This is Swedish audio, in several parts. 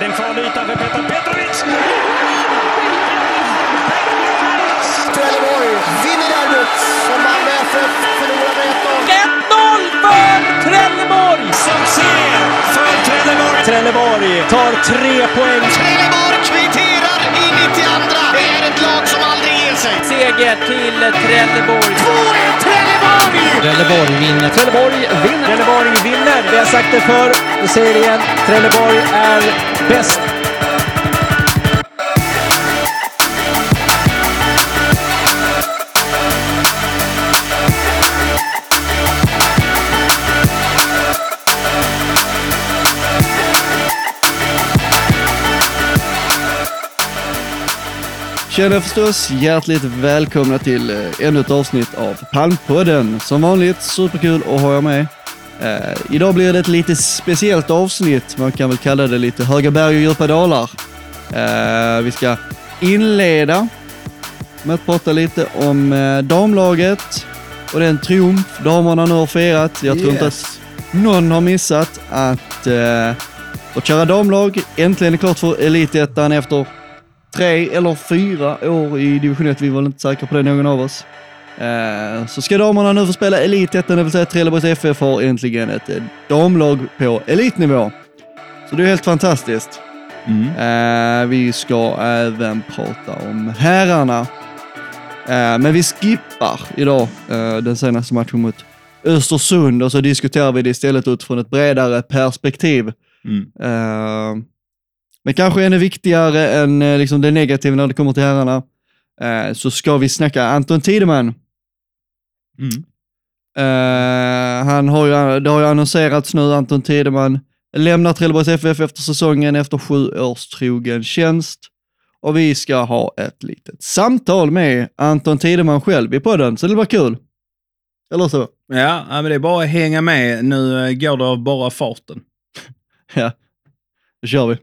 Det är en farlig yta för Petar Petrovic. Trelleborg vinner derbyt som Malmö FF förlorar med 1-0. 1-0 för Trelleborg! Succé för Trelleborg. Trelleborg tar tre poäng. Trelleborg sig. Seger till Trelleborg. 2-1 Trelleborg! Trelleborg vinner. Trelleborg vinner. Trelleborg vinner. Vi har sagt det förr. Vi säger det igen. Trelleborg är bäst. Tjena förstås, hjärtligt välkomna till eh, ännu ett avsnitt av Palmpodden. Som vanligt superkul att ha er med. Eh, idag blir det ett lite speciellt avsnitt, man kan väl kalla det lite höga berg och djupa dalar. Eh, vi ska inleda med att prata lite om eh, damlaget och den triumf damerna nu har firat. Jag tror inte att någon har missat att eh, vårt kära damlag äntligen är klart för Elitettan efter tre eller fyra år i division 1, vi var inte säkra på det någon av oss. Eh, så ska damerna nu få spela Elitettan, det vill säga Trelleborgs FF har äntligen ett eh, damlag på elitnivå. Så det är helt fantastiskt. Eh, vi ska även prata om herrarna. Men vi skippar idag den senaste matchen mot Östersund och så diskuterar vi det istället utifrån ett bredare perspektiv. Eh, men kanske ännu viktigare än eh, liksom det negativa när det kommer till herrarna, eh, så ska vi snacka Anton Tideman. Mm. Eh, han har ju, det har ju annonserats nu, Anton Tideman lämnar Trelleborgs FF efter säsongen efter sju års trogen tjänst. Och vi ska ha ett litet samtal med Anton Tideman själv i podden, så det blir kul. Eller så? Ja, men det är bara att hänga med. Nu eh, går det av bara farten. Ja, då kör vi.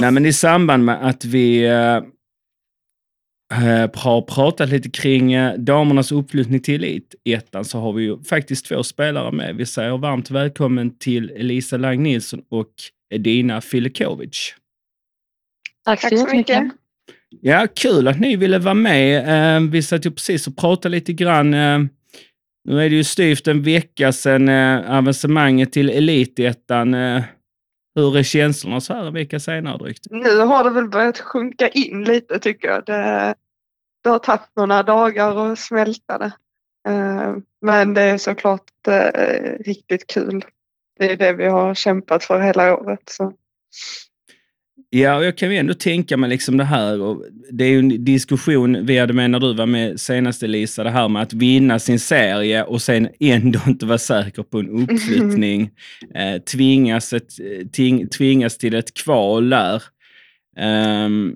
Nej, men i samband med att vi eh, eh, har pratat lite kring eh, damernas uppflyttning till Elitettan så har vi ju faktiskt två spelare med. Vi säger varmt välkommen till Elisa Lang Nilsson och Edina Filikovic. Tack så Tack så jättemycket. mycket. Ja, kul att ni ville vara med. Eh, vi satt ju precis och pratade lite grann. Eh, nu är det ju styvt en vecka sedan eh, avancemanget till Elitettan. Eh, hur är känslorna så här en vecka senare drygt? Nu har det väl börjat sjunka in lite tycker jag. Det, det har tagit några dagar att smälta det. Eh, Men det är såklart eh, riktigt kul. Det är det vi har kämpat för hela året. Så. Ja, och jag kan ju ändå tänka mig liksom det här. Och det är ju en diskussion vi hade med när du var med senast Elisa, det här med att vinna sin serie och sen ändå inte vara säker på en uppflyttning. eh, tvingas, ett, ting, tvingas till ett kval där. Ehm,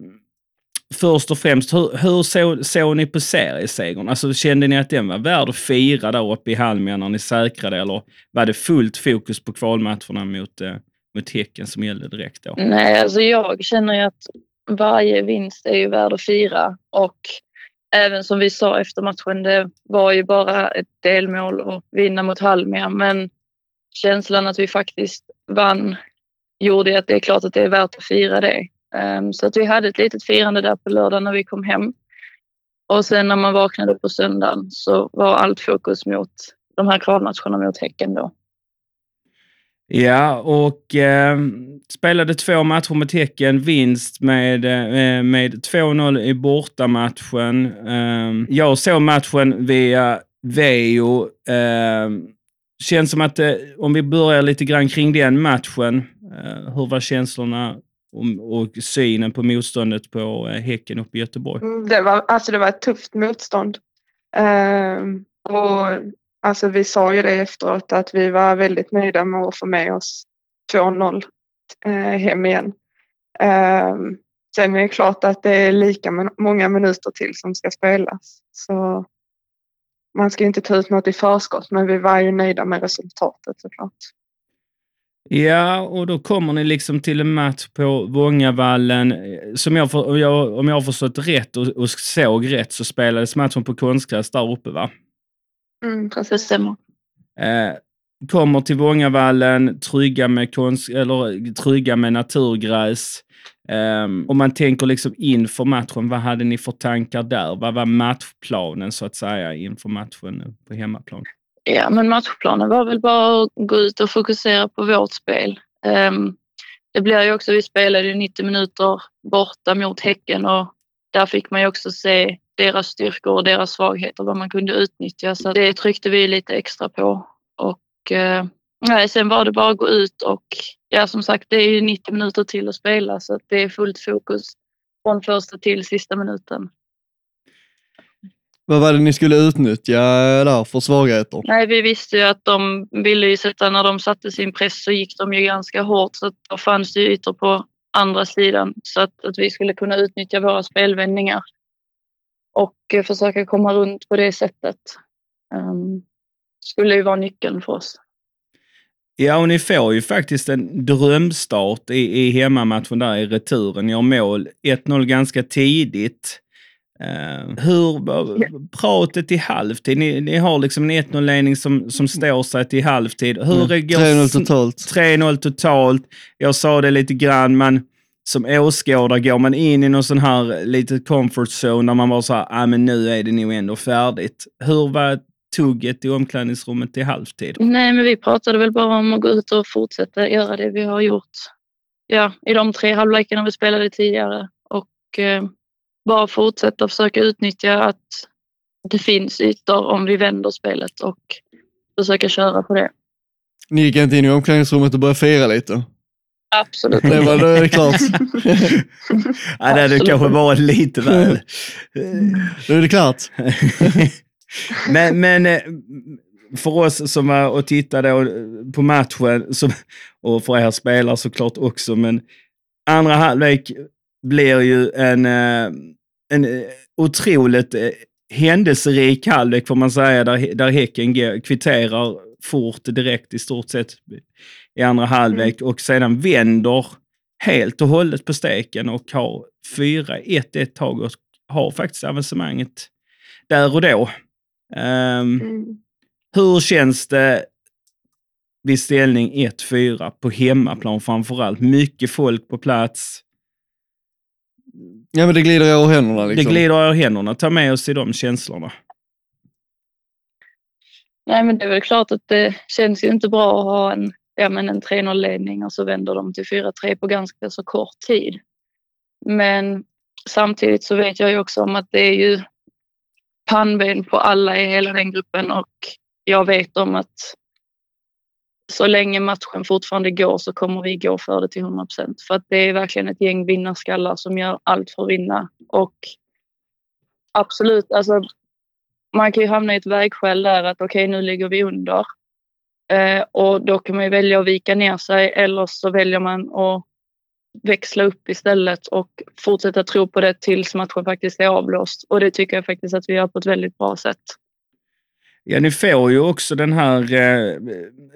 först och främst, hur, hur såg, såg ni på seriesegern? Alltså, kände ni att den var värd att fira där uppe i Halmia när ni säkrade eller var det fullt fokus på kvalmatcherna mot, eh, mot Häcken som gällde direkt då? Nej, alltså jag känner ju att varje vinst är ju värd att fira och även som vi sa efter matchen, det var ju bara ett delmål att vinna mot Halmia men känslan att vi faktiskt vann gjorde att det är klart att det är värt att fira det. Ehm, så att vi hade ett litet firande där på lördag när vi kom hem. Och sen när man vaknade på söndagen så var allt fokus mot de här kvalmatcherna mot Häcken då. Ja, och eh, spelade två matcher mot Häcken, vinst med, eh, med 2-0 i bortamatchen. Eh, jag såg matchen via Veo. Eh, känns som att, eh, om vi börjar lite grann kring den matchen, eh, hur var känslorna och, och synen på motståndet på eh, Häcken uppe i Göteborg? Mm, det var, alltså det var ett tufft motstånd. Ehm, och alltså vi sa ju det efteråt att vi var väldigt nöjda med att få med oss 2-0 eh, hem igen. Ehm, sen är det klart att det är lika många minuter till som ska spelas. Så man ska inte ta ut något i förskott men vi var ju nöjda med resultatet såklart. Ja, och då kommer ni liksom till en match på Vångavallen. Som jag, för, jag, om jag har förstått rätt och, och såg rätt så spelades matchen på konstgräs där uppe, va? Mm, Det precis. stämmer. Eh, kommer till Vångavallen, trygga med, konst, eller, trygga med naturgräs. Eh, om man tänker liksom inför matchen, vad hade ni för tankar där? Vad var matchplanen så att säga inför matchen på hemmaplan? Ja, men matchplanen var väl bara att gå ut och fokusera på vårt spel. Ehm, det blir ju också, vi spelade ju 90 minuter borta mot Häcken och där fick man ju också se deras styrkor och deras svagheter, vad man kunde utnyttja. Så det tryckte vi lite extra på. Och eh, nej, sen var det bara att gå ut och ja, som sagt, det är ju 90 minuter till att spela så att det är fullt fokus från första till sista minuten. Vad var det ni skulle utnyttja där för svagheter? Nej, vi visste ju att de ville ju sätta, när de satte sin press så gick de ju ganska hårt så att då fanns det ytor på andra sidan så att, att vi skulle kunna utnyttja våra spelvändningar och eh, försöka komma runt på det sättet. Um, skulle ju vara nyckeln för oss. Ja, och ni får ju faktiskt en drömstart i, i hemmamatchen där i returen. Ni har mål 1-0 ganska tidigt. Eh, hur, pratet i halvtid, ni, ni har liksom en 1-0-ledning som, som står sig till halvtid. Hur Mm, går 3-0 totalt. 3-0 totalt. Jag sa det lite grann, men som åskådare går man in i någon sån här lite comfort zone där man bara så här, ah, men nu är det nog ändå färdigt. Hur var tugget i omklädningsrummet i halvtid? Nej, men vi pratade väl bara om att gå ut och fortsätta göra det vi har gjort ja, i de tre halvlekarna vi spelade tidigare och eh, bara fortsätta försöka utnyttja att det finns ytor om vi vänder spelet och försöka köra på det. Ni gick inte in i omklädningsrummet och började fira lite? Absolut. Det var det klart. ja, det hade kanske varit lite väl. Då är det klart. men, men eh, för oss som var och tittade och- på matchen, som, och för er spelare såklart också, men andra halvlek blir ju en, eh, en eh, otroligt eh, händelserik halvlek får man säga, där, där Häcken kvitterar fort direkt i stort sett i andra halvlek och sedan vänder helt och hållet på steken och har 4-1 ett tag och har faktiskt avancemanget där och då. Ehm, Mm. hur känns det vid ställning 1-4 på hemmaplan framför allt? Mycket folk på plats. Ja men det glider ur händerna liksom. Det glider ur händerna. Ta med oss i de känslorna. Nej, men det är väl klart att det känns ju inte bra att ha en, ja, men en 3-0-ledning och så vänder de till 4-3 på ganska så kort tid. Men samtidigt så vet jag ju också om att det är ju pannben på alla i hela den gruppen och jag vet om att så länge matchen fortfarande går så kommer vi gå för det till 100 procent. För att det är verkligen ett gäng vinnarskallar som gör allt för att vinna. Och absolut, alltså man kan ju hamna i ett vägskäl där att okej, nu ligger vi under. Eh, och då kan man ju välja att vika ner sig eller så väljer man att växla upp istället och fortsätta tro på det tills matchen faktiskt är avblåst. Och det tycker jag faktiskt att vi gör på ett väldigt bra sätt. Ja, ni får ju också den här... Eh,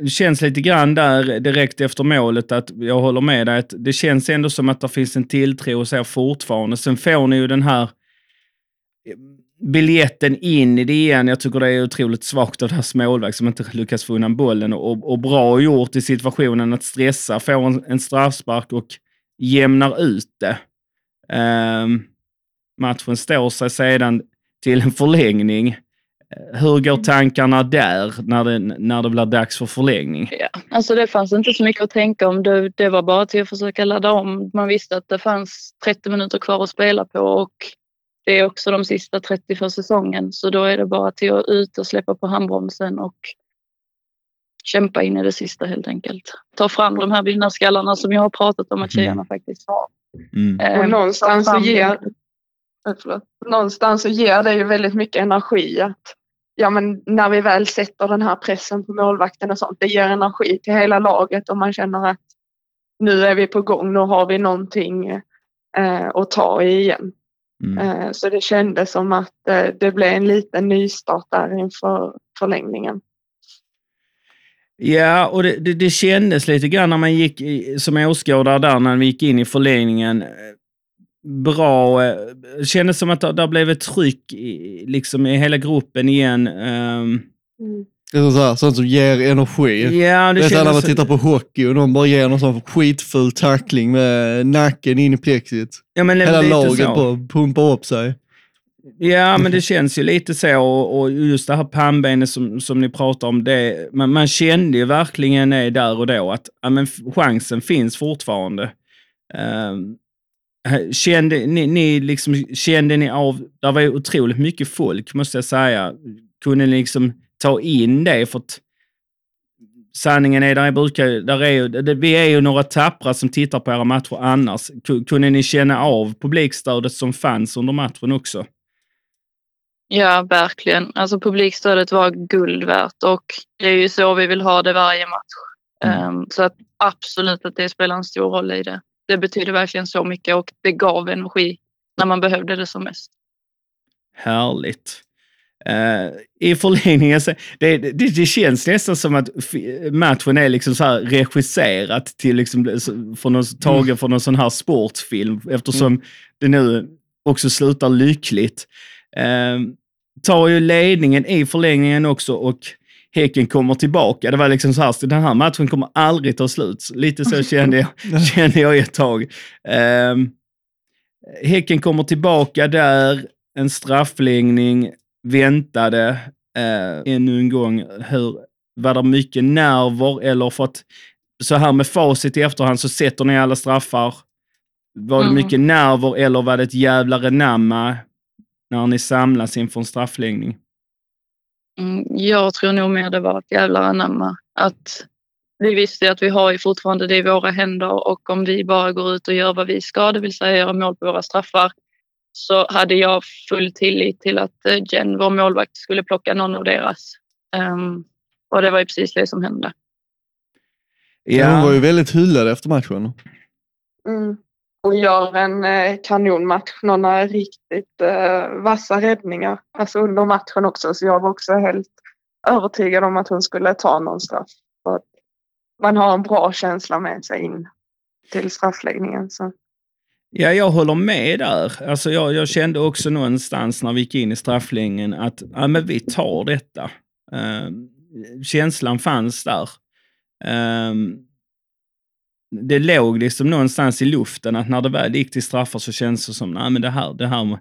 det känns lite grann där direkt efter målet att jag håller med dig. Att det känns ändå som att det finns en tilltro hos er fortfarande. Sen får ni ju den här eh, biljetten in i det igen. Jag tycker det är otroligt svagt av deras målvakt som inte lyckas få undan bollen och, och bra gjort i situationen att stressa, få en, en straffspark och jämnar ut det. Ehm, matchen står sig sedan till en förlängning. Hur går tankarna där när det, när det blir dags för förlängning? Ja, alltså det fanns inte så mycket att tänka om. Det, det var bara till att försöka ladda om. Man visste att det fanns 30 minuter kvar att spela på och det är också de sista 30 för säsongen. Så då är det bara till att ut och släppa på handbromsen och kämpa in i det sista helt enkelt. Ta fram de här vinnarskallarna som jag har pratat om att tjejerna faktiskt har. Mm. Eh, Och någonstans ta så ger, det. Eh, förlåt. någonstans så ger det ju väldigt mycket energi att ja, men när vi väl sätter den här pressen på målvakten och sånt, det ger energi till hela laget och man känner att nu är vi på gång, nu har vi någonting eh, att ta i igen. Mm. Eh, så det kändes som att eh, det blev en liten nystart där inför förlängningen. Ja, och det, det, det kändes lite grann när man gick som åskådare där, när vi gick in i förlängningen. eh, Bra. Det kändes som att det, det blev ett tryck i, liksom i hela gruppen igen. ehm. Det är så här, sånt som ger energi. ja, det så här när man tittar på hockey och de bara ger någon sån skitful tackling med nacken in i plexit. ja, men Hela laget så. på pumpar upp sig. Ja, men det känns ju lite så. Och, och just det här pannbenet som, som ni pratar om, det, man, man kände ju verkligen det där och då att ja, men chansen finns fortfarande. Um, kände, ni, ni liksom, kände ni av, det var ju otroligt mycket folk måste jag säga. Kunde ni liksom ta in det? För att sanningen är, där brukar, där är det, vi är ju några tappra som tittar på era matcher annars. Ku- Kunde ni känna av publikstödet som fanns under matchen också? Ja, verkligen. Alltså publikstödet var guld värt och det är ju så vi vill ha det varje match. Ehm, så att absolut att det spelar en stor roll i det. Det betyder verkligen så mycket och det gav energi när man behövde det som mest. Härligt. Eh, I förlängningen, så, det, det, det känns nästan som att matchen är liksom så regisserat till liksom, från någon, tagen från någon sån här sportfilm eftersom det nu också slutar lyckligt. Eh, tar ju ledningen i förlängningen också och Häcken kommer tillbaka. Det var liksom så här, den här matchen kommer aldrig ta slut. Lite så kände jag, kände jag ett tag. Eh, Häcken kommer tillbaka där, en straffläggning, väntade eh, ännu en gång. Hur, var det mycket nerver eller för att så här med facit i efterhand så sätter ni alla straffar. Var det Mm. mycket nerver eller var det ett jävla renamma när ni samlas inför en straffläggning? Mm, jag tror nog mer det var ett jävla anamma. Att vi visste att vi har ju fortfarande det i våra händer och om vi bara går ut och gör vad vi ska, det vill säga göra mål på våra straffar, så hade jag full tillit till att eh, Jen, vår målvakt, skulle plocka någon av deras. Ehm, och det var ju precis det som hände. Ja. Hon var ju väldigt hyllad efter matchen. Mm. Och gör en eh, kanonmatch, några riktigt eh, vassa räddningar. Alltså under matchen också, så jag var också helt övertygad om att hon skulle ta någon straff. För att man har en bra känsla med sig in till straffläggningen. Så. Ja, jag håller med där. Alltså jag, jag kände också någonstans när vi gick in i strafflängden att ja, men vi tar detta. Uh, känslan fanns där. Ehm, det låg liksom någonstans i luften att när det väl gick till straffar så kändes det som nej, men det här, det här,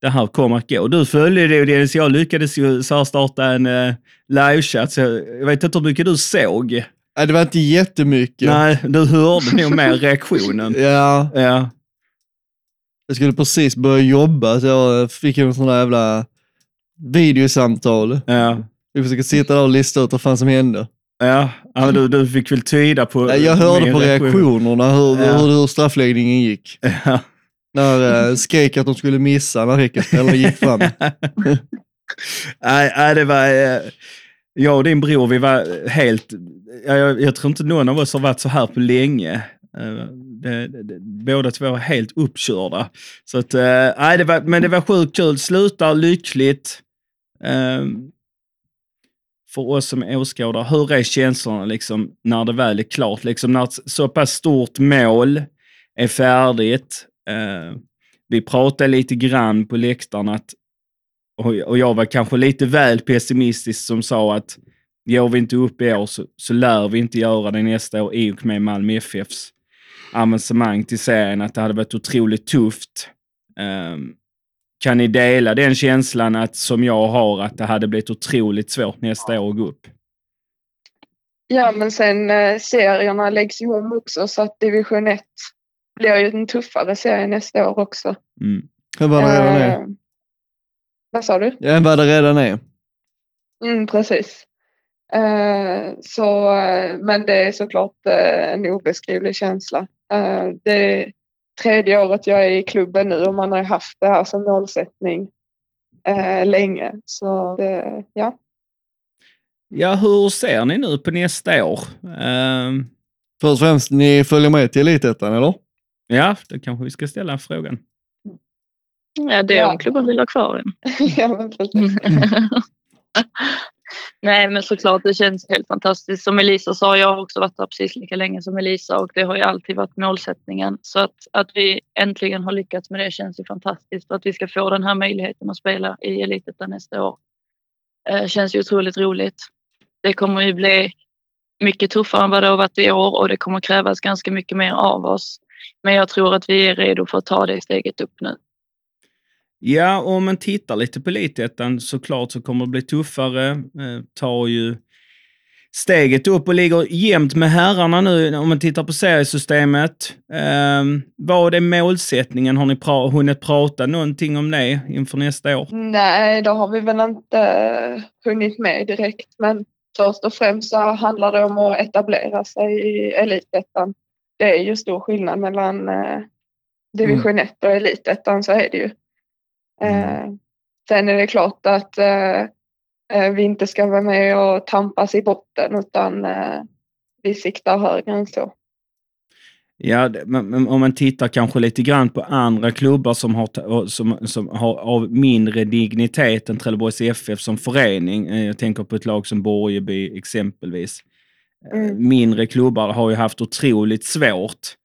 det här kommer att gå. Du följde det och Dennis, jag lyckades ju så starta en uh, livechatt, så jag, jag vet inte hur mycket du såg. Nej, det var inte jättemycket. Nej, du hörde nog mer reaktionen. Ja, Ja. Jag skulle precis börja jobba så jag fick en sån där jävla videosamtal. Ja. Vi försöker sitta där och lista ut vad fan som hände. Ja, ja du, du fick väl tyda på... Nej, Jag hörde på reaktion. reaktionerna hur, Ja. hur, hur straffläggningen gick. Ja. När uh, skrek att de skulle missa när Häckenspelarna gick fram. nej, nej, det var... eh, Jag och din bror, vi var helt... Jag, jag tror inte någon av oss har varit så här på länge. Eh, det, det, det, båda två var helt uppkörda. Så att, eh, det var, men det var sjukt kul. Slutar lyckligt. Eh, för oss som åskådare, hur är känslorna liksom när det väl är klart? Liksom när ett så pass stort mål är färdigt. Eh, vi pratade lite grann på läktaren att, och, och jag var kanske lite väl pessimistisk som sa att går vi inte upp i år så, så lär vi inte göra det nästa år i och med Malmö FFs avancemang till serien, att det hade varit otroligt tufft. Ehm, kan ni dela den känslan att, som jag har, att det hade blivit otroligt svårt nästa år att gå upp? Ja, men sen eh, serierna läggs ju om också så att division 1 blir ju en tuffare serie nästa år också. Mm. Än vad det redan är. Eh, vad sa du? Ja, än vad det redan är. Mm, precis. Eh, så, men det är såklart eh, en obeskrivlig känsla. Eh, det är tredje året jag är i klubben nu och man har haft det här som målsättning länge. Så det, ja. Ja, hur ser ni nu på nästa år? Först och främst, ni följer med till Elitettan, eller? ja, då kanske vi ska ställa frågan. Ja, det är Ja. om klubben vill ha kvar en. ja men precis. Nej, men såklart det känns helt fantastiskt. Som Elisa sa, jag har också varit där precis lika länge som Elisa och det har ju alltid varit målsättningen. Så att, att vi äntligen har lyckats med det känns ju fantastiskt. Och att vi ska få den här möjligheten att spela i Elitettan nästa år eh, känns ju otroligt roligt. Det kommer ju bli mycket tuffare än vad det har varit i år och det kommer krävas ganska mycket mer av oss. Men jag tror att vi är redo för att ta det steget upp nu. Ja, om man tittar lite på Elitettan såklart så kommer det bli tuffare. Eh, tar ju steget upp och ligger jämnt med herrarna nu om man tittar på seriesystemet. Eh, vad är målsättningen? Har ni pra hunnit prata någonting om det inför nästa år? Nej, då har vi väl inte eh, hunnit med direkt. Men först och främst så handlar det om att etablera sig i elitettan. Det är ju stor skillnad mellan eh, division 1 och elitettan så är det ju. Eh, sen är det klart att eh, eh, vi inte ska vara med och tampas i botten utan vi siktar högre än så. Ja, men, om man tittar kanske lite grann på andra klubbar som har, som, som har av mindre dignitet än Trelleborgs FF som förening. Jag tänker på ett lag som Borgeby exempelvis. Mm. Mindre klubbar har ju haft otroligt svårt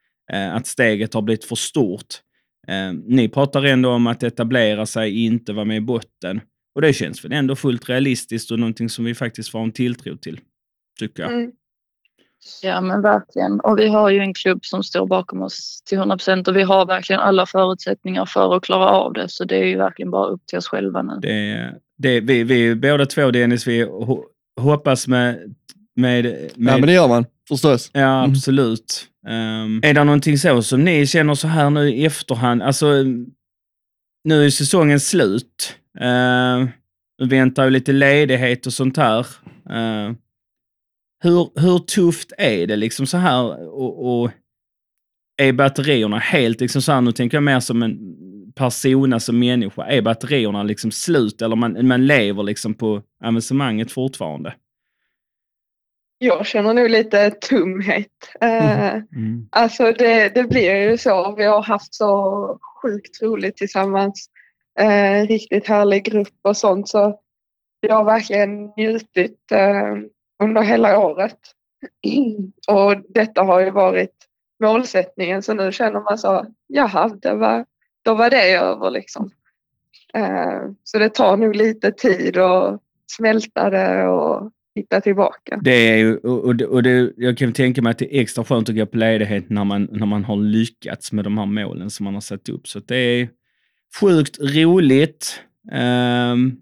att steget har blivit för stort. Eh, Ni pratar ändå om att etablera sig, inte vara med i botten. Och det känns väl ändå fullt realistiskt och någonting som vi faktiskt får en tilltro till, tycker jag. Mm. Ja men verkligen. Och vi har ju en klubb som står bakom oss till 100 procent och vi har verkligen alla förutsättningar för att klara av det. Så det är ju verkligen bara upp till oss själva nu. Det, det, vi, vi båda två Dennis, vi ho, hoppas med... med, med Ja, men det gör man förstås. Ja, Mm. absolut. Um, är det någonting så som ni känner så här nu i efterhand? Alltså, nu är säsongen slut. Ehm, uh, nu väntar ju lite ledighet och sånt här. Uh, hur, hur tufft är det liksom så här och, och är batterierna helt liksom så här, nu tänker jag mer som en persona som människa, är batterierna liksom slut eller man, man lever liksom på avancemanget fortfarande? Jag känner nog lite tumhet. Eh, Mm. Alltså det, det blir ju så. Vi har haft så sjukt roligt tillsammans. Eh, riktigt härlig grupp och sånt. Så jag har verkligen njutit eh, under hela året. Och detta har ju varit målsättningen. Så nu känner man så, jaha, det var, då var det över liksom. Eh, så det tar nog lite tid att smälta det och hitta tillbaka. Det är ju, och, det, och det, jag kan tänka mig att det är extra skönt att gå på ledighet när man, när man har lyckats med de här målen som man har satt upp. Så det är sjukt roligt. Um,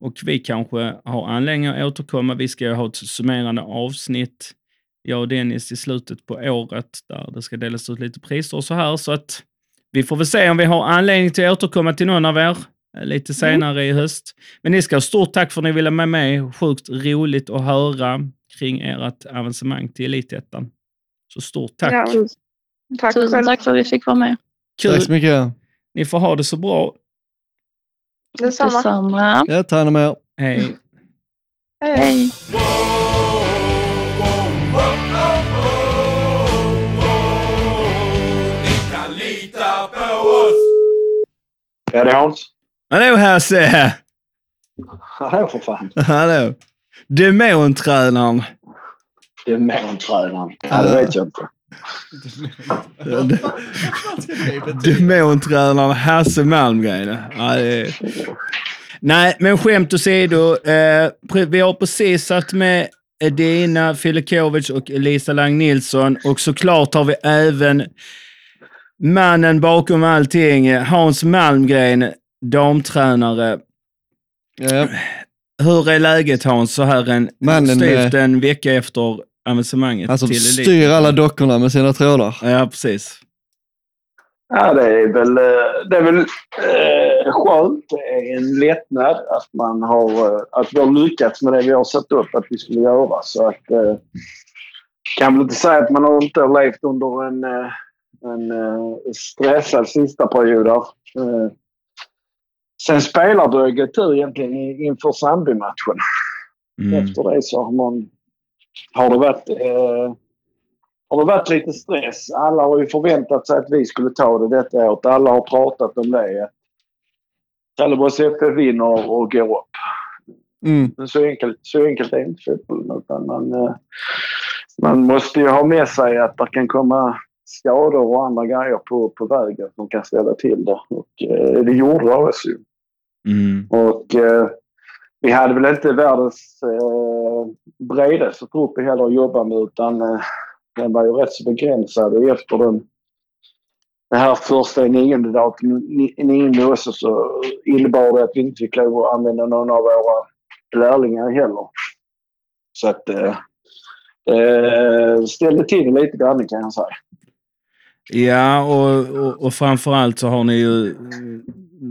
och vi kanske har anledning att återkomma. Vi ska ju ha ett summerande avsnitt, jag och Dennis, i slutet på året där det ska delas ut lite priser och så här. Så att vi får väl se om vi har anledning till att återkomma till någon av er lite senare i höst. Men ni ska ha stort tack för att ni ville med mig. Sjukt roligt att höra kring ert avancemang till Elitettan. Så stort tack. Ja, tack Tusen själv. tack för att vi fick vara med. Kul. Tack så mycket. Ni får ha det så bra. Detsamma. Detsamma. Ja, ta hand om er. Hej. Hej. Hej. Ja, det är Hans. Hallå Hasse! Hallå för fan. Hallå! Demontränaren. Demontränaren. Ja, det vet jag inte. Demontränaren Hasse Malmgren. Ja, det är... Nej, men skämt åsido. Eh, vi har precis satt med Edina Filikovic och Elisa Lang Nilsson och såklart har vi även mannen bakom allting, Hans Malmgren, damtränare. Ja, Hur är läget Hans, så här en, Mannen, styvt en vecka efter avancemanget han som till elit? styr alla dockorna med sina trådar. Ja, precis. Ja, det är väl, eh, det är väl eh, skönt. Det är en lättnad att, man har, eh, att vi har lyckats med det vi har satt upp att vi skulle göra. Så att, eh, kan väl inte säga att man har inte har levt under en, eh, en stressad sista period. Eh, sen spelardröget tur egentligen inför Sandby-matchen. Mm. Efter det så har man har det varit eh, har det varit lite stress. Alla har ju förväntat sig att vi skulle ta det detta året. Alla har pratat om det. Trelleborgs FF vinner och går upp. Mm. Men så enkelt, så enkelt är inte fotbollen. Utan man, eh, man måste ju ha med sig att det kan komma skador och andra grejer på, på vägen som kan ställa till det. Och eh, det gjorde AIK ju. Mm. Och eh, vi hade väl inte världens eh, bredaste trupp heller att jobba med utan eh, den var ju rätt så begränsad och efter den, det här första nionde datumet, också så innebar det att vi inte fick lov att använda någon av våra lärlingar heller. Så att eh, eh, ställde till lite grann kan jag säga. Ja, och, och, och framförallt så har ni ju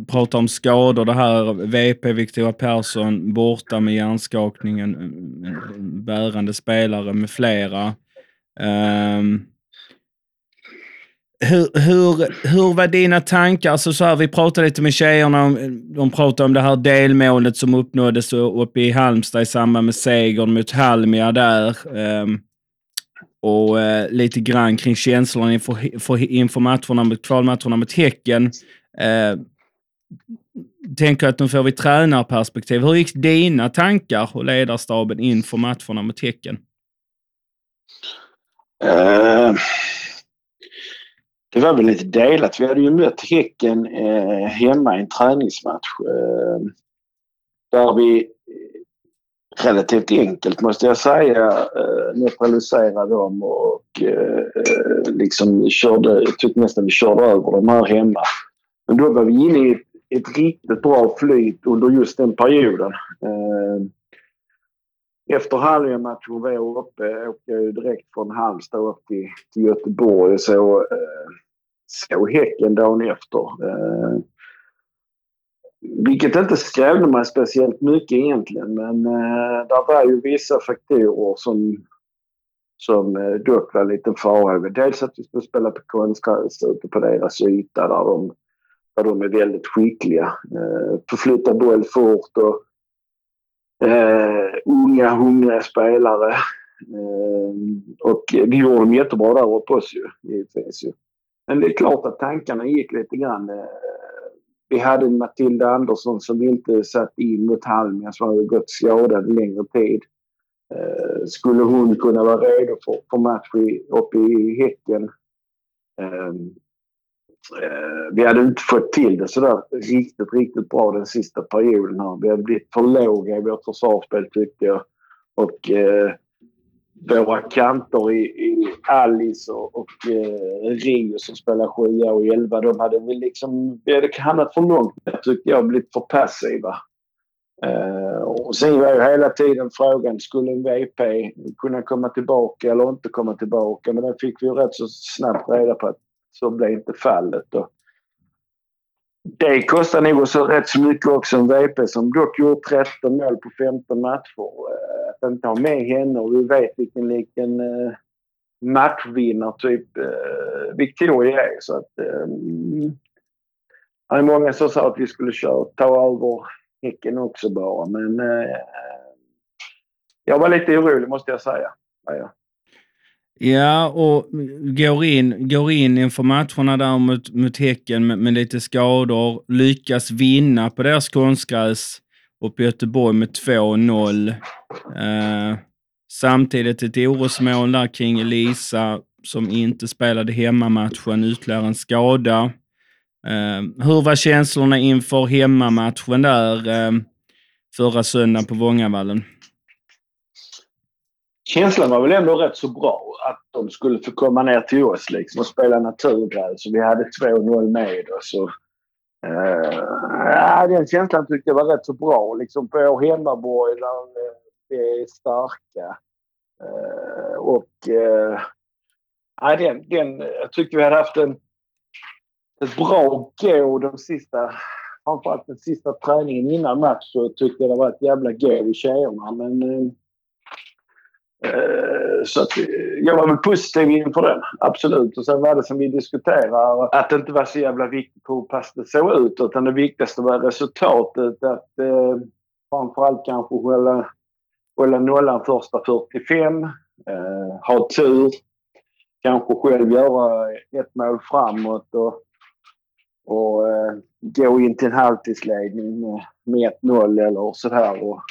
Pratar om skador. Det här VP Victoria Persson borta med hjärnskakningen, bärande spelare med flera. Um, hur, hur, hur var dina tankar? Alltså så här, vi pratade lite med tjejerna, de pratade om det här delmålet som uppnåddes uppe i Halmstad i samband med segern mot Halmia där. Um, och uh, lite grann kring känslorna inför, inför matcherna, kvalmatcherna mot Häcken. Uh, tänker att nu får vi tränarperspektiv. Hur gick dina tankar och ledarstaben inför matcherna mot Häcken? Uh, det var väl lite delat. Vi hade ju mött Häcken uh, hemma i en träningsmatch. Uh, där vi relativt enkelt måste jag säga neutraliserade dem och liksom körde, jag tyckte nästan vi körde över dem här hemma. Men då var vi inne i ett, riktigt bra flyt under just den perioden. Eh, efter Halmstad-matchen var jag uppe, åkte jag direkt från Halmstad upp till, till Göteborg och så, eh, såg Häcken dagen efter. Eh, vilket inte skrämde mig speciellt mycket egentligen men eh, där var ju vissa faktorer som, som eh, dock var lite farliga. Dels att vi skulle spela på konstgräs ute på deras yta där de, där de är väldigt skickliga. Eh, förflytta boll fort och eh, unga hungriga spelare. Eh, och det gjorde de jättebra där uppe också ju, givetvis ju. Men det är klart att tankarna gick lite grann eh, vi hade Matilda Andersson som inte satt in mot Halmia som hade gått skadad längre tid. Eh, skulle hon kunna vara redo för, för match i, uppe i Häcken? Eh, Eh, vi hade inte fått till det sådär riktigt, riktigt bra den sista perioden. Här. Vi hade blivit för låga i vårt försvarsspel tyckte jag. Och eh, våra kanter i, i Alice och, och eh, Rio som spelar 7 och 11, de hade väl liksom, vi hade hamnat för långt Jag tyckte jag, blivit för passiva. Eh, och sen var ju hela tiden frågan, skulle en VP kunna komma tillbaka eller inte komma tillbaka? Men det fick vi ju rätt så snabbt reda på att så blev inte fallet. Och det kostar nog också rätt så mycket också en VP som dock gjort 13 mål på 15 matcher. Eh, att inte ha med henne och vi vet vilken, vilken eh, matchvinnartyp eh, Victoria är. Så att, um, det är många som sa att vi skulle köra, ta över Häcken också bara. Men uh, jag var lite orolig måste jag säga. Ja, Ja, Ja, och går in, går in inför matcherna där mot, mot Häcken med, med lite skador, lyckas vinna på deras konstgräs uppe i Göteborg med 2-0. Eh, samtidigt ett orosmål där kring Elisa som inte spelade hemmamatchen, ytterligare en skada. Eh, hur var känslorna inför hemmamatchen där eh, förra söndagen på Vångavallen? Känslan var väl ändå rätt så bra att de skulle få komma ner till oss liksom och spela naturgräs. Vi hade 2-0 med oss. Och, eh, ja, den känslan tyckte jag var rätt så bra. Liksom på vår hemmaborg där eh, vi är starka. Eh, och eh, ja, den, den, jag tyckte vi hade haft en, ett bra gå de sista framförallt den sista träningen innan match så tyckte jag det var ett jävla gå i tjejerna. Men Eh, Eh, så att, eh, jag var väl positiv inför den, absolut. Och sen var det som vi diskuterar, att det inte var så jävla viktigt hur pass det såg ut utan det viktigaste var resultatet. Att eh, framförallt kanske hålla, hålla nollan första 45, eh, ha tur, kanske själv göra ett mål framåt och, och eh, gå in till en halvtidsledning med, med 1-0 eller sådär. Och,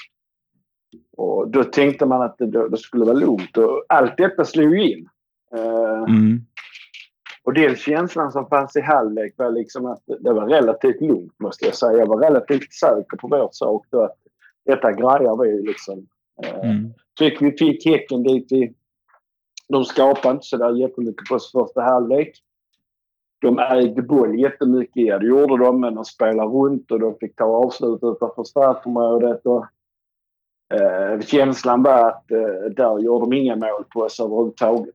och då tänkte man att det, det skulle vara lugnt. Och allt detta slog ju in. Eh, Mm. och den känslan som fanns i halvlek var liksom att det var relativt lugnt måste jag säga. Jag var relativt säker på vår sak då att detta grejar vi liksom. Eh, Mm. Vi fick Häcken dit vi... De skapade inte sådär jättemycket på oss första halvlek. De ägde boll jättemycket, ja det gjorde de, men de spelade runt och de fick ta avslut utanför straffområdet. Och, eh, känslan var att eh, där gjorde de inga mål på oss överhuvudtaget.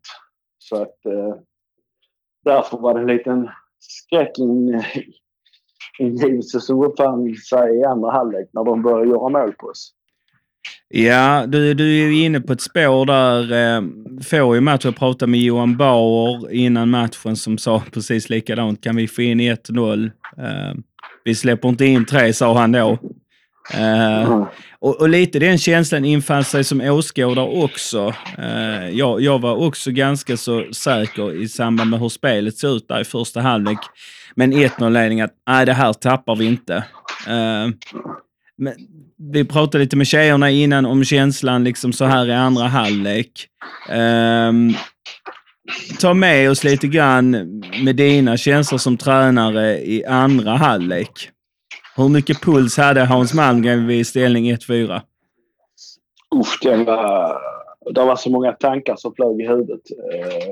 Så att eh, därför var det en liten skräckingivelse som uppfann sig i andra halvlek när de började göra mål på oss. Ja, du, du är ju inne på ett spår där. Eh, får ju matchen. Jag pratade med Johan Bauer innan matchen som sa precis likadant. Kan vi få in 1-0? Eh, vi släpper inte in tre, sa han då. Eh, och, och lite den känslan infann sig som åskådare också. Eh, jag, jag var också ganska så säker i samband med hur spelet såg ut där i första halvlek. Men 1-0-ledning att nej, det här tappar vi inte. Eh, men vi pratade lite med tjejerna innan om känslan liksom så här i andra halvlek. Ehm, ta med oss lite grann med dina känslor som tränare i andra halvlek. Hur mycket puls hade Hans Malmgren vid ställning 1-4? Usch, det var, det var så många tankar som flög i huvudet. Eh,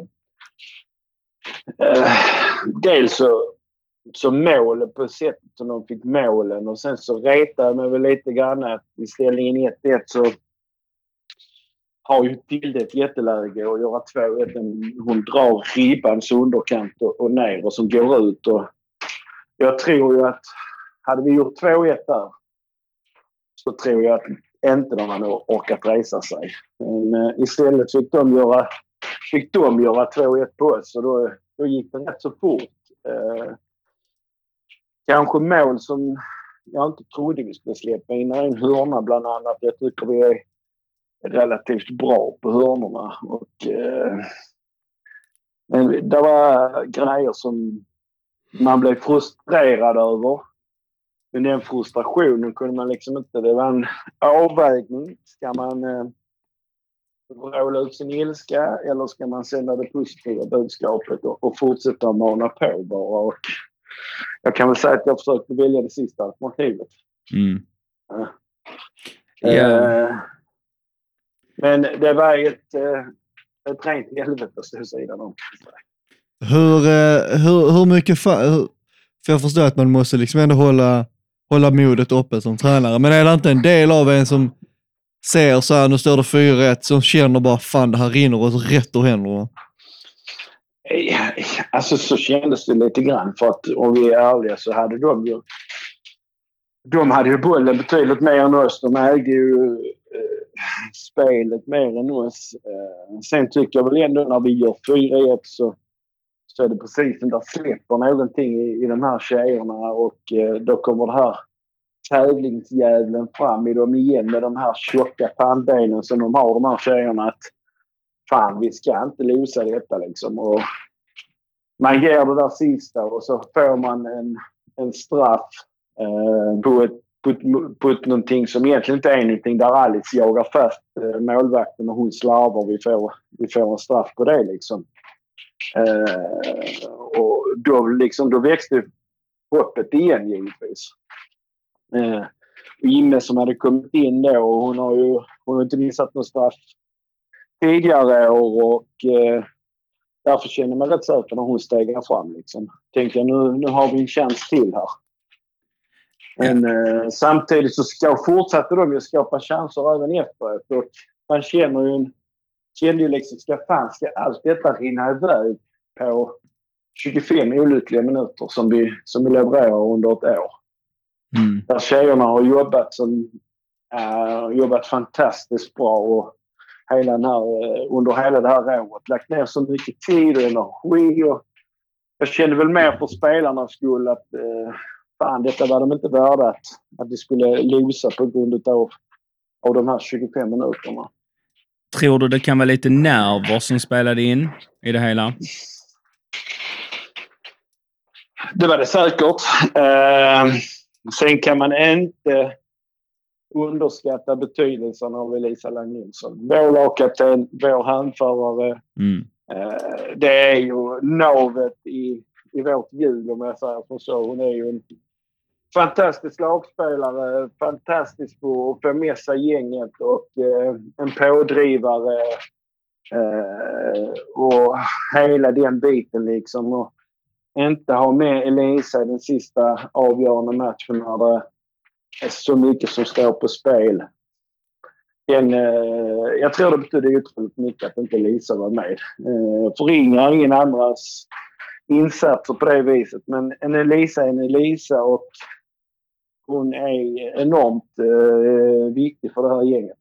eh, dels så, så mål på sättet som de fick målen och sen så retade jag mig väl lite grann att i ställningen 1-1 så har ju Tilde ett jätteläge att göra 2-1. Hon drar ribbans underkant och, och ner och som går ut. Och jag tror ju att hade vi gjort 2-1 där så tror jag att inte de hade orkat resa sig. Men eh, istället fick de göra, fick de göra 2-1 på oss och då, då gick det rätt så fort. Eh, kanske mål som jag inte trodde vi skulle släppa in. En hörna bland annat. Jag tycker vi är relativt bra på hörnorna. Och, eh, men det var grejer som man blev frustrerad över. Men den frustrationen kunde man liksom inte... Det var en avvägning. Ska man eh, vråla ut sin ilska eller ska man sända det positiva budskapet och, och fortsätta mana på bara? Och jag kan väl säga att jag försökte välja det sista alternativet. Mm. Ja. Eh, men det var ett, eh, ett rent helvete att stå sidan om. Hur, eh, hur, hur mycket... För jag förstår att man måste liksom ändå hålla, hålla modet uppe som tränare, men är det inte en del av en som ser så här, nu står det 4-1, som känner bara fan det här rinner oss rätt ur händerna? Alltså så kändes det lite grann för att om vi är ärliga så hade de ju... De hade ju bollen betydligt mer än oss. De ägde ju eh, spelet mer än oss. Eh, sen tycker jag väl ändå när vi gör 4-1 så, så är det precis som där släpper någonting i, i de här tjejerna och eh, då kommer det här tävlingsdjävulen fram i dem igen med de här tjocka pannbenen som de har de här tjejerna. Att fan, vi ska inte losa detta liksom. Och man ger det där sista och så får man en, en straff eh, på, ett, på, ett, på ett någonting som egentligen inte är någonting där Alice jagar fast eh, målvakten och hon slarvar. Vi får, vi får en straff på det liksom. Eh, och då, liksom, då växte hoppet igen givetvis. Eh, Imme som hade kommit in då och hon har ju hon har inte missat någon straff tidigare år och eh, därför känner mig rätt säker när hon stegar fram. Liksom. Tänkte jag nu, nu har vi en chans till här. Men eh, samtidigt så ska, fortsatte de ju skapa chanser även efteråt. Och man känner ju, en- kände ju liksom, ska fan ska allt detta rinna iväg på 25 olyckliga minuter som vi, som vi levererar under ett år? Mm. Där tjejerna har jobbat, som, eh, jobbat fantastiskt bra och hela den här, eh, under hela det här året lagt ner så mycket tid och energi. Och jag kände väl mer för spelarnas skull att eh, fan, detta var de inte värda att, att vi skulle losa på grund av, av de här 25 minuterna. Tror du det kan vara lite nerver som spelade in i det hela? Det var det säkert. Eh, sen kan man inte underskatta betydelsen av Elisa Lang Nilsson. Vår lagkapten, vår handförare. Mm. Eh, det är ju navet i, i vårt hjul om jag säger så. Hon är ju en fantastisk lagspelare, fantastisk på att få med sig gänget och eh, en pådrivare. Eh, och hela den biten liksom. Och inte ha med Elisa i den sista avgörande matchen när det är så mycket som står på spel. Den, eh, jag tror det betyder otroligt mycket att inte Lisa var med. Eh, förringar ingen andras insatser på det viset. Men en Elisa är en Elisa och hon är enormt eh, viktig för det här gänget.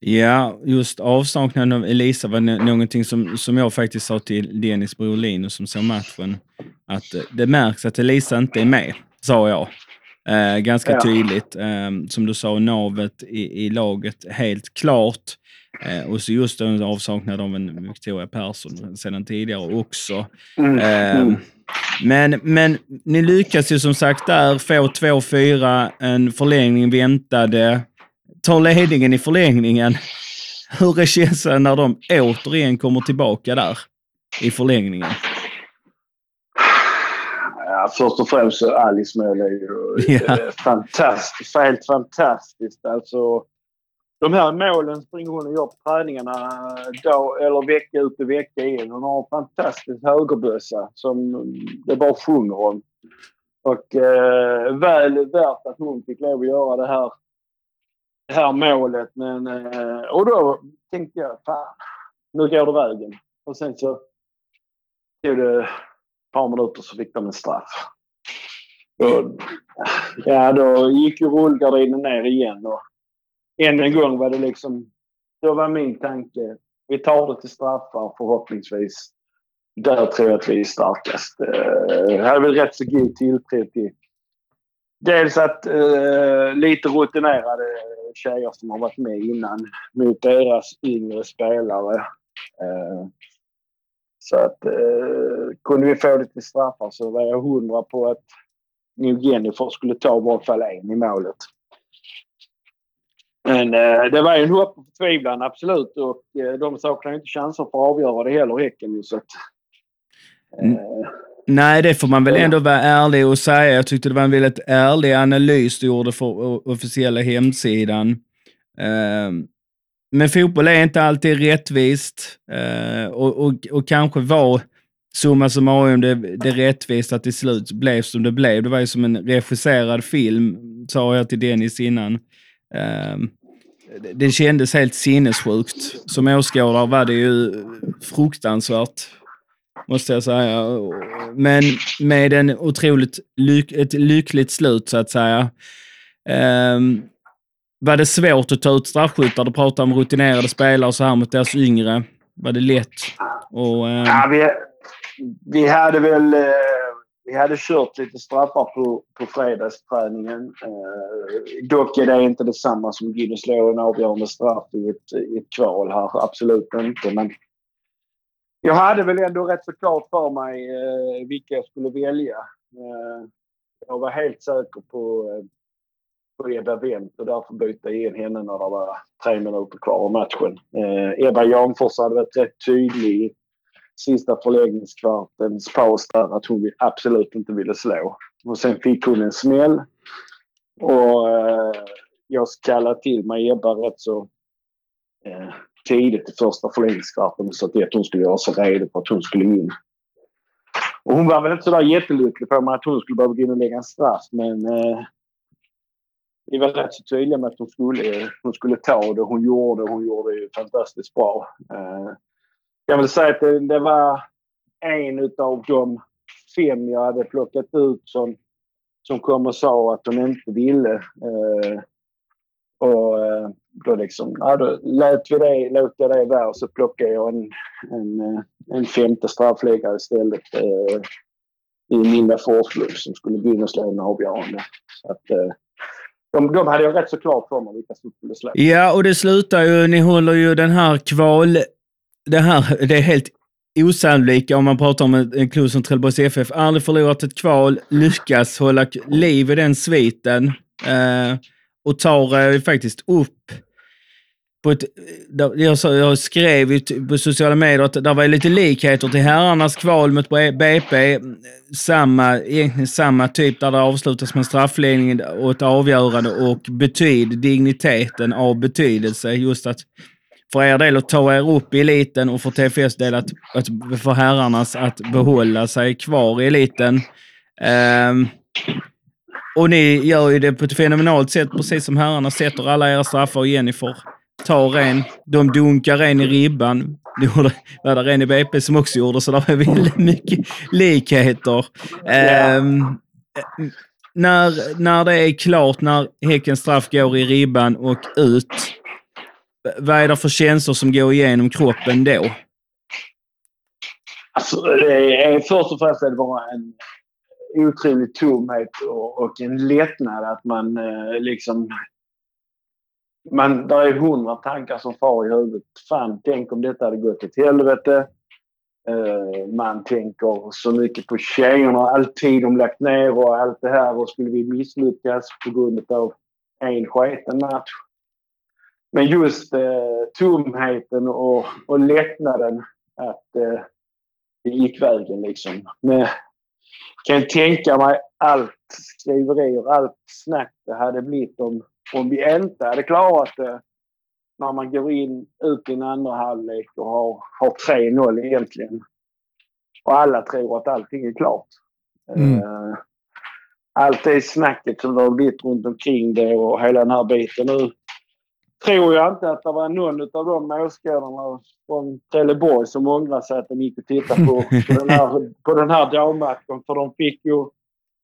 Ja, just avsaknaden av Elisa var nå- någonting som, som jag faktiskt sa till Dennis bror Linus som såg matchen. Att eh, det märks att Elisa inte är med, sa jag. Eh, ganska Ja. tydligt. Eh, som du sa, navet i, i laget helt klart. Eh, och så just en avsaknad av en Victoria Persson sedan tidigare också. Mm. Eh, men, men ni lyckas ju som sagt där få 2-4, en förlängning väntade, tar ledningen i förlängningen. Hur är känslan när de återigen kommer tillbaka där i förlängningen? Ja, först och främst så Alice mål är ju Ja. fantastiskt. Helt fantastiskt. Alltså, de här målen springer hon och gör på träningarna dag, eller vecka ut och vecka in. Hon har en fantastisk högerbössa som det bara sjunger om. Och eh, väl värt att hon fick lov att göra det här, det här målet. Men, eh, och då tänkte jag, fan, nu går det vägen. Och sen så tog det ett par minuter så fick de en straff. Och, ja, då gick ju rullgardinen ner igen. Och än en gång var det liksom... Då var min tanke, vi tar det till straffar förhoppningsvis. Där tror jag att vi är starkast. Eh, jag hade väl rätt så god tilltro till dels att eh, lite rutinerade tjejer som har varit med innan mot deras yngre spelare. Eh, så att eh, kunde vi få det till straffar så var jag hundra på att nog Jennifer skulle ta i varje fall en i målet. Men eh, det var ju en hopp och förtvivlan, absolut. Och eh, de saknar ju inte chanser för att avgöra det heller, Häcken. Så att, eh, Nej, det får man väl ändå vara ärlig och säga. Jag tyckte det var en väldigt ärlig analys du gjorde för officiella hemsidan. Eh, men fotboll är inte alltid rättvist eh, och, och, och kanske var summa summarum det, det rättvist att till slut blev som det blev. Det var ju som en regisserad film, sa jag till Dennis innan. Ehm, det- kändes helt sinnessjukt. Som åskådare var det ju fruktansvärt måste jag säga. Men med en otroligt lyck, ett lyckligt slut, så att säga. Um, var det svårt att ta ut straffskyttar? Du pratar om rutinerade spelare och så här mot deras yngre. Var det lätt? Och, ehm, Ja, vi, vi hade väl eh, vi hade kört lite straffar på, på fredagsträningen. Eh, dock är det inte detsamma som att slå en avgörande straff i ett, i ett kval här. Absolut inte. Men jag hade väl ändå rätt så klart för mig eh, vilka jag skulle välja. Eh, jag var helt säker på, eh, på Ebba Wendt och därför bytte jag in henne när det var tre minuter kvar av matchen. Eh, Ebba Janfors hade varit rätt tydlig i sista förläggningskvartens paus där att hon absolut inte ville slå. Och sen fick hon en smäll. Och eh, jag kallade till mig Ebba rätt så eh, tidigt i första förläggningskvarten så att hon skulle göra sig redo på att hon skulle in. Och hon var väl inte sådär jättelycklig på mig att hon skulle behöva gå in och lägga en straff men eh, vi var rätt så tydliga med att hon skulle, hon skulle ta det. Hon gjorde det. Hon gjorde det ju fantastiskt bra. Eh, jag vill säga att det, det var en av de fem jag hade plockat ut som, som kom och sa att de inte ville. Eh, och eh, då liksom, ja, då lät vi det, lät jag det vara och så plockade jag en, en, eh, en femte straffläggare istället. Eh, I Linda Forslund som skulle gå in och slå en avgörande. Så att, eh, de, de hade jag rätt så klart för mig vilka som skulle slå. Ja, och det slutar ju, ni håller ju den här kval... Det här, det är helt osannolika om man pratar om en, klubb som Trelleborgs FF. Aldrig förlorat ett kval, lyckas hålla liv i den sviten. Eh, och tar eh, faktiskt upp på ett, eh, jag, jag skrev ju på sociala medier att det var lite likheter till herrarnas kval mot BP. Samma, egentligen samma typ där det avslutas med straffledning och ett avgörande och betyd, digniteten av betydelse. Just att för er del att ta er upp i eliten och för TFS del att, att för herrarnas att behålla sig kvar i eliten. Um, och ni gör ju det på ett fenomenalt sätt, precis som herrarna sätter alla era straffar och Jennifer tar en. De dunkar en i ribban. Det gjorde, var det en i BP som också gjorde, så det var väldigt mycket likheter. Um, när, när det är klart, när Häckens straff går i ribban och ut, vad är det för känslor som går igenom kroppen då? Alltså, det är, först och främst är det bara en otrolig tomhet och, och en lättnad att man eh, liksom... Man, där är hundra tankar som far i huvudet. Fan, tänk om detta hade gått åt helvete. Eh, man tänker så mycket på tjejerna, all tid de lagt ner och allt det här. Och skulle vi misslyckas på grund av en sketen match? Men just eh, tomheten och, och lättnaden att eh, det gick vägen liksom. Men kan jag tänka mig allt skriverier, allt snack det hade blivit om, om vi inte hade klarat det när man går in ut i en andra halvlek och har, har 3-0 egentligen. Och alla tror att allting är klart. Mm. Eh, allt det snacket som det har blivit runt omkring det och hela den här biten. Nu tror jag inte att det var någon av de åskådarna från Trelleborg som ångrade sig att de gick och tittade på, på den här, på den här dammatchen. För de fick ju,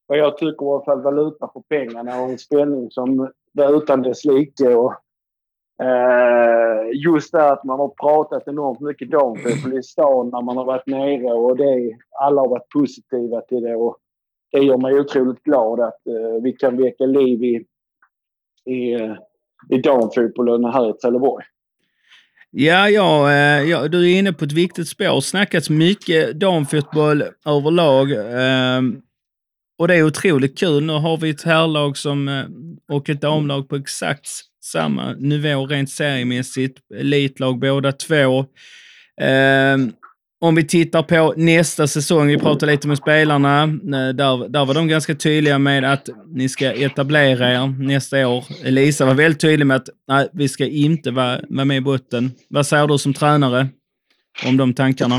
vad jag tycker i alla fall, valuta för pengarna och en spänning som var utan dess like. Och, eh, just det att man har pratat enormt mycket damfotboll i stan när man har varit nere och det, alla har varit positiva till det. Och det gör mig otroligt glad att eh, vi kan väcka liv i, i, eh, i damfotbollen här i Trelleborg. Ja, ja, eh, ja, du är inne på ett viktigt spår. Snackats mycket damfotboll överlag. Ehm, och det är otroligt kul. Nu har vi ett herrlag som, eh, och ett damlag på exakt samma nivå rent seriemässigt. Elitlag båda två. Ehm, om vi tittar på nästa säsong, vi pratade lite med spelarna, eh, där, där var de ganska tydliga med att ni ska etablera er nästa år. Elisa var väldigt tydlig med att nej, vi ska inte vara, vara med i botten. Vad säger du som tränare om de tankarna?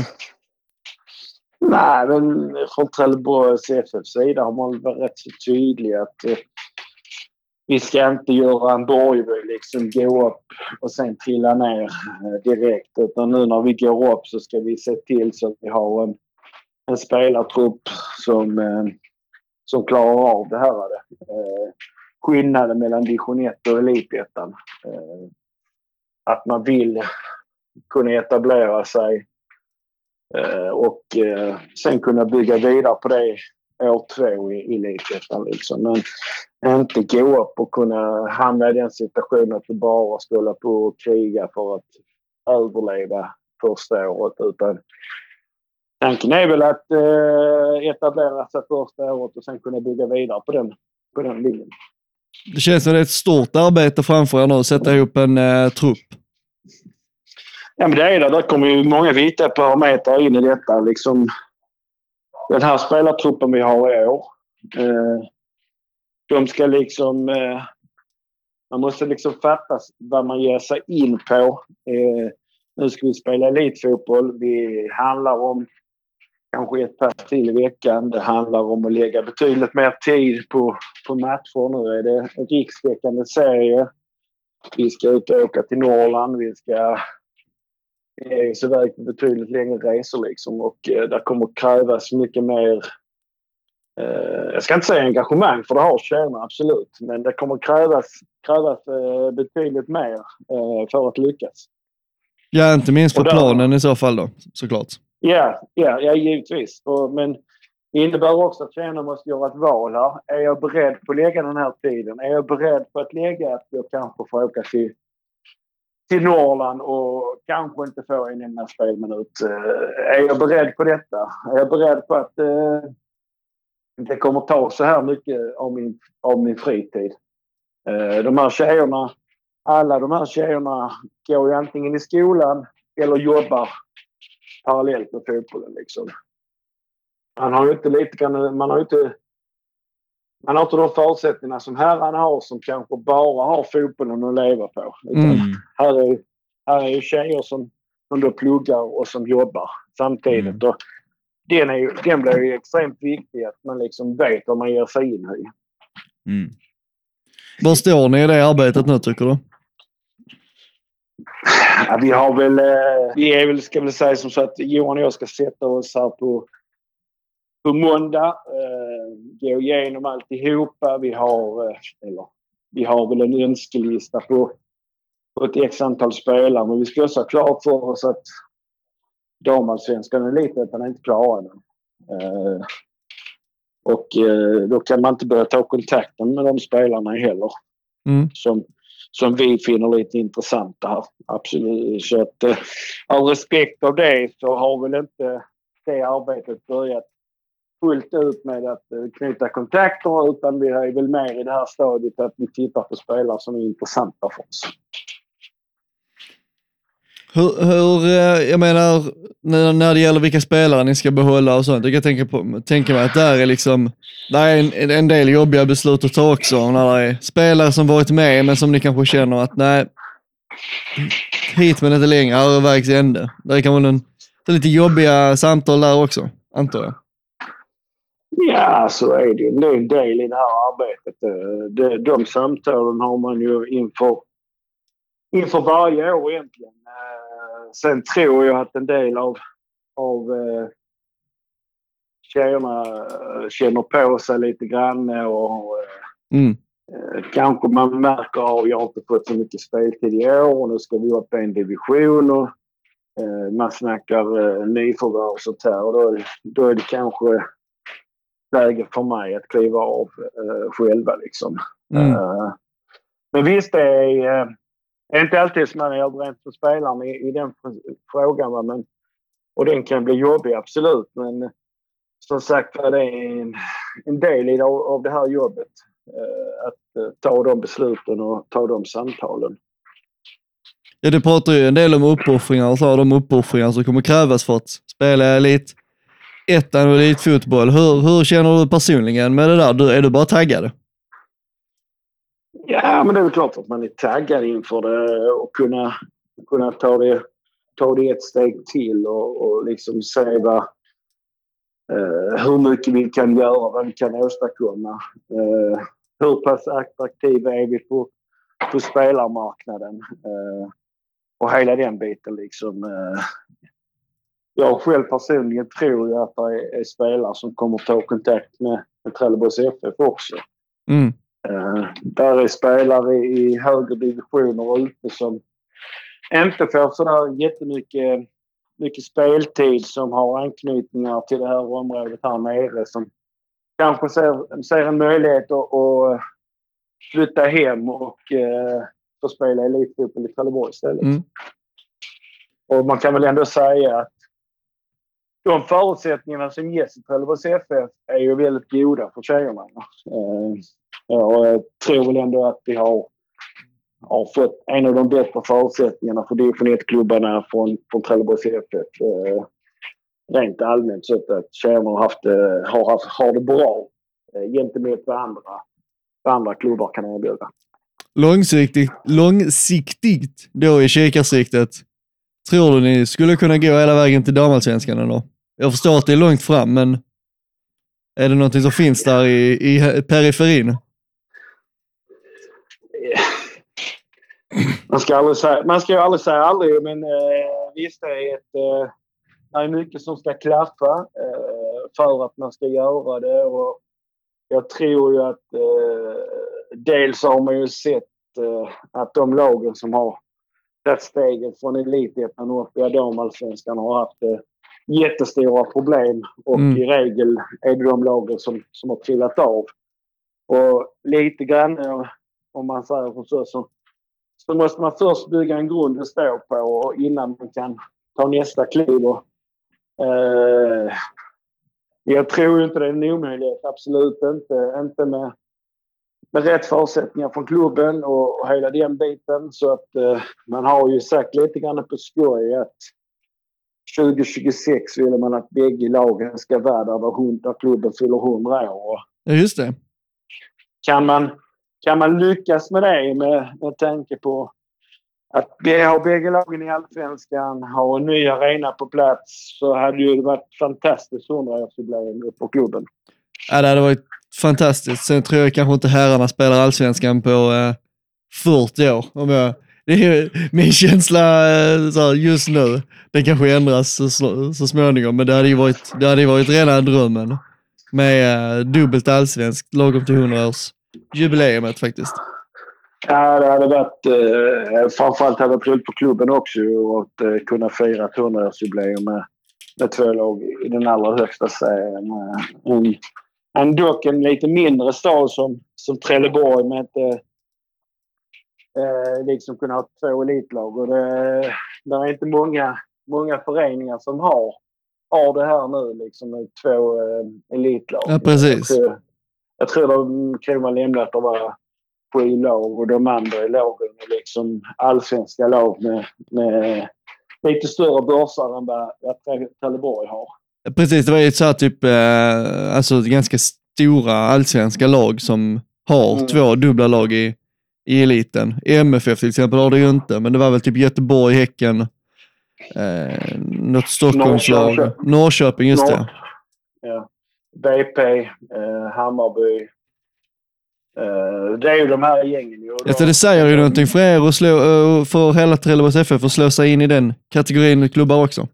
Nej, men från Trelleborgs FF-sida har man varit rätt så tydlig att eh, vi ska inte göra en Borgeby, liksom gå upp och sen trilla ner eh, direkt. Utan nu när vi går upp så ska vi se till så att vi har en, en spelartrupp som, eh, som klarar av det här. Eh, skillnaden mellan division 1 och elitettan. Eh, att man vill kunna etablera sig Eh, och eh, sen kunna bygga vidare på det år två i, i elitettan. Liksom. Men inte gå upp och kunna hamna i den situationen att du bara ska hålla på och kriga för att överleva första året. Utan tanken är väl att eh, etablera sig första året och sen kunna bygga vidare på den, på den linjen. Det känns som det är ett stort arbete framför er nu, att sätta ihop en eh, trupp. Ja, men det är det. Där kommer ju många viktiga parametrar in i detta. Liksom, den här spelartruppen vi har i år. Eh, de ska liksom... Eh, man måste liksom fatta vad man ger sig in på. Eh, nu ska vi spela elitfotboll. Det handlar om kanske ett pass till i veckan. Det handlar om att lägga betydligt mer tid på, på matcher. Nu är det en rikstäckande serie. Vi ska ut och åka till Norrland. Vi ska ge oss iväg på betydligt längre resor liksom. Och eh, där kommer krävas mycket mer jag ska inte säga engagemang, för det har tjejerna absolut. Men det kommer krävas, krävas eh, betydligt mer eh, för att lyckas. Ja, inte minst på planen i så fall då, såklart. Ja, ja, ja givetvis. Men det innebär också att tjejerna måste göra ett val här. Är jag beredd på att lägga den här tiden? Är jag beredd på att lägga att jag kanske får åka till, till Norrland och kanske inte få en enda spelminut? Eh, är jag beredd på detta? Är jag beredd på att eh, det kommer ta så här mycket av min, av min fritid? Eh, de här tjejerna, alla de här tjejerna går ju antingen i skolan eller jobbar parallellt med fotbollen. Liksom. Man har ju inte lite man har inte man har inte de förutsättningarna som herrarna har som kanske bara har fotbollen att leva på. Mm. här, är, här är ju tjejer som, som då pluggar och som jobbar samtidigt. Och den, är ju, den blir ju extremt viktig att man liksom vet vad man ger sig in i. Mm. Var står ni i det arbetet nu tycker du? Ja, vi har väl, eh, vi är väl, ska väl säga som så att Johan och jag ska sätta oss här på, på måndag. Eh, gå igenom alltihopa. Vi har, eh, eller, vi har väl en önskelista på, på ett x antal spelare. Men vi ska också ha klart för oss att damallsvenskan och elitettan är inte klara ännu. Eh, och eh, då kan man inte börja ta kontakten med de spelarna heller Mm. som, som vi finner lite intressanta här. Absolut. Så att eh, av respekt av det så har väl inte det arbetet börjat fullt ut med att knyta kontakter utan vi är väl mer i det här stadiet att vi tittar på spelare som är intressanta för oss. Hur, hur, eh, jag menar, när, när det gäller vilka spelare ni ska behålla och sånt, jag kan tänka, på, tänka mig att där är liksom, där är en, en del jobbiga beslut att ta också, när det är spelare som varit med men som ni kanske känner att nej, hit men inte längre, här är vägs ände. Det är kanske en, det är lite jobbiga samtal där också, antar jag. Ja, så är det ju. Det är en del i det här arbetet. Eh, de, de samtalen har man ju inför, inför varje år egentligen. Eh, Sen tror jag att en del av, av eh, tjejerna eh, känner på sig lite grann och Mm. eh, kanske man märker att jag har inte fått så mycket speltid i år och nu ska vi upp en division och eh, man snackar eh, nyförvärv och sånt här och då, då är det kanske läge för mig att kliva av eh, själva liksom. Mm. Eh, men visst, det är, eh, det är inte alltid som man är överens med spelarna i, i den frågan. Va? Men, och den kan bli jobbig, absolut. Men som sagt var, det är en, en del i, av, det här jobbet. eh, att eh, ta de besluten och ta de samtalen. Ja, du pratar ju en del om uppoffringar och så, de uppoffringar som kommer krävas för att spela elit ettan och elitfotboll. Hur, hur känner du personligen med det där? Du, är du bara taggad? Ja, men det är väl klart att man är taggad inför det och kunna, kunna ta, det, ta det ett steg till och, och liksom se vad, eh, hur mycket vi kan göra, vad vi kan åstadkomma. Eh, hur pass attraktiva är vi på, på spelarmarknaden? Eh, och hela den biten liksom. Eh, jag själv personligen tror ju att det är, är spelare som kommer ta kontakt med, med Trelleborgs FF också. Mm. Eh, där är spelare i högre divisioner ute som inte får sådär jättemycket mycket speltid som har anknytningar till det här området här nere som kanske ser, ser en möjlighet att, att flytta hem och eh, få spela elitfotboll i Trelleborg istället. Mm. Och man kan väl ändå säga att de förutsättningarna som ges i Trelleborgs FF är ju väldigt goda för tjejerna. Eh, och jag tror väl ändå att vi har, har fått en av de bättre förutsättningarna för division 1-klubbarna från, från Trelleborgs FF. Eh, rent allmänt så att tjejerna har, haft, det- har, haft, har det bra eh, gentemot vad andra, vad andra klubbar kan erbjuda. Långsiktigt, långsiktigt då i kikarsiktet, tror du ni skulle kunna gå hela vägen till damallsvenskan ändå? Jag förstår att det är långt fram, men är det någonting som finns där i, i periferin? Man ska, aldrig säga, man ska ju aldrig säga aldrig, men eh, visst det är ett... Eh, det är mycket som ska klaffa eh, för att man ska göra det. Och jag tror ju att eh, dels har man ju sett eh, att de lagen som har tagit steget från elitettan och upp i damallsvenskan har haft eh, jättestora problem. Och Mm. i regel är det de lagen som, som har trillat av. Och lite grann, eh, om man säger som så, så så måste man först bygga en grund att stå på och innan man kan ta nästa kliv. Och, eh, jag tror inte det är en omöjlighet. Absolut inte. Inte med, med rätt förutsättningar från klubben och, och hela den biten. Så att eh, man har ju sagt lite grann på skoj att 2026 vill man att bägge lagen ska vara där, där, klubben fyller 100 år. Ja, just det. kan man, kan man lyckas med det med, med tanke på att ha bägge lagen i Allsvenskan, har en ny arena på plats, så hade ju det varit fantastiskt 100-årsjubileum för klubben. Ja, det hade varit fantastiskt. Sen tror jag kanske inte herrarna spelar allsvenskan på eh, 40 år. Om jag, det är min känsla eh, så här, just nu. Den kanske ändras så, så, småningom, men det hade ju varit, det hade varit rena drömmen med eh, dubbelt allsvenskt lagom till 100 års jubileumet faktiskt. Ja, det hade varit... Eh, framförallt hade det varit roligt för klubben också att eh, kunna fira ett 100-årsjubileum med, med två lag i den allra högsta serien. En, en dock en lite mindre stad som, som Trelleborg med inte eh, liksom kunna ha två elitlag. Och det, det är inte många, många föreningar som har, har det här nu liksom med två eh, elitlag. Ja, precis. Tror, jag tror de lämnat att det var sju lag och de andra lagen är liksom allsvenska lag med, med lite större börsar än vad vad Trelleborg har. Precis, det var ju så här typ, eh, alltså ganska stora allsvenska lag som har Mm. två dubbla lag i, i eliten. MFF till exempel har det ju inte, men det var väl typ Göteborg, Häcken, eh, något Stockholmslag. Norrköping. Norrköping, just det. Norr- Ja. BP, eh, Hammarby. Eh, det är ju de här gängen. ju. Alltså det säger ju någonting för er och slå, eh, för hela Trelleborgs FF att slå sig in i den kategorin klubbar också.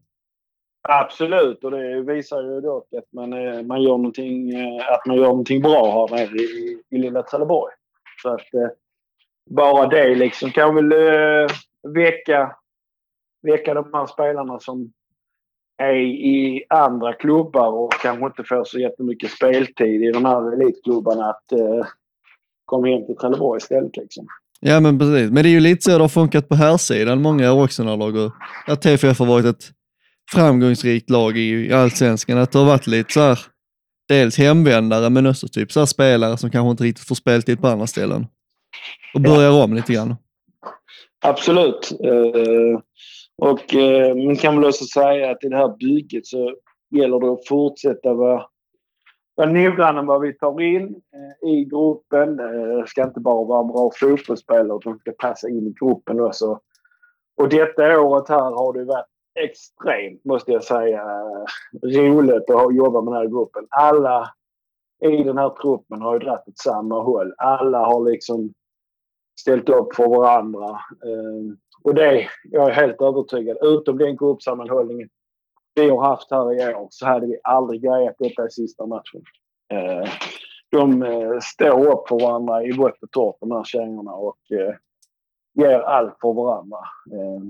Absolut, och det visar ju dock att man, eh, man, gör, någonting, eh, att man gör någonting bra här nere i, i lilla Trelleborg. Så att eh, bara det liksom kan väl eh, väcka, väcka de här spelarna som är i andra klubbar och kanske inte får så jättemycket speltid i de här elitklubbarna att eh, komma hem till Trelleborg istället. Liksom. Ja men precis, men det är ju lite så det har funkat på här sidan många år också när lag och att TFF har varit ett framgångsrikt lag i, allsvenskan. Att det har varit lite så här, dels hemvändare men också typ så här spelare som kanske inte riktigt får speltid på andra ställen. Och börjar om lite grann. Absolut. Eh, och eh, man kan väl också säga att i det här bygget så gäller det att fortsätta vara, vara noggranna med vad vi tar in eh, i gruppen. Eh, det ska inte bara vara bra fotbollsspelare utan ska passa in i gruppen också. Och detta året här har det varit extremt, måste jag säga, eh, roligt att jobba med den här gruppen. Alla i den här truppen har ju dragit åt samma håll. Alla har liksom ställt upp för varandra. Eh, och det, jag är helt övertygad, utom den gruppsammanhållningen vi har haft här i år så hade vi aldrig grejat detta i sista matchen. Eh, de eh, står upp för varandra i vått och torrt, de här tjejerna, och eh, ger allt för varandra. Eh,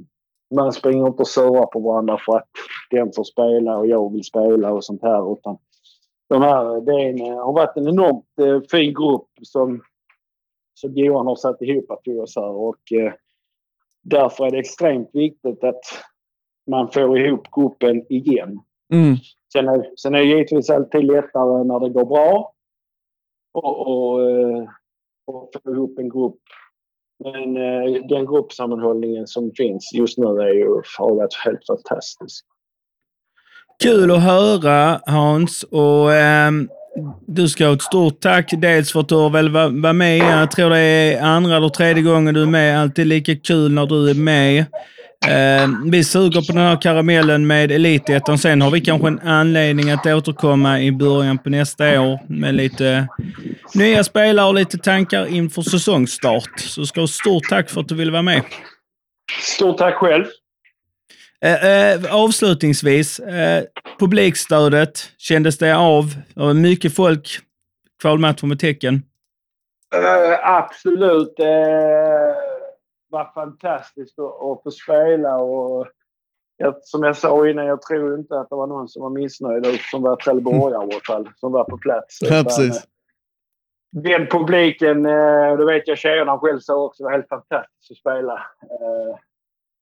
man springer inte och surar på varandra för att den får spela och jag vill spela och sånt här. Utan de här, det en, eh, har varit en enormt eh, fin grupp som, som Johan har satt ihop till oss här. Och, eh, därför är det extremt viktigt att man får ihop gruppen igen. Mm. Sen är, sen är det givetvis alltid lättare när det går bra och, och, och få ihop en grupp. Men eh, den gruppsammanhållningen som finns just nu är ju, har varit helt fantastisk. Kul att höra Hans och ehm, du ska ha ett stort tack. Dels för att du har väl varit med. Jag tror det är andra eller tredje gången du är med. Alltid lika kul när du är med. Eh, vi suger på den här karamellen med Elitettan. Sen har vi kanske en anledning att återkomma i början på nästa år med lite nya spelare och lite tankar inför säsongsstart. Så ska du ha stort tack för att du ville vara med. Stort tack själv. Eh, eh, avslutningsvis, eh, publikstödet, kändes det av? Mycket folk kvalmatchen med tecken. Eh, absolut. Det uh, var fantastiskt att, få spela. Och, jag, som jag sa innan, jag tror inte att det var någon som var missnöjd som var trelleborgare i alla fall, som var på plats. Ja, precis. eh, Den publiken, eh, det vet jag tjejerna själv sa också, var helt fantastiskt att spela.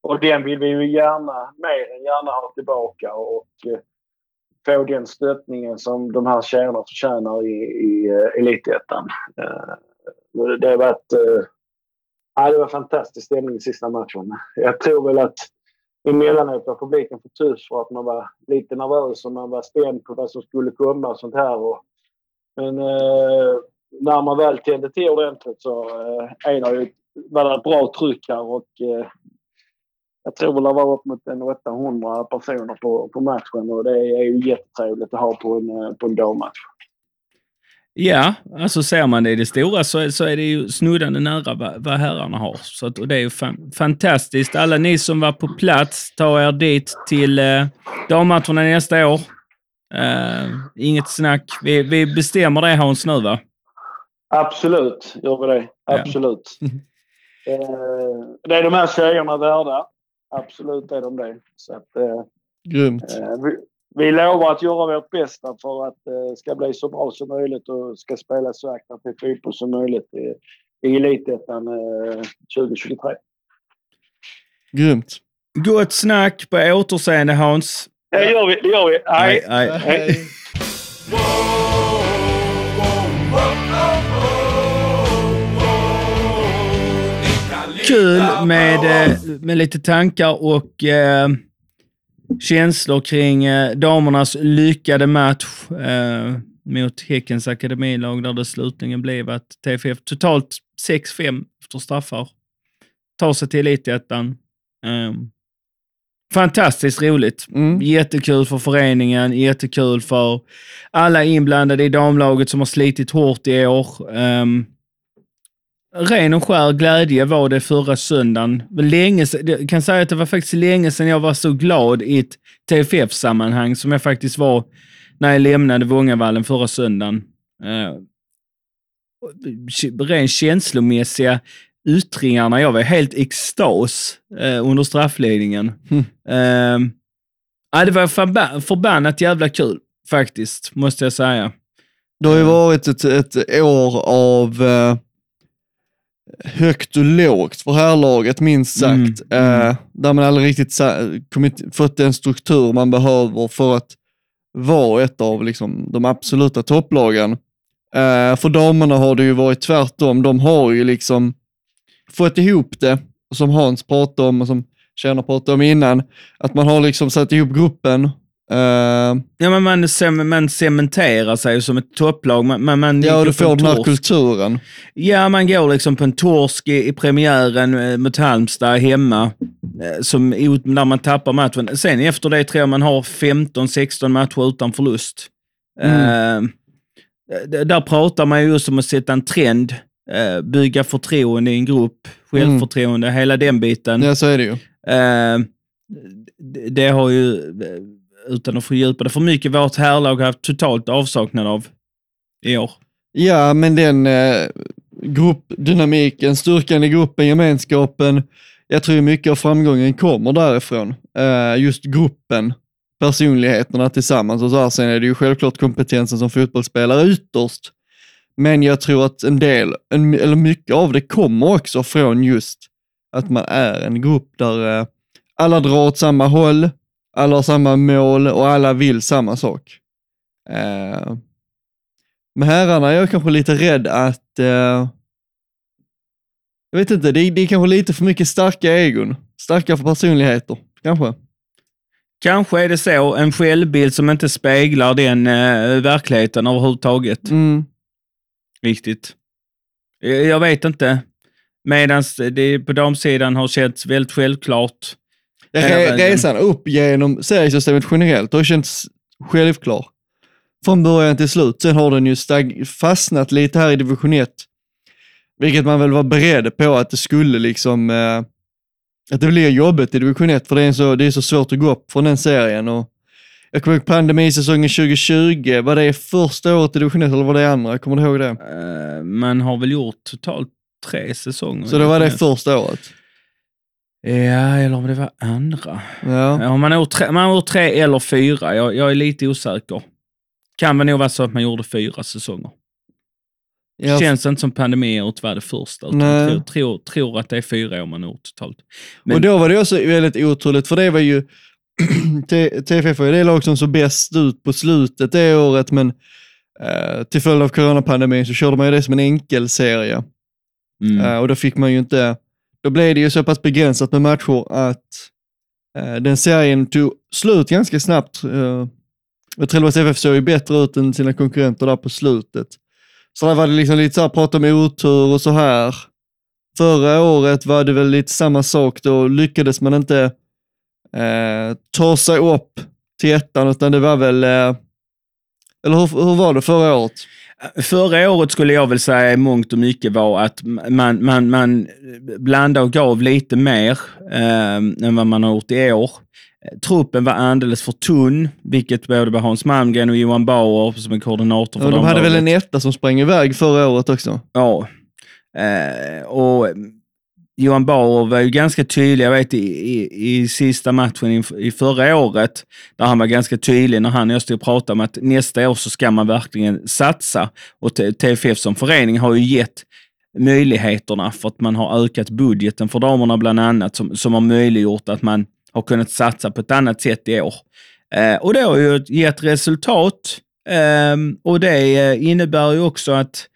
Och den vill vi ju gärna, mer än gärna ha tillbaka och eh, få den stöttningen som de här tjejerna förtjänar i, i eh, Elitettan. Eh, det har varit... Ja, det var fantastisk stämning i sista matchen. Jag tror väl att emellanåt var publiken för tyst för att man var lite nervös och man var spänd på vad som skulle komma och sånt här. Och, men eh, när man väl tände till ordentligt så eh, är det ju, var det ett bra tryck här och eh, jag tror det var upp mot en 800 personer på, på matchen och det är ju jättetrevligt att ha på en, eh, på en dammatch. Ja, alltså ser man det i det stora så, så är det ju snuddande nära vad, vad herrarna har. Så att, och det är ju fan, fantastiskt. Alla ni som var på plats, ta er dit till eh, dammatcherna nästa år. Eh, inget snack. Vi, vi bestämmer det Hans nu va? Absolut, gör vi det. Absolut. eh, det är de här tjejerna värda. Absolut är de det. Så att, eh, Grymt. eh, vi, vi lovar att göra vårt bästa för att det eh, ska bli så bra som möjligt och ska spela så attraktiv fotboll som möjligt i, i Elitettan eh, 2023. Grymt. Gott snack på återseende Hans. Det gör vi. Det gör vi. Hej. Hej, hej. Hej. Kul med, eh, med lite tankar och eh, känslor kring eh, damernas lyckade match eh, mot Häckens akademilag där det slutligen blev att TFF totalt 6-5 efter straffar tar sig till elitettan. Eh, fantastiskt roligt. Mm. Jättekul för föreningen, jättekul för alla inblandade i damlaget som har slitit hårt i år. Um, ren och skär glädje var det förra söndagen. Länge, jag kan säga att det var faktiskt länge sedan jag var så glad i ett TFF-sammanhang som jag faktiskt var när jag lämnade Vångavallen förra söndagen. Uh, ren känslomässiga yttringarna. Jag var helt extas eh, under straffledningen. Mm. Eh, ja, det var förba förbannat jävla kul faktiskt, måste jag säga. Det har ju varit ett, ett år av eh, högt och lågt för herrlaget, minst sagt. Mm, Eh, där man aldrig riktigt kommit, fått den struktur man behöver för att vara ett av liksom, de absoluta topplagen. Eh, för damerna har det ju varit tvärtom. De har ju liksom fått ihop det, som Hans pratade om och som tjejerna pratade om innan, att man har liksom satt ihop gruppen. Eh, Ja, men man, cem- man cementerar sig som ett topplag. Man, man, man ja, du får den här kulturen. Ja, man går liksom på en torsk i, i premiären eh, mot Halmstad hemma, eh, som, där man tappar matchen. Sen efter det tror jag man har 15-16 matcher utan förlust. Eh, d- där pratar man ju just om att sätta en trend, eh, bygga förtroende i en grupp, självförtroende, hela den biten. Ja, så är det ju. Det, har ju, utan att fördjupa det för mycket, vårt härlag har haft totalt avsaknad av i år. Ja, men den eh, gruppdynamiken, styrkan i gruppen, gemenskapen. Jag tror mycket av framgången kommer därifrån. Eh, just gruppen, personligheterna tillsammans och så här. Sen är det ju självklart kompetensen som fotbollsspelare ytterst. Men jag tror att en del, en, eller mycket av det kommer också från just att man är en grupp där eh, alla drar åt samma håll, alla har samma mål och alla vill samma sak. Eh, med herrarna är jag kanske lite rädd att, eh, jag vet inte, det är, det är kanske lite för mycket starka egon, starka personligheter, kanske. Kanske är det så, en självbild som inte speglar den eh, verkligheten överhuvudtaget. Mm. Riktigt. Jag, jag vet inte. Medan det på damsidan har känts väldigt självklart. Re, resan upp genom seriesystemet generellt har känts självklar. Från början till slut. Sen har den ju fastnat lite här i division 1. Vilket man väl var beredd på att det skulle liksom, eh, att det blir jobbigt i division 1 för det är, så, det är så svårt att gå upp från den serien. Och jag kommer ihåg pandemisäsongen 2020, var det första året i division 1 eller var det andra? Kommer du ihåg det? Eh, man har väl gjort totalt tre säsonger. Så det var det första året? Ja, eller om det var andra. Ja. Ja, man, har tre, man tre eller fyra. Jag, jag är lite osäker. Kan väl nog vara så att man gjorde fyra säsonger. Ja, Känns inte som pandemiåret var det första. Utan Nej. tror, tror, tror att det är fyra år man har gjort totalt. Men- Och då var det också väldigt otroligt, för det var ju, TFF var ju det lag som såg bäst ut på slutet det året, men eh, till följd av coronapandemin så körde man ju det som en enkel serie. Mm. Eh, och då fick man ju inte, då blev det ju så pass begränsat med matcher att eh, den serien tog slut ganska snabbt. Uh, Trelleborgs FF såg ju bättre ut än sina konkurrenter där på slutet. Så där var det liksom lite så här, prata om otur och så här. Förra året var det väl lite samma sak, då lyckades man inte eh, ta sig upp till ettan, utan det var väl, eh, eller hur, hur var det förra året? Förra året skulle jag väl säga i mångt och mycket var att man, man, man blandade och gav lite mer eh, än vad man har gjort i år. Truppen var alldeles för tunn, vilket både Hans Malmgren och Johan Bauer som är koordinator för Ja, de hade väl laget. en etta som sprang iväg förra året också. Ja. Eh, och Johan Bauer var ju ganska tydlig, jag vet i, i, i sista matchen i, i förra året, där han var ganska tydlig när han och jag stod och pratade om att nästa år så ska man verkligen satsa. Och TFF som förening har ju gett möjligheterna för att man har ökat budgeten för damerna bland annat, som, som har möjliggjort att man har kunnat satsa på ett annat sätt i år. Eh, och det har ju gett resultat. Eh, och det eh, innebär ju också att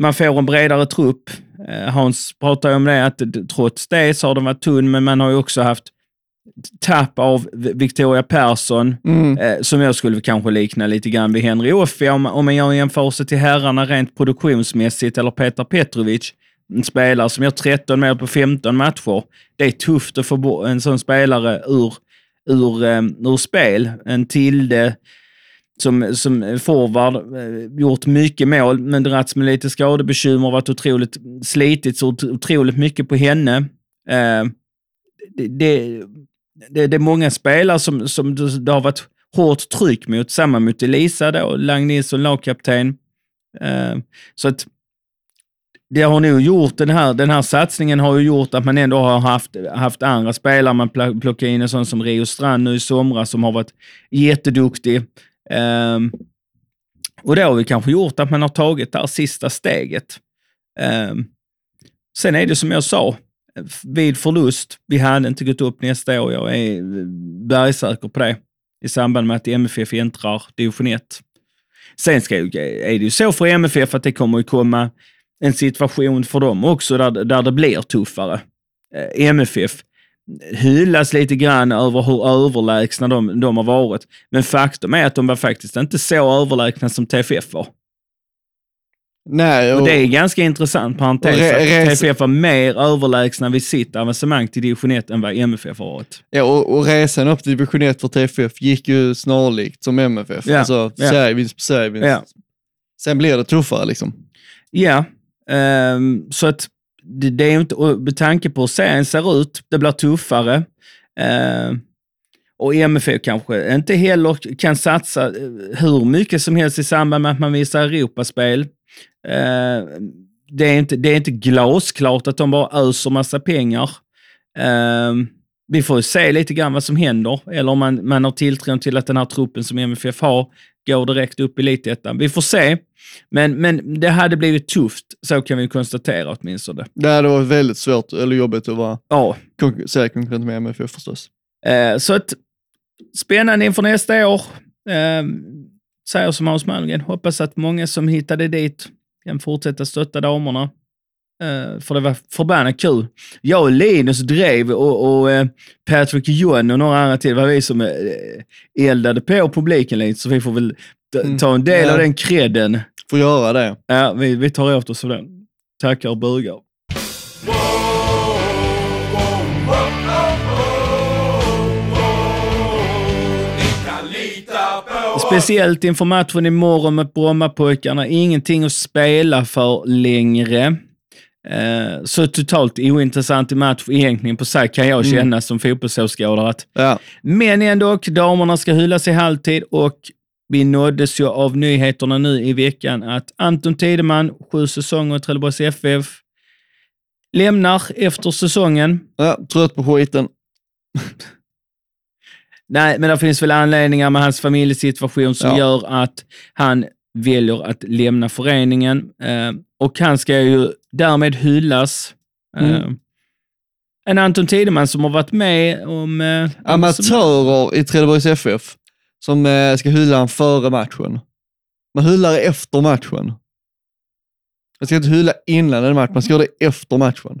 man får en bredare trupp. Eh, Hans pratar om det, att trots det så har den varit tunn, men man har ju också haft tapp av Victoria Persson, Mm. eh, som jag skulle kanske likna lite grann vid Henry Offi om, om man gör en jämförelse till herrarna rent produktionsmässigt, eller Petar Petrovic, en spelare som gör 13 mål på 15 matcher. Det är tufft att få en sån spelare ur, ur, eh, ur spel. En Tilde som, som forward, eh, gjort mycket mål, men dragits med lite skadebekymmer, varit otroligt slitit så otroligt mycket på henne. Eh, det, det, det, det är många spelare som, som det, det har varit hårt tryck mot, samma mot Elisa då, Lang Nilsson, lagkapten. Eh, så att det har nog gjort, den här, den här satsningen har ju gjort att man ändå har haft, haft andra spelare. Man plockar in en sån som Rio Strand nu i somras som har varit jätteduktig. Um, och det har vi kanske gjort att man har tagit det här sista steget. Um, sen är det som jag sa, vid förlust, vi hade inte gått upp nästa år. Jag är bergsäker på det i samband med att MFF äntrar division 1. Sen ska, är det ju så för MFF att det kommer att komma en situation för dem också där, där det blir tuffare. Ehm, MFF hyllas lite grann över hur överlägsna de, de har varit. Men faktum är att de var faktiskt inte så överlägsna som TFF var. Nej, Och och, det är ganska intressant parentes. re- TFF var mer överlägsna vid sitt avancemang till division 1 än vad MFF har varit. ja, och, och resan upp till division 1 för TFF gick ju snarlikt som MFF. Ja, Alltså ja. serievinst på serievinst. Ja. Sen blir det tuffare liksom. Ja, ehm, så att det, det är inte, med tanke på hur serien ser ut, det blir tuffare. Eh, och MFF kanske inte heller kan satsa eh, hur mycket som helst i samband med att man visar Europaspel. Eh, det, är inte, det är inte glasklart att de bara öser massa pengar. Ehm, vi får se lite grann vad som händer, eller om man, man har tilltron till att den här truppen som MFF har går direkt upp i elitettan. Vi får se. Men, men det hade blivit tufft, så kan vi konstatera åtminstone. Det hade varit väldigt svårt eller jobbigt att vara Ja, seriekonkurrent med MFF förstås. eh, så att spännande inför nästa år. Eh, säger som Hans Malmgren, hoppas att många som hittade dit kan fortsätta stötta damerna. Eh, för det var förbannat kul. Jag och Linus drev och, och eh, Patrick John och några andra till var vi som eh, eldade på publiken lite, så vi får väl ta- Mm. en del Ja. av den credden. Får göra det. Ja, vi, vi tar åt oss av den. Tackar och bugar. Speciellt inför matchen imorgon med Brommapojkarna. Ingenting att spela för längre. Eh, så totalt ointressant i match egentligen på sig kan jag Mm. känna som fotbollsåskådare. Ja. men ändå, damerna ska hyllas i halvtid och vi nåddes ju av nyheterna nu i veckan att Anton Tideman, sju säsonger i Trelleborgs FF, lämnar efter säsongen. ja, trött på skiten. Nej, men det finns väl anledningar med hans familjesituation som Ja. gör att han väljer att lämna föreningen. Eh, och han ska ju därmed hyllas. Mm. En Anton Tideman som har varit med om... Eh, Amatörer i Trelleborgs FF som eh, ska hylla han före matchen. Man hyllar efter matchen. Man ska inte hylla innan en match, man ska göra det efter matchen.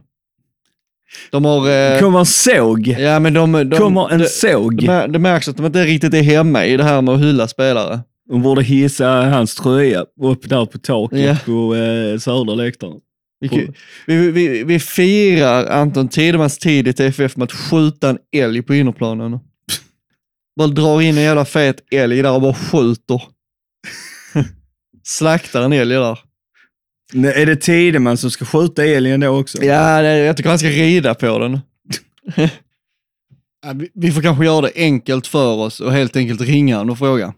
De har... Eh, Kommer en såg. ja, men de, de, Kommer en det, såg. det, det märks att de inte riktigt är hemma i det här med att hylla spelare. De borde hissa hans tröja upp där på taket Ja. på eh, södra läktaren. Vi, vi, vi, vi firar Anton Tidemans tid i TFF med att skjuta en älg på innerplanen. Bara drar in en jävla fet älg där och bara skjuter. Slaktar en älg där. Nej, Är det Tideman som ska skjuta älgen då också? Ja, det, jag tycker han ska rida på den. Vi får kanske göra det enkelt för oss och helt enkelt ringa honom och fråga.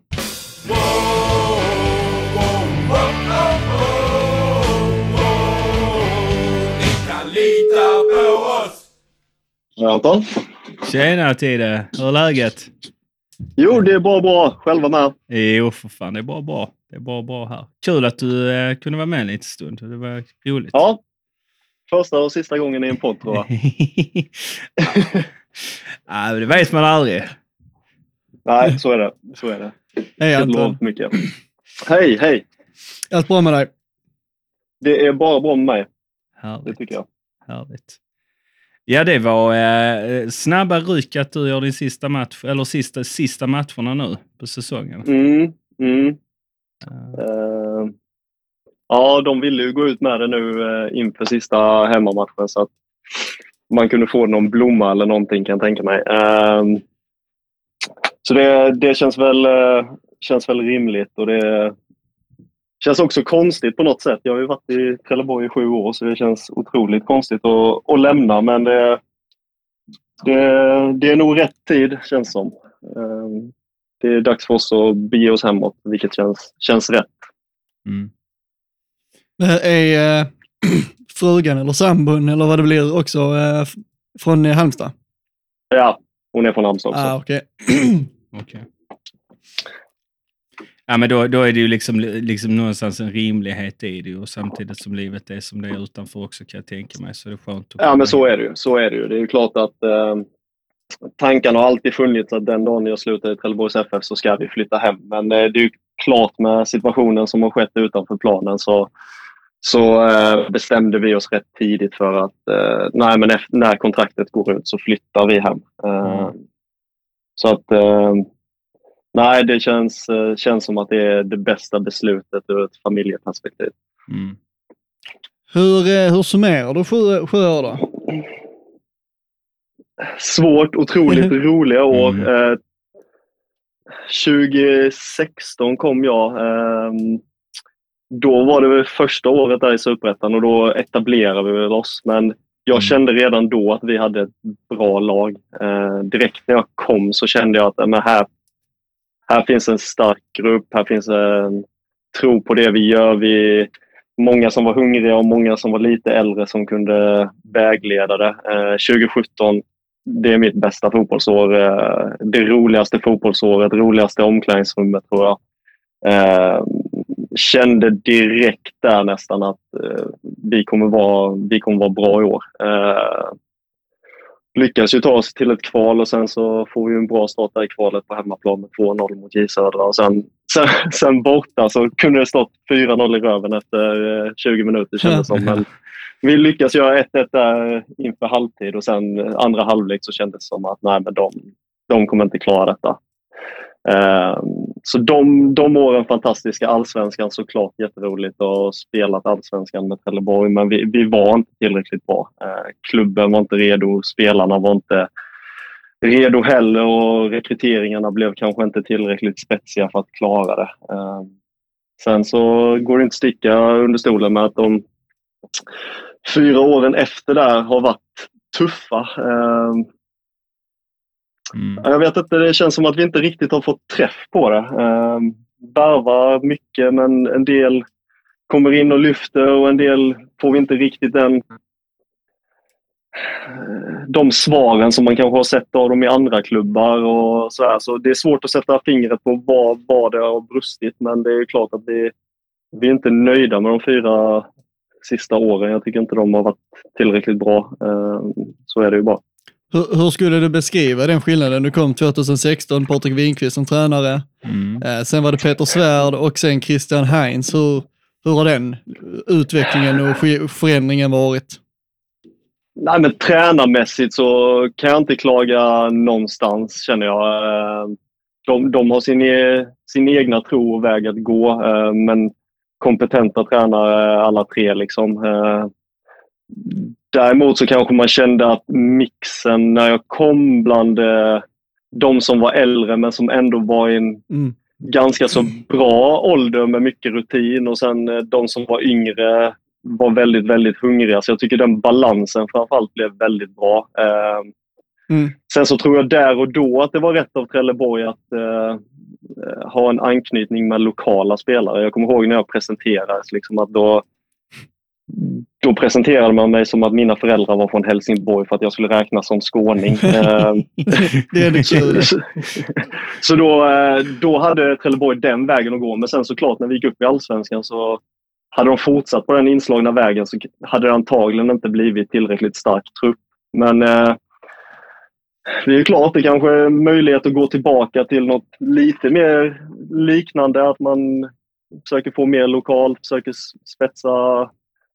Anton? Tjena Tide, hur är läget? Jo, det är bara bra. Själva med. Jo, för fan, det är bara bra. Det är bara bra här. Kul att du eh, kunde vara med en liten stund. Det var roligt. Ja. Första och sista gången i en podd tror jag. ja, det vet man aldrig. Nej, så är det. Så är det. Hej Anton, mycket. Hej, hej. allt bra med dig? Det är bara bra med mig. Det Härligt. tycker jag. härligt. Ja, det var eh, snabba ryck att du gör din sista match, eller sista, sista matcherna nu på säsongen. Mm, mm. Eh, ja, de ville ju gå ut med det nu eh, inför sista hemmamatchen så att man kunde få någon blomma eller någonting kan jag tänka mig. Eh, så det, det känns, väl, känns väl rimligt och det känns också konstigt på något sätt. Jag har ju varit i Trelleborg i sju år så det känns otroligt konstigt att, att lämna men det, det, det är nog rätt tid känns som. Eh, det är dags för oss att bege oss hemåt, vilket känns, känns rätt. mm. Är eh, frugan eller sambon eller vad det blir också f- från Halmstad? Ja, hon är från Halmstad också. Ah, okej. Okej. Ja, men då, då är det ju liksom, liksom någonstans en rimlighet i det och samtidigt som livet är som det är utanför också kan jag tänka mig så är det skönt att Ja, men så är det ju. Så är det ju. Det är ju klart att eh, tankarna har alltid funnits att den dagen jag slutar i Trelleborgs FF så ska vi flytta hem. Men eh, det är ju klart med situationen som har skett utanför planen så, så eh, bestämde vi oss rätt tidigt för att eh, nej, men när kontraktet går ut så flyttar vi hem. Eh, Mm. Så att eh, nej, det känns, eh, känns som att det är det bästa beslutet ur ett familjeperspektiv. Mm. Hur, eh, hur summerar du sju, sju år då? svårt, otroligt roliga år. Mm. Eh, 2016 kom jag. Eh, då var det väl första året där i Superettan och då etablerade vi oss. Men jag Mm. kände redan då att vi hade ett bra lag. Eh, direkt när jag kom så kände jag att men här, här finns en stark grupp. Här finns en tro på det vi gör. Vi, många som var hungriga och många som var lite äldre som kunde vägleda det. Eh, 2017 det är mitt bästa fotbollsår. eh, Det roligaste fotbollsåret, roligaste omklädningsrummet tror jag. Eh, Kände direkt där nästan att eh, vi kommer vara, vi kommer vara bra i år. Eh, Eh, Lyckades ju ta oss till ett kval och sen så får vi en bra start där i kvalet på hemmaplan med 2-0 mot J Södra. Och sen, sen, sen borta så kunde det stått 4-0 i röven efter eh, 20 minuter kändes det som. Men vi lyckas göra 1-1 där inför halvtid och sen eh, andra halvlek så kändes det som att nej, men de, de kommer inte klara detta. Eh, så de, de åren fantastiska. Allsvenskan såklart jätteroligt och spelat allsvenskan med Trelleborg men vi, vi var inte tillräckligt bra. Eh, klubben var inte redo, spelarna var inte redo heller och rekryteringarna blev kanske inte tillräckligt spetsiga för att klara det. Eh, sen så går det inte att sticka under stolen med att de fyra åren efter där har varit tuffa. Eh, Mm. jag vet inte, det känns som att vi inte riktigt har fått träff på det. Eh, värvar mycket men en del kommer in och lyfter och en del får vi inte riktigt den de svaren som man kanske har sett av dem i andra klubbar. och så, här. så Det är svårt att sätta fingret på vad, vad det har brustit men det är klart att vi, vi är inte nöjda med de fyra sista åren. Jag tycker inte de har varit tillräckligt bra. Ehm, så är det ju bara. Hur, hur skulle du beskriva den skillnaden? Du kom 2016, Patrik Winqvist som tränare. Mm. Eh, sen var det Peter Svärd och sen Christian Heinz. Hur, hur har den utvecklingen och förändringen varit? Nej, men tränarmässigt så kan jag inte klaga någonstans känner jag. Eh, De, de har sin, e- sin egna tro och väg att gå, eh, men kompetenta tränare alla tre. Liksom. Däremot så kanske man kände att mixen när jag kom bland eh, de som var äldre men som ändå var i en Mm. ganska så bra ålder med mycket rutin och sen eh, de som var yngre var väldigt, väldigt hungriga. Så jag tycker den balansen framförallt blev väldigt bra. Eh, Mm. Sen så tror jag där och då att det var rätt av Trelleborg att eh, ha en anknytning med lokala spelare. Jag kommer ihåg när jag presenterades liksom att då, då presenterade man mig som att mina föräldrar var från Helsingborg för att jag skulle räknas som skåning. Eh, Det är det så, så då, eh, då hade Trelleborg den vägen att gå. Men sen såklart när vi gick upp i Allsvenskan så hade de fortsatt på den inslagna vägen så hade det antagligen inte blivit tillräckligt stark trupp. Men eh, det är klart, det kanske är möjlighet att gå tillbaka till något lite mer liknande. Att man försöker få mer lokalt, försöker spetsa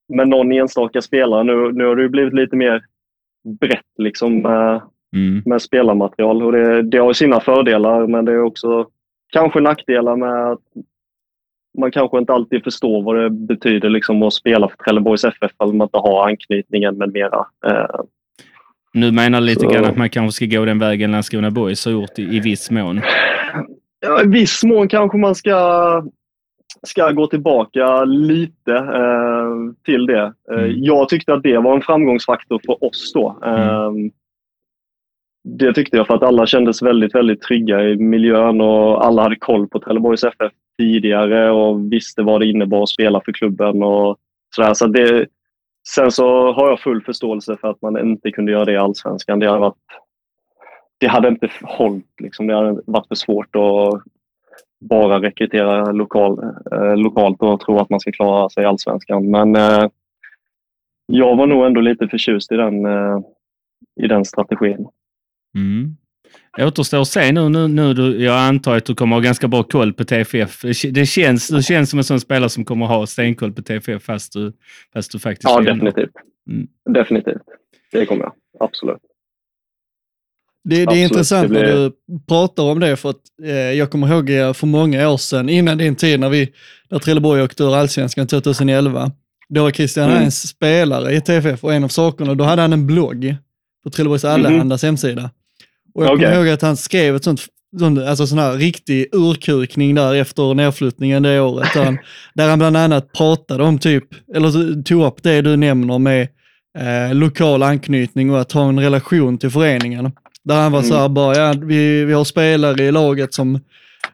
med någon enstaka spelare. Nu, nu har det blivit lite mer brett liksom, med, Mm. med spelarmaterial. Och det, det har sina fördelar, men det är också kanske nackdelar med att man kanske inte alltid förstår vad det betyder liksom, att spela för Trelleborgs FF om man inte har anknytningen med mera. Eh, Nu menar lite Så- grann att man kanske ska gå den vägen Landskrona Boys har gjort i, i viss mån. Ja, I viss mån kanske man ska, ska gå tillbaka lite eh, till det. Eh, Mm. Jag tyckte att det var en framgångsfaktor för oss då. Eh, Det tyckte jag för att alla kändes väldigt, väldigt trygga i miljön och alla hade koll på Trelleborgs FF tidigare och visste vad det innebar att spela för klubben och sådär. Så det, sen så har jag full förståelse för att man inte kunde göra det i Allsvenskan. Det hade varit det hade inte hållit. Liksom. Det hade varit för svårt att bara rekrytera lokal, eh, lokalt och tro att man ska klara sig i Allsvenskan. Men eh, jag var nog ändå lite förtjust i den, eh, i den strategin. Mm. Återstår att se nu, nu, nu du, jag antar att du kommer ha ganska bra koll på TFF. Det känns, du känns som en sån spelare som kommer ha stenkoll på TFF fast du, fast du faktiskt Ja, definitivt. Mm. Definitivt. Det kommer jag. Absolut. Det, det är Absolut, intressant det blir- när du pratar om det, för att eh, jag kommer ihåg eh, för många år sedan, innan din tid när vi, när Trelleborg åkte ur allsvenskan 2011, då var Christian Mm. Heinz spelare i TFF och en av sakerna, då hade han en blogg på Trelleborgs Allehandas hemsida. Och jag kommer Okej. ihåg att han skrev ett sånt, sånt alltså sån här riktig urkukning där efter nedflyttningen det året, där han, där han bland annat pratade om typ, eller tog upp det du nämner med eh, lokal anknytning och att ha en relation till föreningen. Där han var Mm. så här bara, ja, vi, vi har spelare i laget som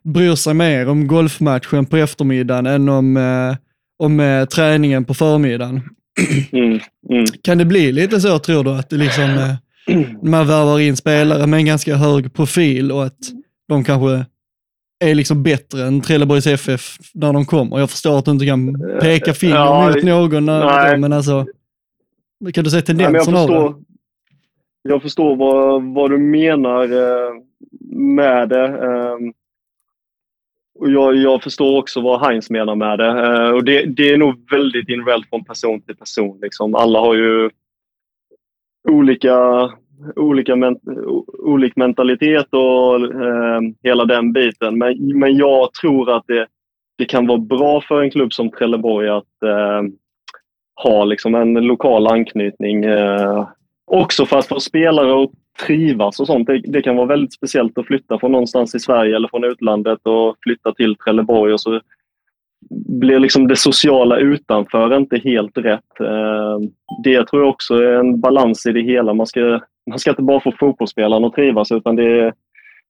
bryr sig mer om golfmatchen på eftermiddagen än om, eh, om eh, träningen på förmiddagen. Mm. Mm. Kan det bli lite så tror du att det liksom, eh, man värvar in spelare med en ganska hög profil och att de kanske är liksom bättre än Trelleborgs FF när de kommer? Jag förstår att du inte kan peka finger Ja, mot någon, nej. men alltså, kan du se tendenserna av det? Jag förstår vad, vad du menar eh, med det. Ehm, och jag, jag förstår också vad Heinz menar med det. Eh, och det, det är nog väldigt individuellt från person till person. Liksom. Alla har ju olika, olika men, olik mentalitet och eh, hela den biten. Men, men jag tror att det, det kan vara bra för en klubb som Trelleborg att eh, ha liksom en lokal anknytning. Eh, också för att få spelare att trivas och sånt. Det, det kan vara väldigt speciellt att flytta från någonstans i Sverige eller från utlandet och flytta till Trelleborg och så blir liksom det sociala utanför inte helt rätt. Eh, det tror jag också är en balans i det hela. Man ska, man ska inte bara få fotbollsspelaren att trivas utan det är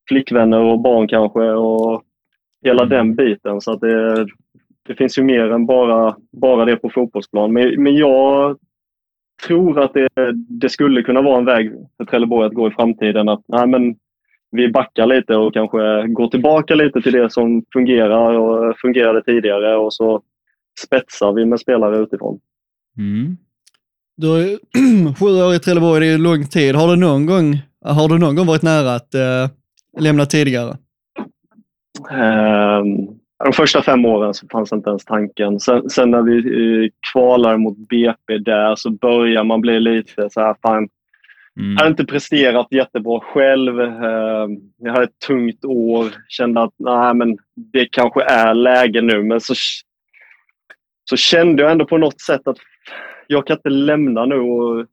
flickvänner och barn kanske och hela den biten. Så att det, det finns ju mer än bara, bara det på fotbollsplan. Men, men jag tror att det, det skulle kunna vara en väg för Trelleborg att gå i framtiden. Att nej, men vi backar lite och kanske går tillbaka lite till det som fungerar och fungerade tidigare och så spetsar vi med spelare utifrån. Mm. Du har ju sju år i Trelleborg, det är lång tid. Har du någon gång, har du någon gång varit nära att eh, lämna tidigare? Ehm, de första fem åren så fanns inte ens tanken. Sen, sen när vi eh, kvalar mot BP där så börjar man bli lite så här, fan, Mm. jag har inte presterat jättebra själv. Eh, Jag hade ett tungt år. Kände att nej, men det kanske är läge nu. Men så, så kände jag ändå på något sätt att jag kan inte lämna nu och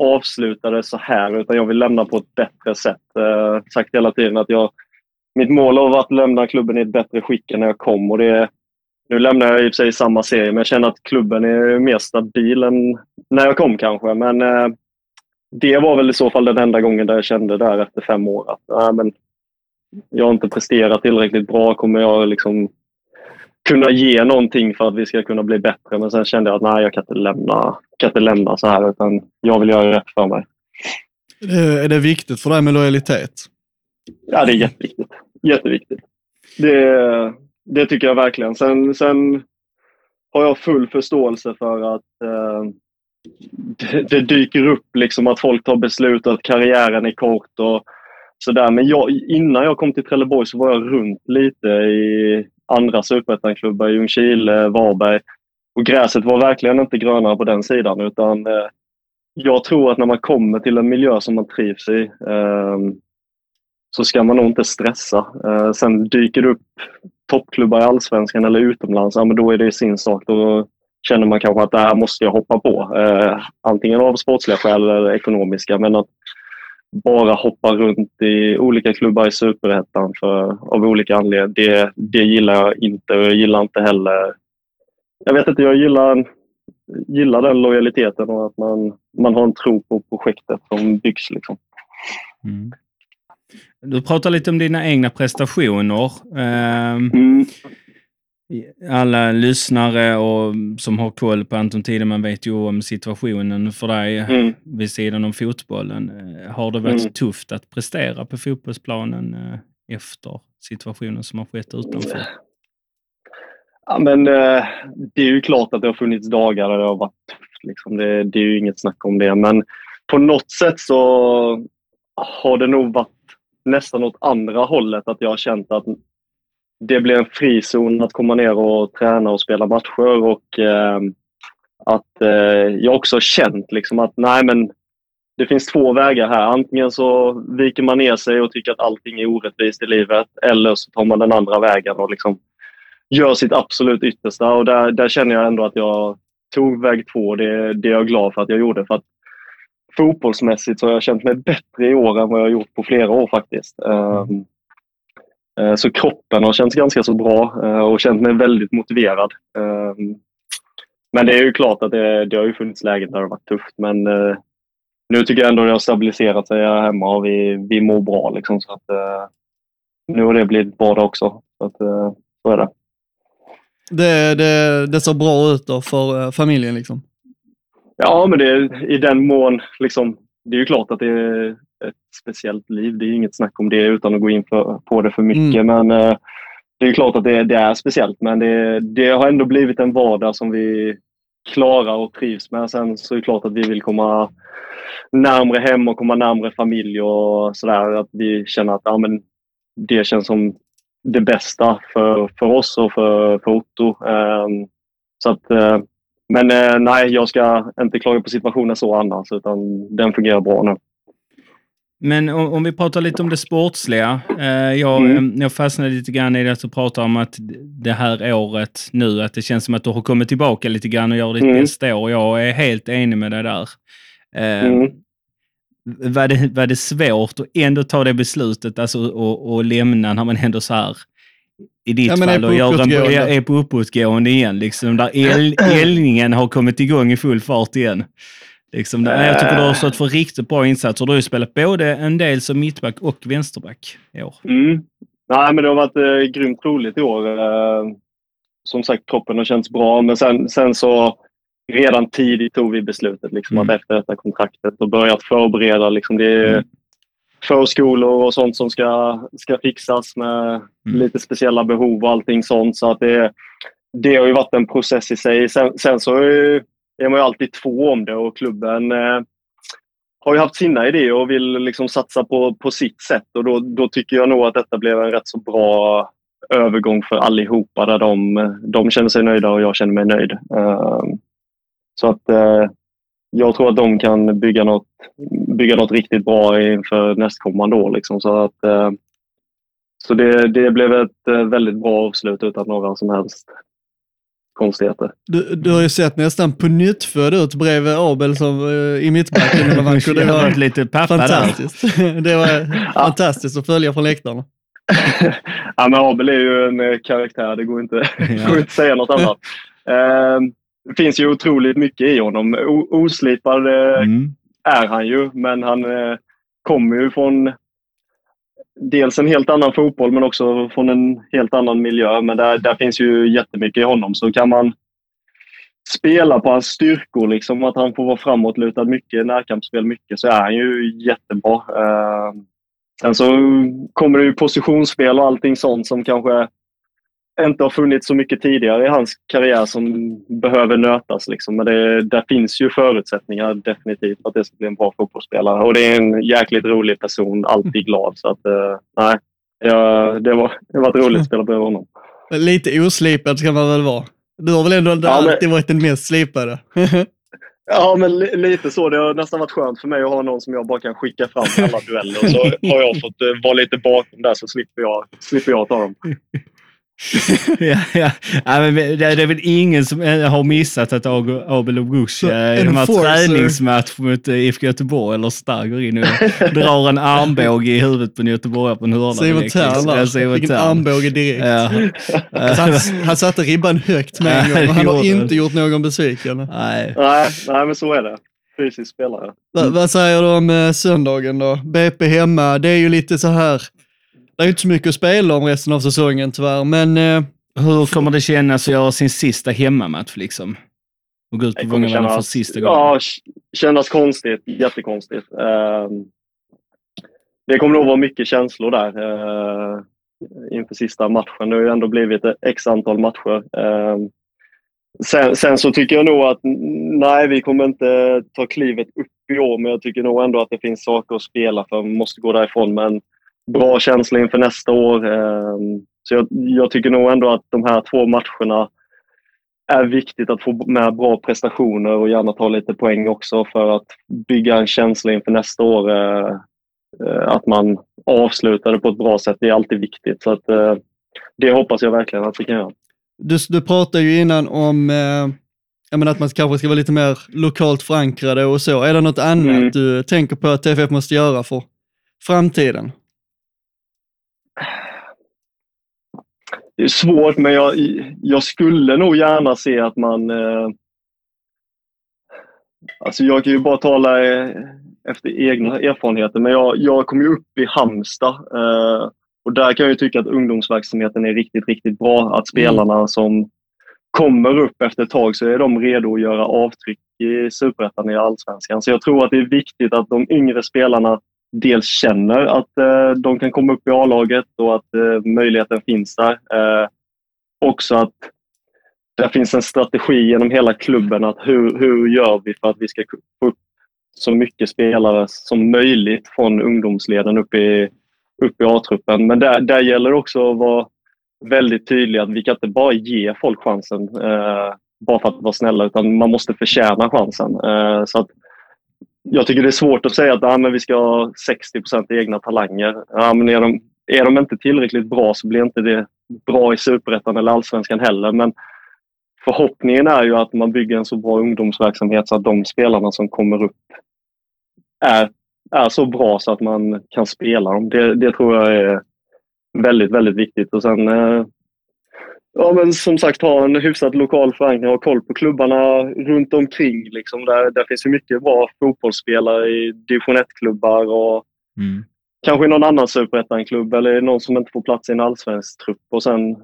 avsluta det så här. Utan jag vill lämna på ett bättre sätt. Eh, sagt hela tiden att jag, mitt mål har varit att lämna klubben i ett bättre skick än när jag kom. Och det, nu lämnar jag i och för sig samma serie, men jag känner att klubben är mer stabil än när jag kom kanske. Men eh, det var väl i så fall den enda gången där jag kände där efter fem år att nej, men jag har inte presterat tillräckligt bra. Kommer jag liksom kunna ge någonting för att vi ska kunna bli bättre? Men sen kände jag att nej, jag kan inte lämna, kan inte lämna så här utan jag vill göra rätt för mig. Är det viktigt för dig med lojalitet? Ja, det är jätteviktigt. Jätteviktigt. Det, det tycker jag verkligen. Sen, sen har jag full förståelse för att eh, det, det dyker upp liksom att folk tar beslut och att karriären är kort och sådär. Men jag, innan jag kom till Trelleborg så var jag runt lite i andra superettanklubbar, Ljungskile, Varberg. Och gräset var verkligen inte grönare på den sidan utan eh, jag tror att när man kommer till en miljö som man trivs i eh, så ska man nog inte stressa. Eh, sen dyker det upp toppklubbar i allsvenskan eller utomlands, ja, men då är det sin sak. Då känner man kanske att det här måste jag hoppa på. Eh, antingen av sportsliga skäl eller ekonomiska. Men att bara hoppa runt i olika klubbar i superettan av olika anledningar, det, det gillar jag inte. Jag gillar inte heller... Jag vet inte, jag gillar, gillar den lojaliteten och att man, man har en tro på projektet som byggs. Liksom. Mm. Du pratar lite om dina egna prestationer. Ehm, Mm. Alla lyssnare och som har koll på Anton Tideman vet ju om situationen för dig Mm. vid sidan om fotbollen. Eh, Har det varit Mm. tufft att prestera på fotbollsplanen eh, efter situationen som har skett utanför? Ja, men, eh, det är ju klart att det har funnits dagar där det har varit tufft. Liksom. Det, det är ju inget snack om det. Men på något sätt så har det nog varit nästan åt andra hållet. Att jag har känt att det blir en frizon att komma ner och träna och spela matcher. Och eh, att eh, jag också har känt liksom att nej men det finns två vägar här. Antingen så viker man ner sig och tycker att allting är orättvist i livet. Eller så tar man den andra vägen och liksom gör sitt absolut yttersta. Och där, där känner jag ändå att jag tog väg två. Det, det är jag glad för att jag gjorde. För att fotbollsmässigt så har jag känt mig bättre i år än vad jag har gjort på flera år faktiskt. Ehm, eh, så kroppen har känts ganska så bra eh, och känt mig väldigt motiverad. Ehm, men det är ju klart att det, det har ju funnits lägen där det har varit tufft. Men eh, nu tycker jag ändå det har stabiliserat sig här hemma och vi, vi mår bra. Liksom, så att, nu har det blivit bra det också. Så, att, så är det. Det, det, det ser bra ut då för familjen liksom. Ja, men det, i den mån, liksom, det är ju klart att det är ett speciellt liv. Det är inget snack om det utan att gå in för, på det för mycket. Men eh, det är klart att det, det är speciellt. Men det, det har ändå blivit en vardag som vi klarar och trivs med. Sen så är det klart att vi vill komma närmre hem och komma närmre familj och sådär. Att vi känner att ja, men det känns som det bästa för, för oss och för, för Otto. Ehm, så att, eh, men eh, nej, jag ska inte klaga på situationen så annars, utan den fungerar bra nu. Men om, om vi pratar lite om det sportsliga. Eh, jag, Mm. eh, jag fastnade lite grann i det att du pratar om att det här året nu, att det känns som att du har kommit tillbaka lite grann och gör ditt Mm. bästa år. Jag är helt enig med dig där. Eh, Mm. var, det, var det svårt att ändå ta det beslutet alltså, och, och lämna när man ändå så här i ditt Ja, fall och gör en, uppåtgående. är på uppåtgående igen. Liksom, där el, eldningen har kommit igång i full fart igen. Liksom, där, jag tycker du har stått för riktigt bra insatser. Du har ju spelat både en del som mittback och vänsterback i år. Mm. Nej, men det har varit eh, grymt roligt i år. Eh, som sagt, kroppen har känts bra, men sen, sen så redan tidigt tog vi beslutet liksom, Mm. att efter detta kontraktet och börjat förbereda. Liksom, det är Mm. Förskolor och sånt som ska, ska fixas med Mm. lite speciella behov och allting sånt. Så att det, det har ju varit en process i sig. Sen, sen så är man ju alltid två om det och klubben eh, har ju haft sina idéer och vill liksom satsa på, på sitt sätt. Och då, då tycker jag nog att detta blev en rätt så bra övergång för allihopa där de, de känner sig nöjda och jag känner mig nöjd. Eh, så att eh, jag tror att de kan bygga något, bygga något riktigt bra inför nästkommande år. Liksom. Så, att, eh, så det, det blev ett eh, väldigt bra avslut utan några som helst konstigheter. Du, du har ju sett nästan på nytt född ut bredvid Abel som, eh, i mittbacken. Det var, Jag har varit lite pappa där. fantastiskt. Det var fantastiskt att följa från läktarna. ja, men Abel är ju en karaktär, det går inte, det går inte att säga något annat. Det finns ju otroligt mycket i honom. O, oslipad eh, Mm. är han ju, men han eh, kommer ju från dels en helt annan fotboll men också från en helt annan miljö. Men där, där finns ju jättemycket i honom. Så kan man spela på hans styrkor, liksom, att han får vara framåtlutad mycket, närkampsspel mycket, så är han ju jättebra. Eh, sen så kommer det ju positionsspel och allting sånt som kanske inte har funnits så mycket tidigare i hans karriär som behöver nötas. Liksom. Men det, där finns ju förutsättningar definitivt för att det ska bli en bra fotbollsspelare. Och det är en jäkligt rolig person, alltid glad. Så att, eh, nej, ja, det, var, det var ett roligt att spela bredvid honom. Lite oslipad ska man väl vara. Du har väl ändå Ja, men- alltid varit den mest slipade? Ja, men li- lite så. Det har nästan varit skönt för mig att ha någon som jag bara kan skicka fram i alla dueller. Så har jag fått eh, vara lite bakom där så slipper jag, slipper jag ta dem. ja, ja. ja, men det, är väl ingen som eh, har missat att Abel Ogush Så, eh, i de här enforcer. träningsmatch mot eh, IFK Göteborg eller där går in och drar en armbåge i huvudet på en göteborgare på en hörna. Där. Simon Fick en armbåge direkt. Ja. Han, han satte ribban högt med en gång och han har inte gjort någon besviken. Nej. Nej, nej, men så är det. Fysisk spelare. Va, vad säger du om eh, söndagen då? BP hemma, det är ju lite så här, det är inte så mycket att spela om resten av säsongen tyvärr, men eh, Hur kommer det kännas att göra sin sista hemmamatch liksom? Och gå ut på Vångavallen för sista gången? ja, kännas konstigt. Jättekonstigt. Ehm, det kommer nog vara mycket känslor där uh, inför sista matchen. Det har ju ändå blivit ett x antal matcher. Ehm, sen, sen så tycker jag nog att nej, vi kommer inte ta klivet upp i år, men jag tycker nog ändå att det finns saker att spela för. Vi måste gå därifrån med en bra känsla inför nästa år. Ehm, så jag, jag tycker nog ändå att de här två matcherna är viktigt att få med bra prestationer och gärna ta lite poäng också för att bygga en känsla inför nästa år. Eh, eh, att man avslutar det på ett bra sätt, det är alltid viktigt. Så att, eh, det hoppas jag verkligen att vi kan göra. du, du pratade ju innan om eh, att man kanske ska vara lite mer lokalt förankrade och så. Är det något annat Mm. du tänker på att TFF måste göra för framtiden? Det är svårt, men jag, jag skulle nog gärna se att man... Eh, alltså jag kan ju bara tala eh, efter egna erfarenheter, men jag, jag kom ju upp i Halmstad. Eh, och där kan jag ju tycka att ungdomsverksamheten är riktigt, riktigt bra. Att spelarna som kommer upp efter ett tag så är de redo att göra avtryck i Superettan i Allsvenskan. Så jag tror att det är viktigt att de yngre spelarna dels känner att eh, de kan komma upp i A-laget och att eh, möjligheten finns där. Eh, också att det finns en strategi genom hela klubben att hur, hur gör vi för att vi ska få upp så mycket spelare som möjligt från ungdomsleden upp i, upp i A-truppen. Men där, där gäller det också att vara väldigt tydlig att vi kan inte bara ge folk chansen eh, bara för att vara snälla utan man måste förtjäna chansen. Eh, så att jag tycker det är svårt att säga att ah, men vi ska ha 60% egna talanger. Ah, men är, de, är de inte tillräckligt bra så blir inte det bra i Superettan eller Allsvenskan heller. Men förhoppningen är ju att man bygger en så bra ungdomsverksamhet så att de spelarna som kommer upp är, är så bra så att man kan spela dem. Det, det tror jag är väldigt, väldigt viktigt. Och sen eh, Ja, men som sagt ha en hyfsat lokal förankring och koll på klubbarna runt omkring. Liksom. Där, där finns ju mycket bra fotbollsspelare i division 1-klubbar och Mm. kanske i någon annan superettan-klubb eller någon som inte får plats i en allsvensk trupp. Och sen,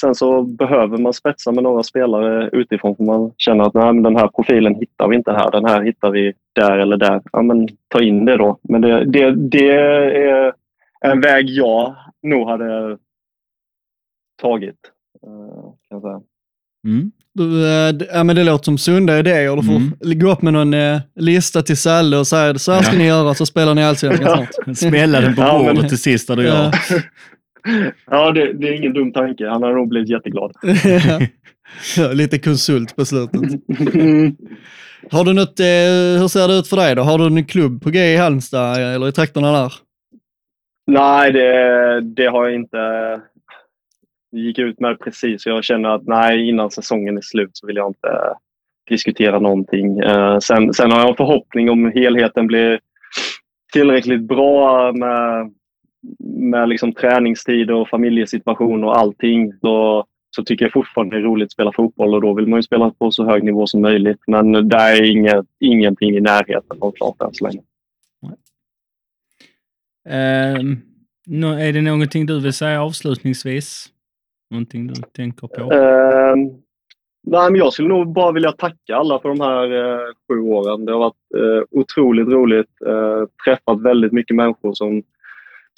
sen så behöver man spetsa med några spelare utifrån för man känner att Nej, men den här profilen hittar vi inte här. Den här hittar vi där eller där. Ja, men ta in det då. Men det, det, det är en väg jag nog hade tagit. Eh, Kan jag säga. Mm. Du, d- ja, men det låter som sunda idéer. Du får Mm. gå upp med någon eh, lista till Salle och säga så här ska Ja. ni göra så spelar ni Allsvenskan snart. Smälla den på Ja, men- bordet till sist där du Ja. gör. Ja, det, det är ingen dum tanke. Han har nog blivit jätteglad. Ja, Lite konsult på slutet. Mm. Har du något, eh, hur ser det ut för dig då? Har du en klubb på G i Halmstad eller i trakterna där? Nej, det, det har jag inte. Gick ut med det precis. Jag känner att nej, innan säsongen är slut så vill jag inte eh, diskutera någonting. Eh, sen, sen har jag en förhoppning om helheten blir tillräckligt bra med, med liksom träningstid och familjesituation och allting. Så, så tycker jag fortfarande det är roligt att spela fotboll och då vill man ju spela på så hög nivå som möjligt. Men där är inget, ingenting i närheten av klart än så länge. Uh, är det någonting du vill säga avslutningsvis? Någonting du tänker på? Uh, nej, men jag skulle nog bara vilja tacka alla för de här uh, sju åren. Det har varit uh, otroligt roligt. Uh, träffat väldigt mycket människor som,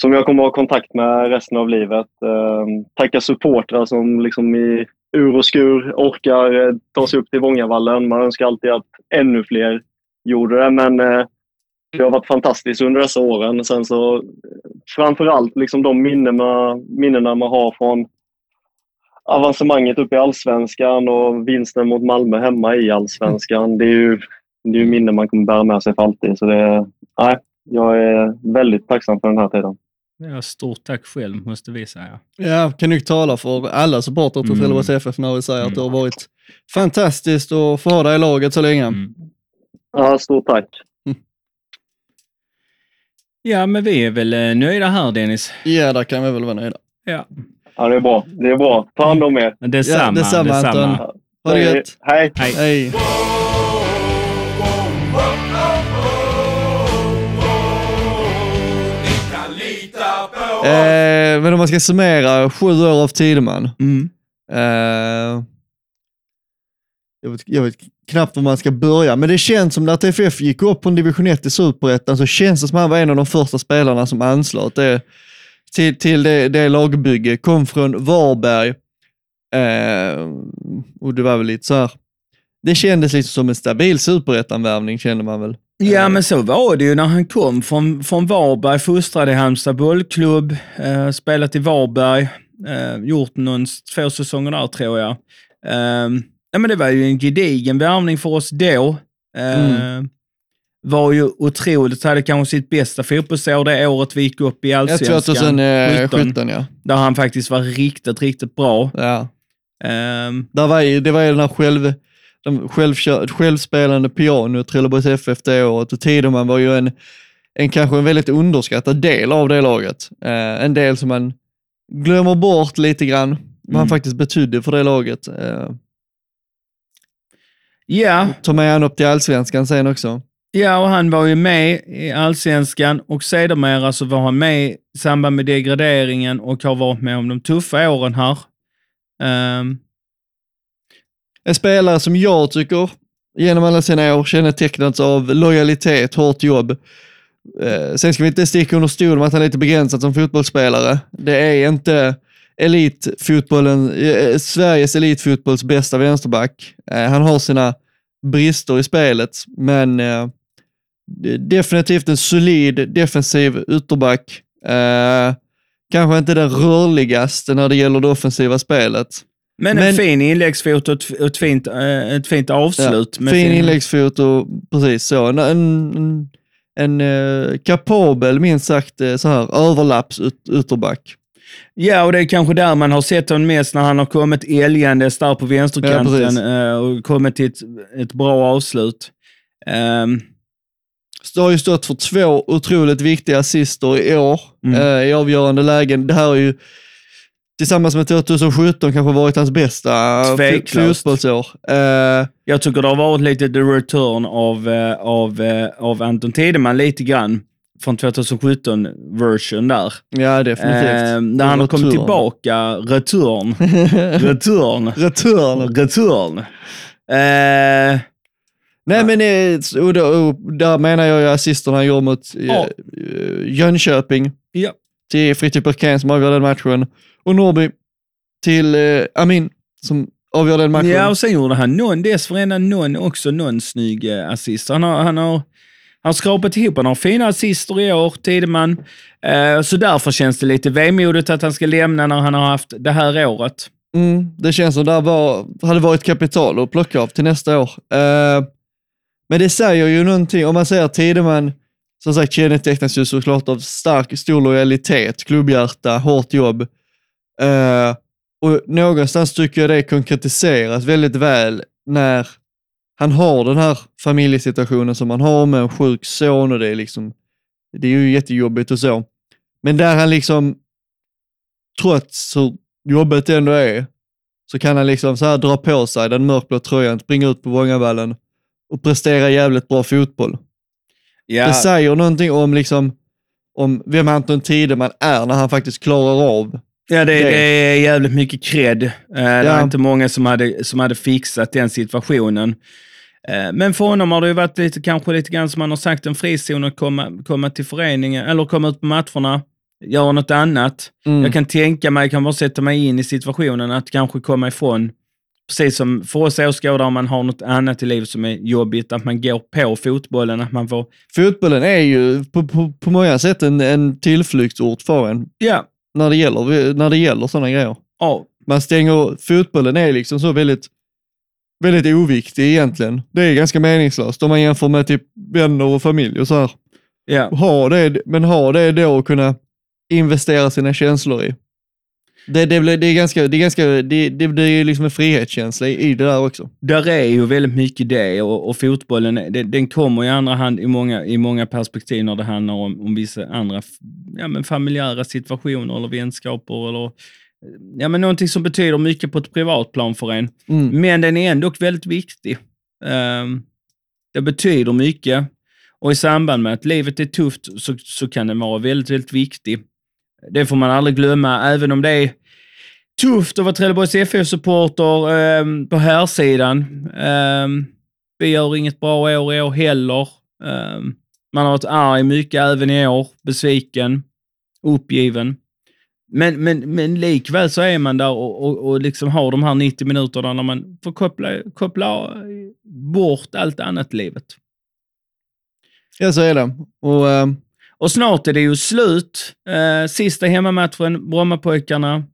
som jag kommer att ha kontakt med resten av livet. Uh, tacka supportrar som liksom i ur och skur orkar ta sig upp till Vångavallen. Man önskar alltid att ännu fler gjorde det, men det har varit fantastiskt under dessa åren. Sen så framförallt liksom de minnena, minnena man har från avancemanget upp i allsvenskan och vinsten mot Malmö hemma i allsvenskan. Det är ju, det är ju minnen man kommer bära med sig för alltid. Så det, nej, jag är väldigt tacksam för den här tiden. Ja, stort tack själv, måste vi säga. Ja, kan ju tala för alla supportrar till Mm. Trelleborgs FF när vi säger att det har Mm. varit fantastiskt att få ha dig i laget så länge. Mm. Ja, stort tack. Ja, men vi är väl eh, nöjda här, Dennis. Ja, där kan vi väl vara nöjda. Ja, Ja, det är bra. Det är bra. Ta hand om er. detsamma. Ja, detsamma, Anton. Ha det gött. Hej. Hej. Hej. Eh, men om man ska summera sju år av Tideman. Mm. Eh, jag, vet, jag vet knappt var man ska börja, men det känns som att TFF gick upp på en division 1 i Superettan så känns det som att han var en av de första spelarna som anslöt det, till, till det, det lagbygge. Kom från Varberg eh, och det var väl lite så här. Det kändes lite som en stabil Superettan-värvning kände man väl. Ja, men så var det ju när han kom från, från Varberg, fostrad i Halmstad bollklubb, eh, spelat i Varberg, eh, gjort någon, två säsonger där tror jag. Eh, ja, men det var ju en gedigen värvning för oss då. Eh, Var ju otroligt, hade kanske sitt bästa fotbollsår det året vi gick upp i allsvenskan. 2017 ja. Där han faktiskt var riktigt, riktigt bra. ja. Eh, Där var ju, det var ju den här själv, de självkör, självspelande piano, Trelleborgs FF det året och Tideman var ju en, en kanske en väldigt underskattad del av det laget. Eh, en del som man glömmer bort lite grann, vad han Mm. faktiskt betydde för det laget. Eh, ja, tar med han upp till allsvenskan sen också. Ja, och han var ju med i allsvenskan och sedermera så var han med i samband med degraderingen och har varit med om de tuffa åren här. Um. En spelare som jag tycker genom alla sina år kännetecknats av lojalitet, hårt jobb. Eh, sen ska vi inte sticka under stol med att han är lite begränsad som fotbollsspelare. Det är inte elitfotbollen, eh, Sveriges elitfotbolls bästa vänsterback. Eh, han har sina brister i spelet, men eh, definitivt en solid defensiv ytterback. Eh, kanske inte den rörligaste när det gäller det offensiva spelet. men, en Men- fin inläggsfot och ett, fint, eh, ett fint avslut. med fin inläggsfot och precis så. En, en, en eh, kapabel, minst sagt, eh, så här överlapps ytterback. Ja, och det är kanske där man har sett honom mest när han har kommit älgandes där på Ja, vänsterkanten precis. eh, och kommit till ett, ett bra avslut. Ehm, Det har ju stått för två otroligt viktiga assister i år Mm. eh, i avgörande lägen. Det här har ju tillsammans med 2017 kanske varit hans bästa fotbollsår. Eh, Jag tycker det har varit lite the return av, av, av Anton Tideman lite grann från 2017-version där. ja, definitivt. Eh, när han har kommit tillbaka, return, return, Return. return. Eh, Nej men och då, och där menar jag ju assisterna han gjorde mot eh, Ja. eh, Jönköping. ja. till Fritiof Bergqvist som avgör den matchen. Och Norby till eh, Amin som avgör den matchen. ja, och sen gjorde han någon, dessförinnan någon, också någon snygg eh, assist. Han har, han har, han har skrapat ihop några fina assister i år, Tideman. Eh, så därför känns det lite vemodigt att han ska lämna när han har haft det här året. Mm, det känns som det var, hade varit kapital att plocka av till nästa år. Eh, men det säger ju någonting, om man säger Tideman, som sagt kännetecknas ju såklart av stark, stor lojalitet, klubbhjärta, hårt jobb. Eh, och någonstans tycker jag det konkretiseras väldigt väl när han har den här familjesituationen som han har med en sjuk son och det är liksom, det är ju jättejobbigt och så. Men där han liksom, trots hur jobbet ändå är, så kan han liksom så här dra på sig den mörkblå tröjan, springa ut på Vångavallen och prestera jävligt bra fotboll. Ja, Det säger någonting om, liksom, om vem Anton Tideman är när han faktiskt klarar av ja det, det- det är jävligt mycket cred. Eh, Det är Ja. inte många som hade, som hade fixat den situationen. Eh, Men för honom har det ju varit lite, kanske lite grann som man har sagt, en frizon att komma, komma till föreningen, eller komma ut på matcherna, göra något annat. Mm. Jag kan tänka mig, jag kan bara sätta mig in i situationen, att kanske komma ifrån, precis som för oss åskådare, om man har något annat i livet som är jobbigt, att man går på fotbollen, att man får, Fotbollen är ju på, på, på många sätt en, en tillflyktsort för en ja, när det gäller, när det gäller sådana grejer. ja, Man stänger, fotbollen är liksom så väldigt, väldigt oviktig egentligen. Det är ganska meningslöst om man jämför med typ vänner och familj och så här. ja. Ha det, men ha det då och kunna investera sina känslor i. Det, det, blir- det är ganska, det är ganska, det, det blir liksom en frihetskänsla i, i det där också. Där är ju väldigt mycket det och, och fotbollen, den, den kommer i andra hand i många, i många perspektiv när det handlar om, om vissa andra ja, men familjära situationer eller vänskaper eller ja, men någonting som betyder mycket på ett privatplan för en. Mm. Men den är ändå väldigt viktig. Ehm, det betyder mycket och i samband med att livet är tufft så, så kan den vara väldigt, väldigt viktig. Det får man aldrig glömma, även om det är tufft att vara Trelleborgs FF-supporter ehm, på här sidan. Ehm, vi gör inget bra år i år heller. Man har varit arg mycket även i år, besviken, uppgiven. Men, men, men likväl så är man där och, och, och liksom har de här 90 minuterna när man får koppla, koppla bort allt annat i livet. Ja, så är det. Och, ehm, Och snart är det ju slut. Eh, sista hemmamatchen, Brommapojkarna.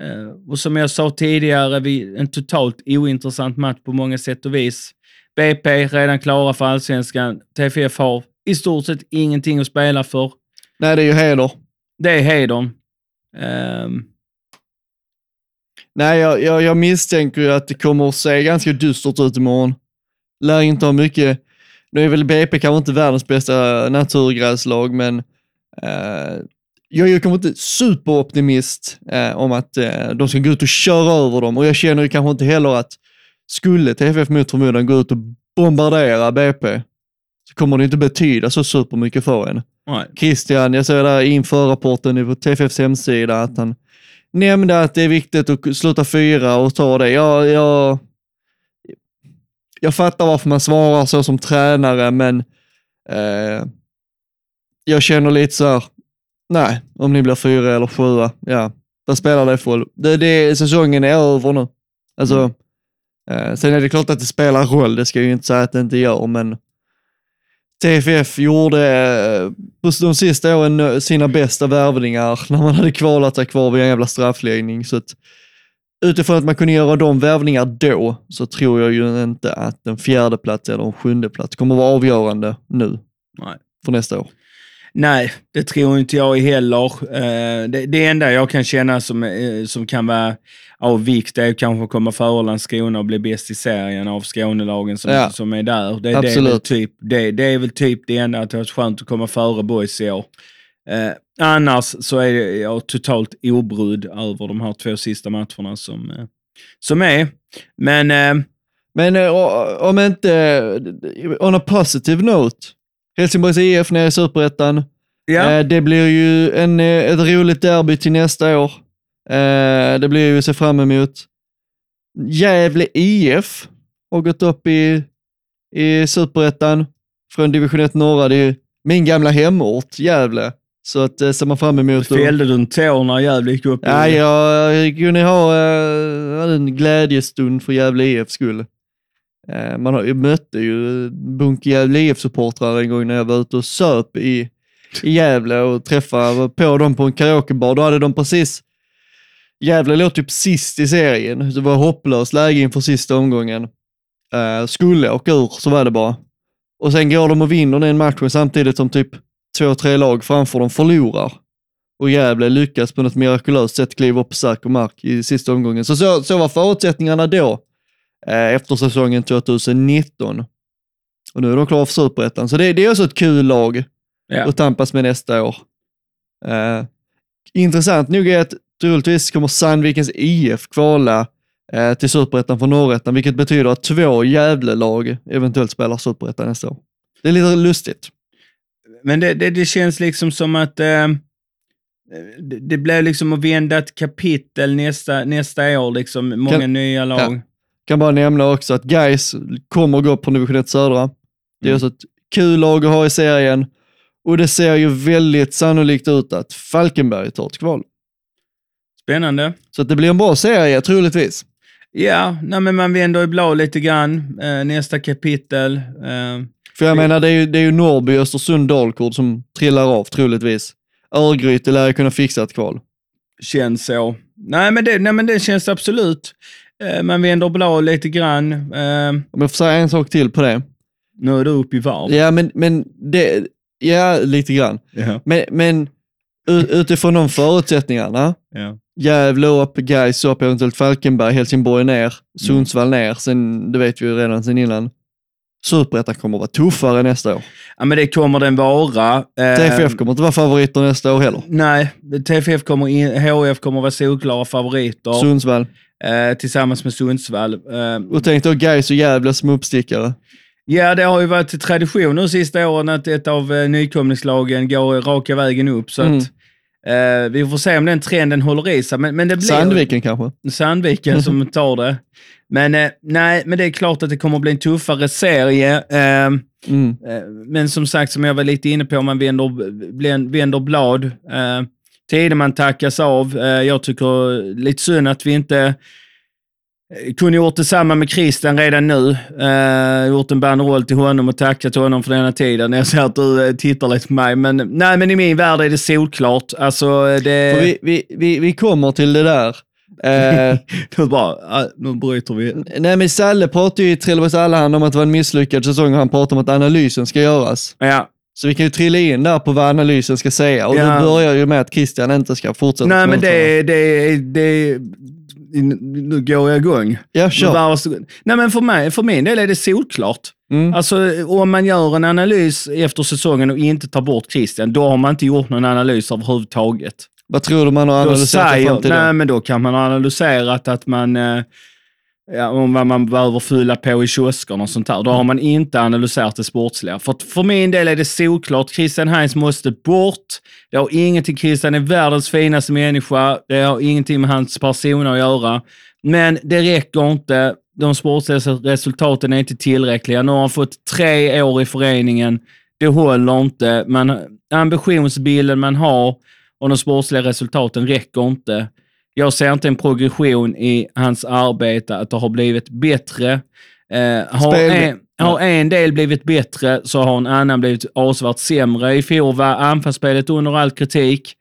Eh, och som jag sa tidigare, vi, en totalt ointressant match på många sätt och vis. BP redan klara för allsvenskan. TFF har i stort sett ingenting att spela för. nej, det är ju heder. Det är hedern. Um. Nej, jag, jag, jag misstänker ju att det kommer att se ganska dystert ut imorgon. Lär inte ha mycket. Nu är väl BP kanske inte världens bästa naturgräslag, men uh, jag är ju kanske inte superoptimist uh, om att uh, de ska gå ut och köra över dem och jag känner ju kanske inte heller att skulle TFF mot förmodan gå ut och bombardera BP så kommer det inte betyda så supermycket för en. nej. Christian, jag ser där inför rapporten på TFFs hemsida att han nämnde att det är viktigt att sluta fyra och ta det. Jag, jag, jag fattar varför man svarar så som tränare, men eh, jag känner lite så här, nej, om ni blir fyra eller sjua, ja, vad spelar det för roll? Det, det, säsongen är över nu. Alltså, eh, sen är det klart att det spelar roll, det ska jag ju inte säga att det inte gör, men TFF gjorde eh, på de sista åren eh, sina bästa värvningar när man hade kvalat sig kvar vid en jävla straffläggning. Så att, utifrån att man kunde göra de värvningar då så tror jag ju inte att en fjärde plats eller en sjunde plats kommer vara avgörande nu Nej. för nästa år. Nej, det tror inte jag heller. Eh, det, det enda jag kan känna som, eh, som kan vara av vikt är kanske att komma före Landskrona och bli bäst i serien av Skånelagen som, Ja. som är där. Det, det, är väl Absolut. typ, det, det är väl typ det enda, att det var skönt att komma före boys i år. Eh, annars så är jag totalt obrydd över de här två sista matcherna som, eh, som är. Men eh, Men om inte, on a positive note, Helsingborgs IF nere i Superettan. ja, Eh, det blir ju en, eh, ett roligt derby till nästa år. Eh, det blir ju att se fram emot. Gävle IF har gått upp i, i Superettan från division 1 norra. Det är min gamla hemort, Gävle. Så att det ser man fram emot. Fällde du en tår när Gävle gick upp? Ja, jag kunde ha en glädjestund för Gävle IF skull. Eh, man har, jag mötte ju Bunke Gävle IF-supportrar en gång när jag var ute och söp i, i Gävle och träffade på dem på en karaokebar. Då hade de precis, Gävle låg typ sist i serien. Det var hopplöst läge inför sista omgången. Eh, skulle åka ur, så var det bara. Och sen går de och vinner den matchen samtidigt som typ två, tre lag framför dem förlorar. Och Gävle lyckas på något mirakulöst sätt kliva upp på säker mark i sista omgången. Så, så, så var förutsättningarna då, efter säsongen 2019. Och nu är de klara för superettan. Så det, det är också ett kul lag Ja. att tampas med nästa år. Eh, intressant nog är att troligtvis kommer Sandvikens IF kvala eh, till superettan från norrettan, vilket betyder att två Gävle-lag eventuellt spelar superettan nästa år. Det är lite lustigt. Men det, det, det känns liksom som att eh, det, det blir liksom att vända ett kapitel nästa, nästa år, liksom. Många Kan- nya lag. Ja. Kan bara nämna också att Gais kommer gå på division 1 södra. Det är Mm. också ett kul lag att ha i serien och det ser ju väldigt sannolikt ut att Falkenberg tar ett kval. Spännande. Så att det blir en bra serie troligtvis. Ja, nej, men man vänder ju blad lite grann. Eh, nästa kapitel. Eh, För jag menar, det är ju, det är ju Norrby, Östersund, Dalkurd som trillar av troligtvis. Örgryte lär ju kunna fixa ett kval. känns så. Nej, men det, nej, men det känns absolut. Eh, man vänder blad lite grann. Eh, Om jag får säga en sak till på det. nu är du uppe i varv. Ja, men, men det, ja, lite grann. Ja. Men, men utifrån de förutsättningarna, Ja. Gävle upp, Gais upp, eventuellt Falkenberg, Helsingborg ner, Sundsvall ner, sen, det vet vi ju redan sen innan. Superettan kommer att vara tuffare nästa år. ja, men det kommer den vara. Eh, TFF kommer inte vara favoriter nästa år heller. Nej, TFF kommer in, HF kommer vara solklara favoriter Sundsvall. eh, tillsammans med Sundsvall. Eh, Och tänk då Gais och Gävle som uppstickare. ja, det har ju varit tradition nu sista åren att ett av eh, nykomlingslagen går raka vägen upp. Så Mm. att, eh, vi får se om den trenden håller i sig. Men, men det blir... Sandviken kanske. Sandviken som tar det. Men eh, nej, men det är klart att det kommer att bli en tuffare serie. Eh, Mm. eh, men som sagt, som jag var lite inne på, man vänder, vänder blad. Tideman tackas av. Jag tycker lite synd att vi inte kunde gjort detsamma med Christian redan nu. Eh, gjort en banderoll till honom och tackat honom för denna tiden. Jag ser att du eh, tittar lite på mig, men nej, men i min värld är det solklart. Alltså, det... För vi, vi, vi, vi kommer till det där. Eh, Nu bara, ah, nu bryter vi. nej men Salle pratade ju i Trelleborgs Allehanda om att det var en misslyckad säsong och han pratade om att analysen ska göras. Ja, Så vi kan ju trilla in där på vad analysen ska säga och Ja. det börjar ju med att Christian inte ska fortsätta Nej, men det, det, det, nu går jag igång. Ja, kör. Nej, men för, mig, för min del är det solklart. Mm. Alltså, om man gör en analys efter säsongen och inte tar bort Christian, då har man inte gjort någon analys överhuvudtaget. Vad tror du man har Då, analyserat säger, fram till nej, det? men då kan man ha analyserat att man, eh, ja, om vad man behöver fylla på i kioskerna och sånt där. Då har man inte analyserat det sportsliga. För, för min del är det solklart. Christian Heinz måste bort. Det har ingenting, Christian är världens finaste människa. Det har ingenting med hans person att göra. Men det räcker inte. De sportsliga resultaten är inte tillräckliga. Nu har han fått tre år i föreningen. Det håller inte. Man, ambitionsbilden man har och de sportsliga resultaten räcker inte. Jag ser inte en progression i hans arbete, att det har blivit bättre. Eh, har, en, har en del blivit bättre så har en annan blivit avsevärt sämre. I fjol var anfallsspelet under all kritik.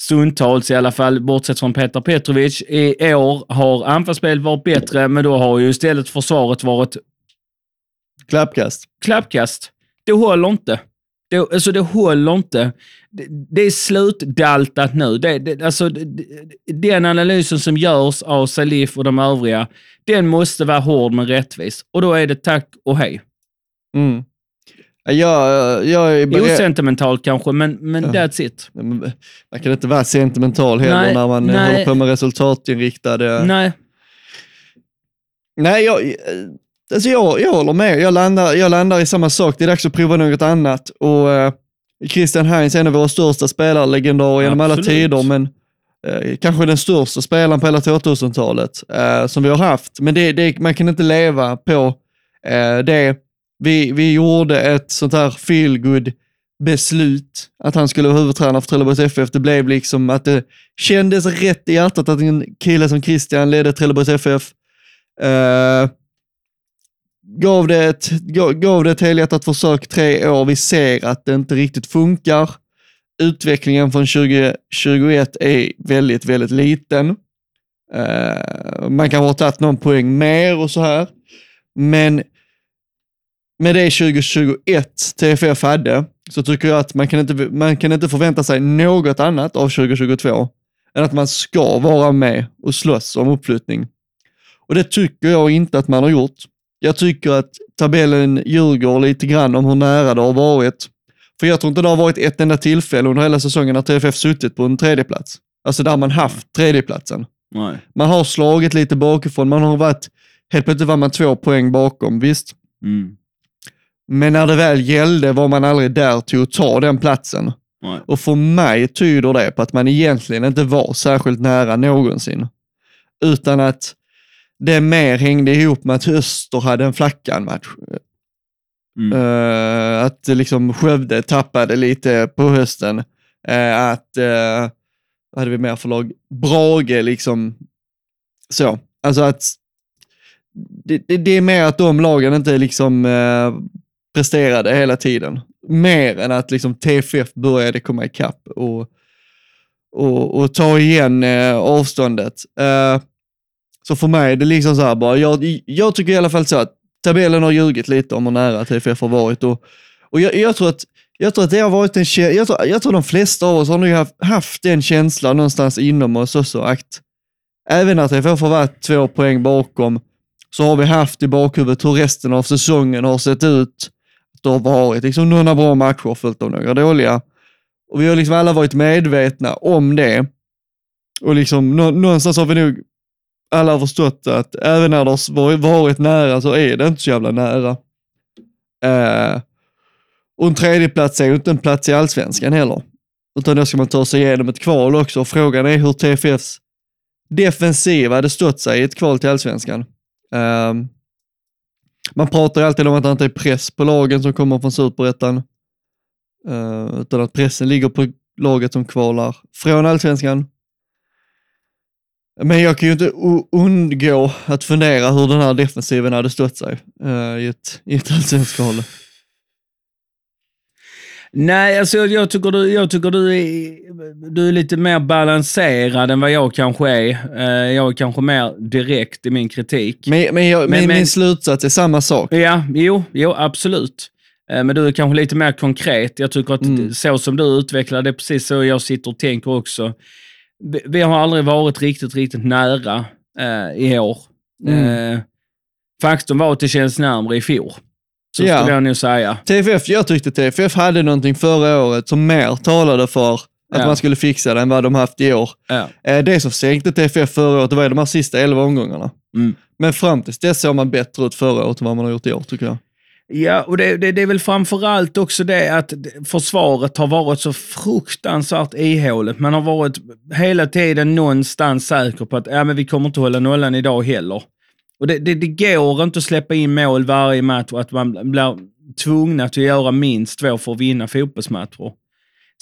Stundtals i alla fall, bortsett från Petar Petrovic. I år har anfallsspelet varit bättre, men då har ju istället försvaret varit Klappkast. klappkast. Det håller inte. Det, alltså det håller inte. Det, det är slutdaltat nu. Det, det, alltså, det, den analysen som görs av Salif och de övriga, den måste vara hård men rättvis. Och då är det tack och hej. Mm. Jag, jag är beredd... Osentimentalt kanske, men, men Ja. that's it. Man kan inte vara sentimental heller Nej, när man nej. håller på med resultatinriktade... Nej, Nej, jag, alltså jag, jag håller med. Jag landar, jag landar i samma sak. Det är dags att prova något annat. Och eh, Christian Heinz är en av våra största spelare, legendarer genom alla tider, men eh, kanske den största spelaren på hela 2000-talet eh, som vi har haft. Men det, det, man kan inte leva på eh, det. Vi, vi gjorde ett sånt här feelgood beslut att han skulle vara huvudtränare för Trelleborgs FF. Det blev liksom att det kändes rätt i hjärtat att en kille som Christian ledde Trelleborgs FF. Eh, gav det ett, gav, det ett helhjärtat försök tre år. Vi ser att det inte riktigt funkar. Utvecklingen från 2021 är väldigt, väldigt liten. Uh, man kan ha tagit någon poäng mer och så här. Men med det 2021 TFF hade så tycker jag att man kan, inte, man kan inte förvänta sig något annat av 2022 än att man ska vara med och slåss om uppflyttning. Och det tycker jag inte att man har gjort. Jag tycker att tabellen ljuger lite grann om hur nära det har varit. För jag tror inte det har varit ett enda tillfälle under hela säsongen när TFF suttit på en tredjeplats. Alltså där man haft tredjeplatsen. Nej. Man har slagit lite bakifrån, man har varit, helt plötsligt var man två poäng bakom, visst. Mm. Men när det väl gällde var man aldrig där till att ta den platsen. Nej. Och för mig tyder det på att man egentligen inte var särskilt nära någonsin. Utan att det mer hängde ihop med att Öster hade en flackan match. Mm. Eh, att liksom Skövde tappade lite på hösten. Uh, att, uh, vad hade vi mer för lag? Brage liksom, så. Alltså att det, det, det är mer att de lagen inte liksom uh, presterade hela tiden. Mer än att liksom TFF började komma ikapp och, och, och ta igen avståndet så för mig är det liksom så här bara, jag, jag tycker i alla fall så att tabellen har ljugit lite om hur nära TFF har varit. Och, och jag, jag, tror att, jag tror att det har varit en jag tror, jag tror de flesta av oss har nog haft, haft den känslan någonstans inom oss också, att även när TFF har varit två poäng bakom, så har vi haft i bakhuvudet hur resten av säsongen har sett ut. Det har varit liksom några bra matcher följt av några dåliga. Och vi har liksom alla varit medvetna om det. Och liksom någonstans har vi nog alla har förstått att även när det har varit nära så är det inte så jävla nära. Eh, och en tredjeplats är ju inte en plats i allsvenskan heller. Utan då ska man ta sig igenom ett kval också. Frågan är hur TFFs defensiva hade stått sig i ett kval till allsvenskan. Eh, man pratar ju alltid om att det inte är press på lagen som kommer från superettan. Eh, utan att pressen ligger på laget som kvalar från allsvenskan. Men jag kan ju inte undgå att fundera hur den här defensiven hade stött sig uh, i ett, i ett allsvenskt kval. Nej, alltså jag, jag, tycker, du, jag tycker du, är, du är lite mer balanserad än vad jag kanske är. Uh, jag är kanske mer direkt i min kritik. Men, men, jag, men, men min slutsats är samma sak. Ja, jo, jo absolut. Uh, men du är kanske lite mer konkret. Jag tycker att mm. så som du utvecklar det är precis så jag sitter och tänker också vi har aldrig varit riktigt, riktigt nära eh, i år. Mm. Eh, faktum var att det känns närmare i fjol. Så ja. skulle jag nog säga. TFF, jag tyckte TFF hade någonting förra året som mer talade för att ja. man skulle fixa det än vad de haft i år. Ja. Eh, det som sänkte TFF förra året, det var de här sista elva omgångarna. Mm. Men fram tills dess såg man bättre ut förra året än vad man har gjort i år, tycker jag. Ja, och det, det, det är väl framförallt också det att försvaret har varit så fruktansvärt ihåligt. Man har varit hela tiden någonstans säker på att ja, men vi kommer inte hålla nollan idag heller. Och det, det, det går inte att släppa in mål varje match och att man blir tvungna att göra minst två för att vinna fotbollsmatcher.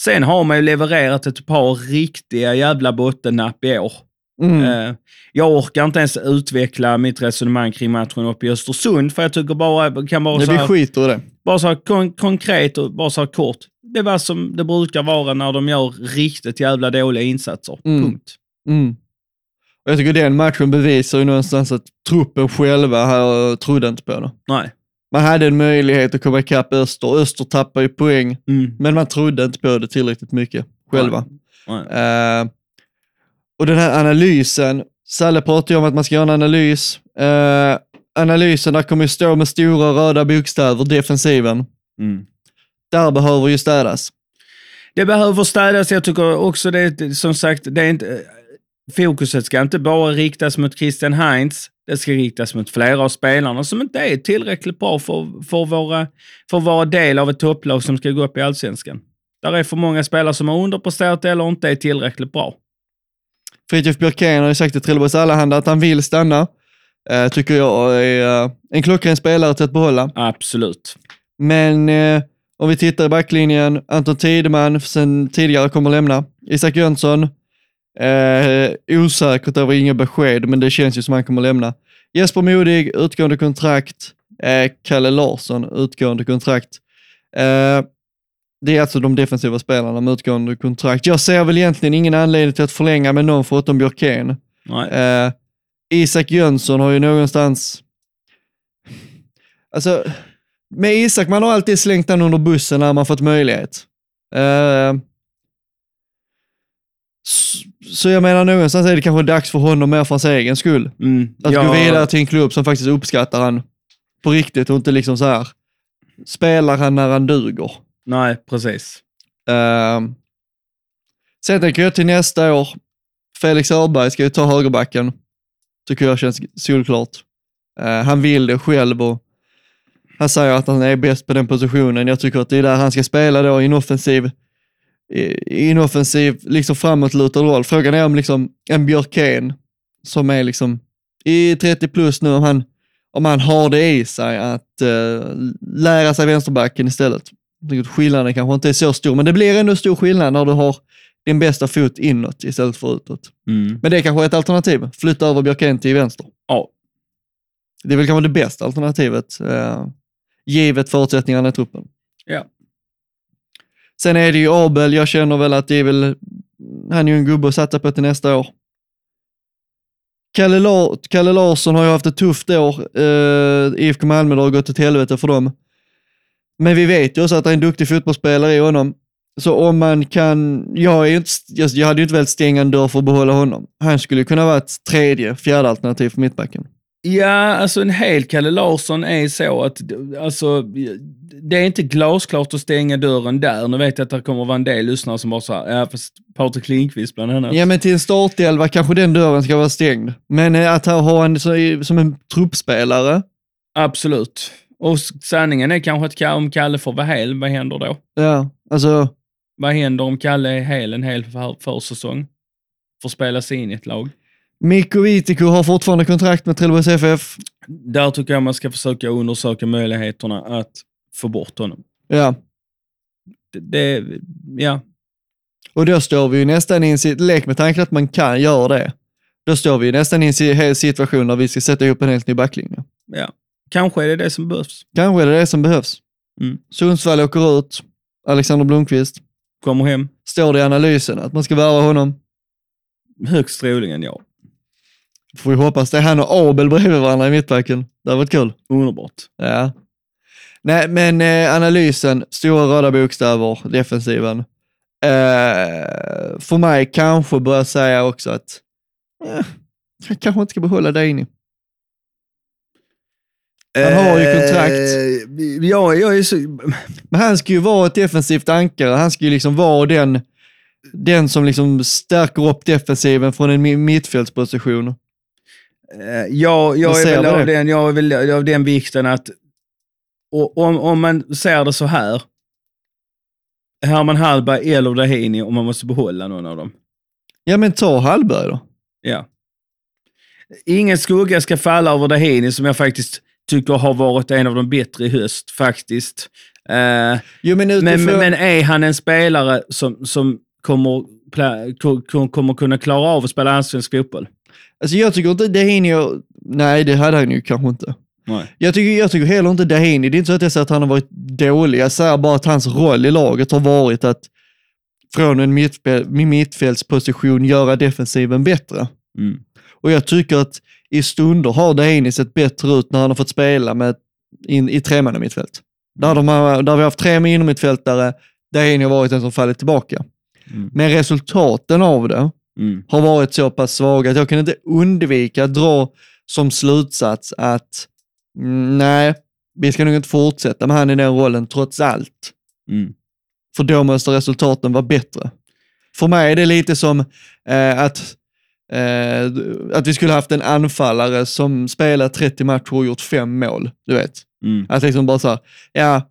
Sen har man ju levererat ett par riktiga jävla bottennapp i år. Mm. Eh, jag orkar inte ens utveckla mitt resonemang kring matchen uppe i Östersund, för jag tycker bara, kan bara Nej, så här, vi skiter i det. Bara så här kon konkret och bara så här kort. Det var som det brukar vara när de gör riktigt jävla dåliga insatser. Mm. Punkt. Mm. Och jag tycker den matchen bevisar ju någonstans att truppen själva här trodde inte på det. Nej. Man hade en möjlighet att komma ikapp Öster. Öster tappade ju poäng, mm. men man trodde inte på det tillräckligt mycket själva. Nej. Nej. Uh, och den här analysen, Salle pratar ju om att man ska göra en analys. Uh, analysen där kommer ju stå med stora röda bokstäver, defensiven. Mm. Där behöver ju städas. Det behöver städas. Jag tycker också det, som sagt, det är inte, fokuset ska inte bara riktas mot Christian Heinz. Det ska riktas mot flera av spelarna som inte är tillräckligt bra för, för, våra, för att vara del av ett topplag som ska gå upp i allsvenskan. Där är för många spelare som har underpresterat eller inte är tillräckligt bra. Fritiof Björkén har ju sagt till Trelleborgs Allehanda att han vill stanna. Eh, tycker jag är eh, en klockren spelare till att behålla. Absolut. Men eh, om vi tittar i backlinjen, Anton Tideman sen tidigare kommer lämna. Isak Jönsson, eh, osäkert över inga besked, men det känns ju som han kommer lämna. Jesper Modig, utgående kontrakt. Eh, Kalle Larsson, utgående kontrakt. Eh, det är alltså de defensiva spelarna med utgående kontrakt. Jag ser väl egentligen ingen anledning till att förlänga med någon förutom Björkén. Eh, Isak Jönsson har ju någonstans... Alltså, med Isak, man har alltid slängt han under bussen när man fått möjlighet. Eh, så jag menar någonstans är det kanske dags för honom mer för hans egen skull. Mm. Att Ja, gå vidare till en klubb som faktiskt uppskattar han på riktigt och inte liksom så här spelar han när han duger. Nej, precis. Uh, sen tänker jag till nästa år, Felix Öberg ska ju ta högerbacken. Tycker jag känns solklart. Uh, han vill det själv och han säger att han är bäst på den positionen. Jag tycker att det är där han ska spela då i en offensiv, i i en offensiv, liksom framåtlutad roll. Frågan är om liksom en Björkén som är liksom i 30 plus nu, om han, om han har det i sig att uh, lära sig vänsterbacken istället. Skillnaden kanske inte är så stor, men det blir ändå stor skillnad när du har din bästa fot inåt istället för utåt. Mm. Men det är kanske ett alternativ. Flytta över Björkén till vänster. Ja. Det är väl kanske det bästa alternativet, eh, givet förutsättningarna i truppen. Ja. Sen är det ju Abel, jag känner väl att det är väl, han är ju en gubbe att satsa på till nästa år. Kalle, La- Kalle Larsson har ju haft ett tufft år. Uh, IFK Malmö, har gått åt helvete för dem. Men vi vet ju också att det är en duktig fotbollsspelare i honom. Så om man kan, jag, är inte, jag, hade ju inte velat stänga en dörr för att behålla honom. Han skulle kunna vara ett tredje, fjärde alternativ för mittbacken. Ja, alltså en hel Kalle Larsson är så att alltså, det är inte glasklart att stänga dörren där. Nu vet jag att det kommer att vara en del lyssnare som bara så här, ja fast Patrik Lindqvist bland annat. Ja, men till en startelva kanske den dörren ska vara stängd. Men eh, att ha en som en truppspelare, Absolut. Och sanningen är kanske att om Kalle får vara hel, vad händer då? ja, alltså, Vad händer om Kalle är hel en hel för, försäsong? Får spela sig in i ett lag? Mikko Vitiko har fortfarande kontrakt med Trelleborgs FF. Där tycker jag man ska försöka undersöka möjligheterna att få bort honom. Ja, Det, det ja. och då står vi ju nästan i en sit- lek med tanken att man kan göra det. Då står vi ju nästan i en situation där vi ska sätta ihop en helt ny backlinje. ja. Kanske är det det som behövs. Kanske är det det som behövs. Mm. Sundsvall åker ut. Alexander Blomqvist. Kommer hem. Står det i analysen att man ska värva honom? Högst troligen ja. Får vi hoppas det är han och Abel bredvid varandra i mittbacken. Det hade varit kul. Underbart. Ja. Nej, men eh, analysen, stora röda bokstäver, defensiven. Eh, för mig kanske börjar säga också att eh, jag kanske inte ska behålla Deini. Han har ju kontrakt. Eh, ja, jag är så... Men han ska ju vara ett defensivt ankare. Han ska ju liksom vara den, den som liksom stärker upp defensiven från en mi- mittfältsposition. Eh, Ja, jag är, väl av det? den, jag är väl av den vikten att om, om man ser det så här, Herman Hallberg eller Dahini om man måste behålla någon av dem. Ja, men ta Hallberg då. Ja. Ingen skugga ska falla över Dahini som jag faktiskt tycker har varit en av de bättre i höst faktiskt. Eh, Jo, men, utifrån, men, men är han en spelare som, som kommer, kommer kunna klara av att spela allsvensk fotboll? alltså jag tycker inte Dahini, och- nej det hade han ju kanske inte. Nej. Jag tycker, jag tycker heller inte Dahini, det är inte så att jag säger att han har varit dålig, jag säger bara att hans roll i laget har varit att från en mittfäl- mittfältsposition göra defensiven bättre. Mm. Och jag tycker att i stunder har Dahini sett bättre ut när han har fått spela med, in, i tremannamittfält. Där, de har, där vi har haft tre innermittfältare, Dahini har varit den som fallit tillbaka. Mm. Men resultaten av det Mm. har varit så pass svaga att jag kan inte undvika att dra som slutsats att mm, nej, vi ska nog inte fortsätta med han i den rollen trots allt. Mm. För då måste resultaten vara bättre. För mig är det lite som eh, att, eh, att vi skulle haft en anfallare som spelat 30 matcher och gjort fem mål, du vet. Mm. Att liksom bara så här, ja,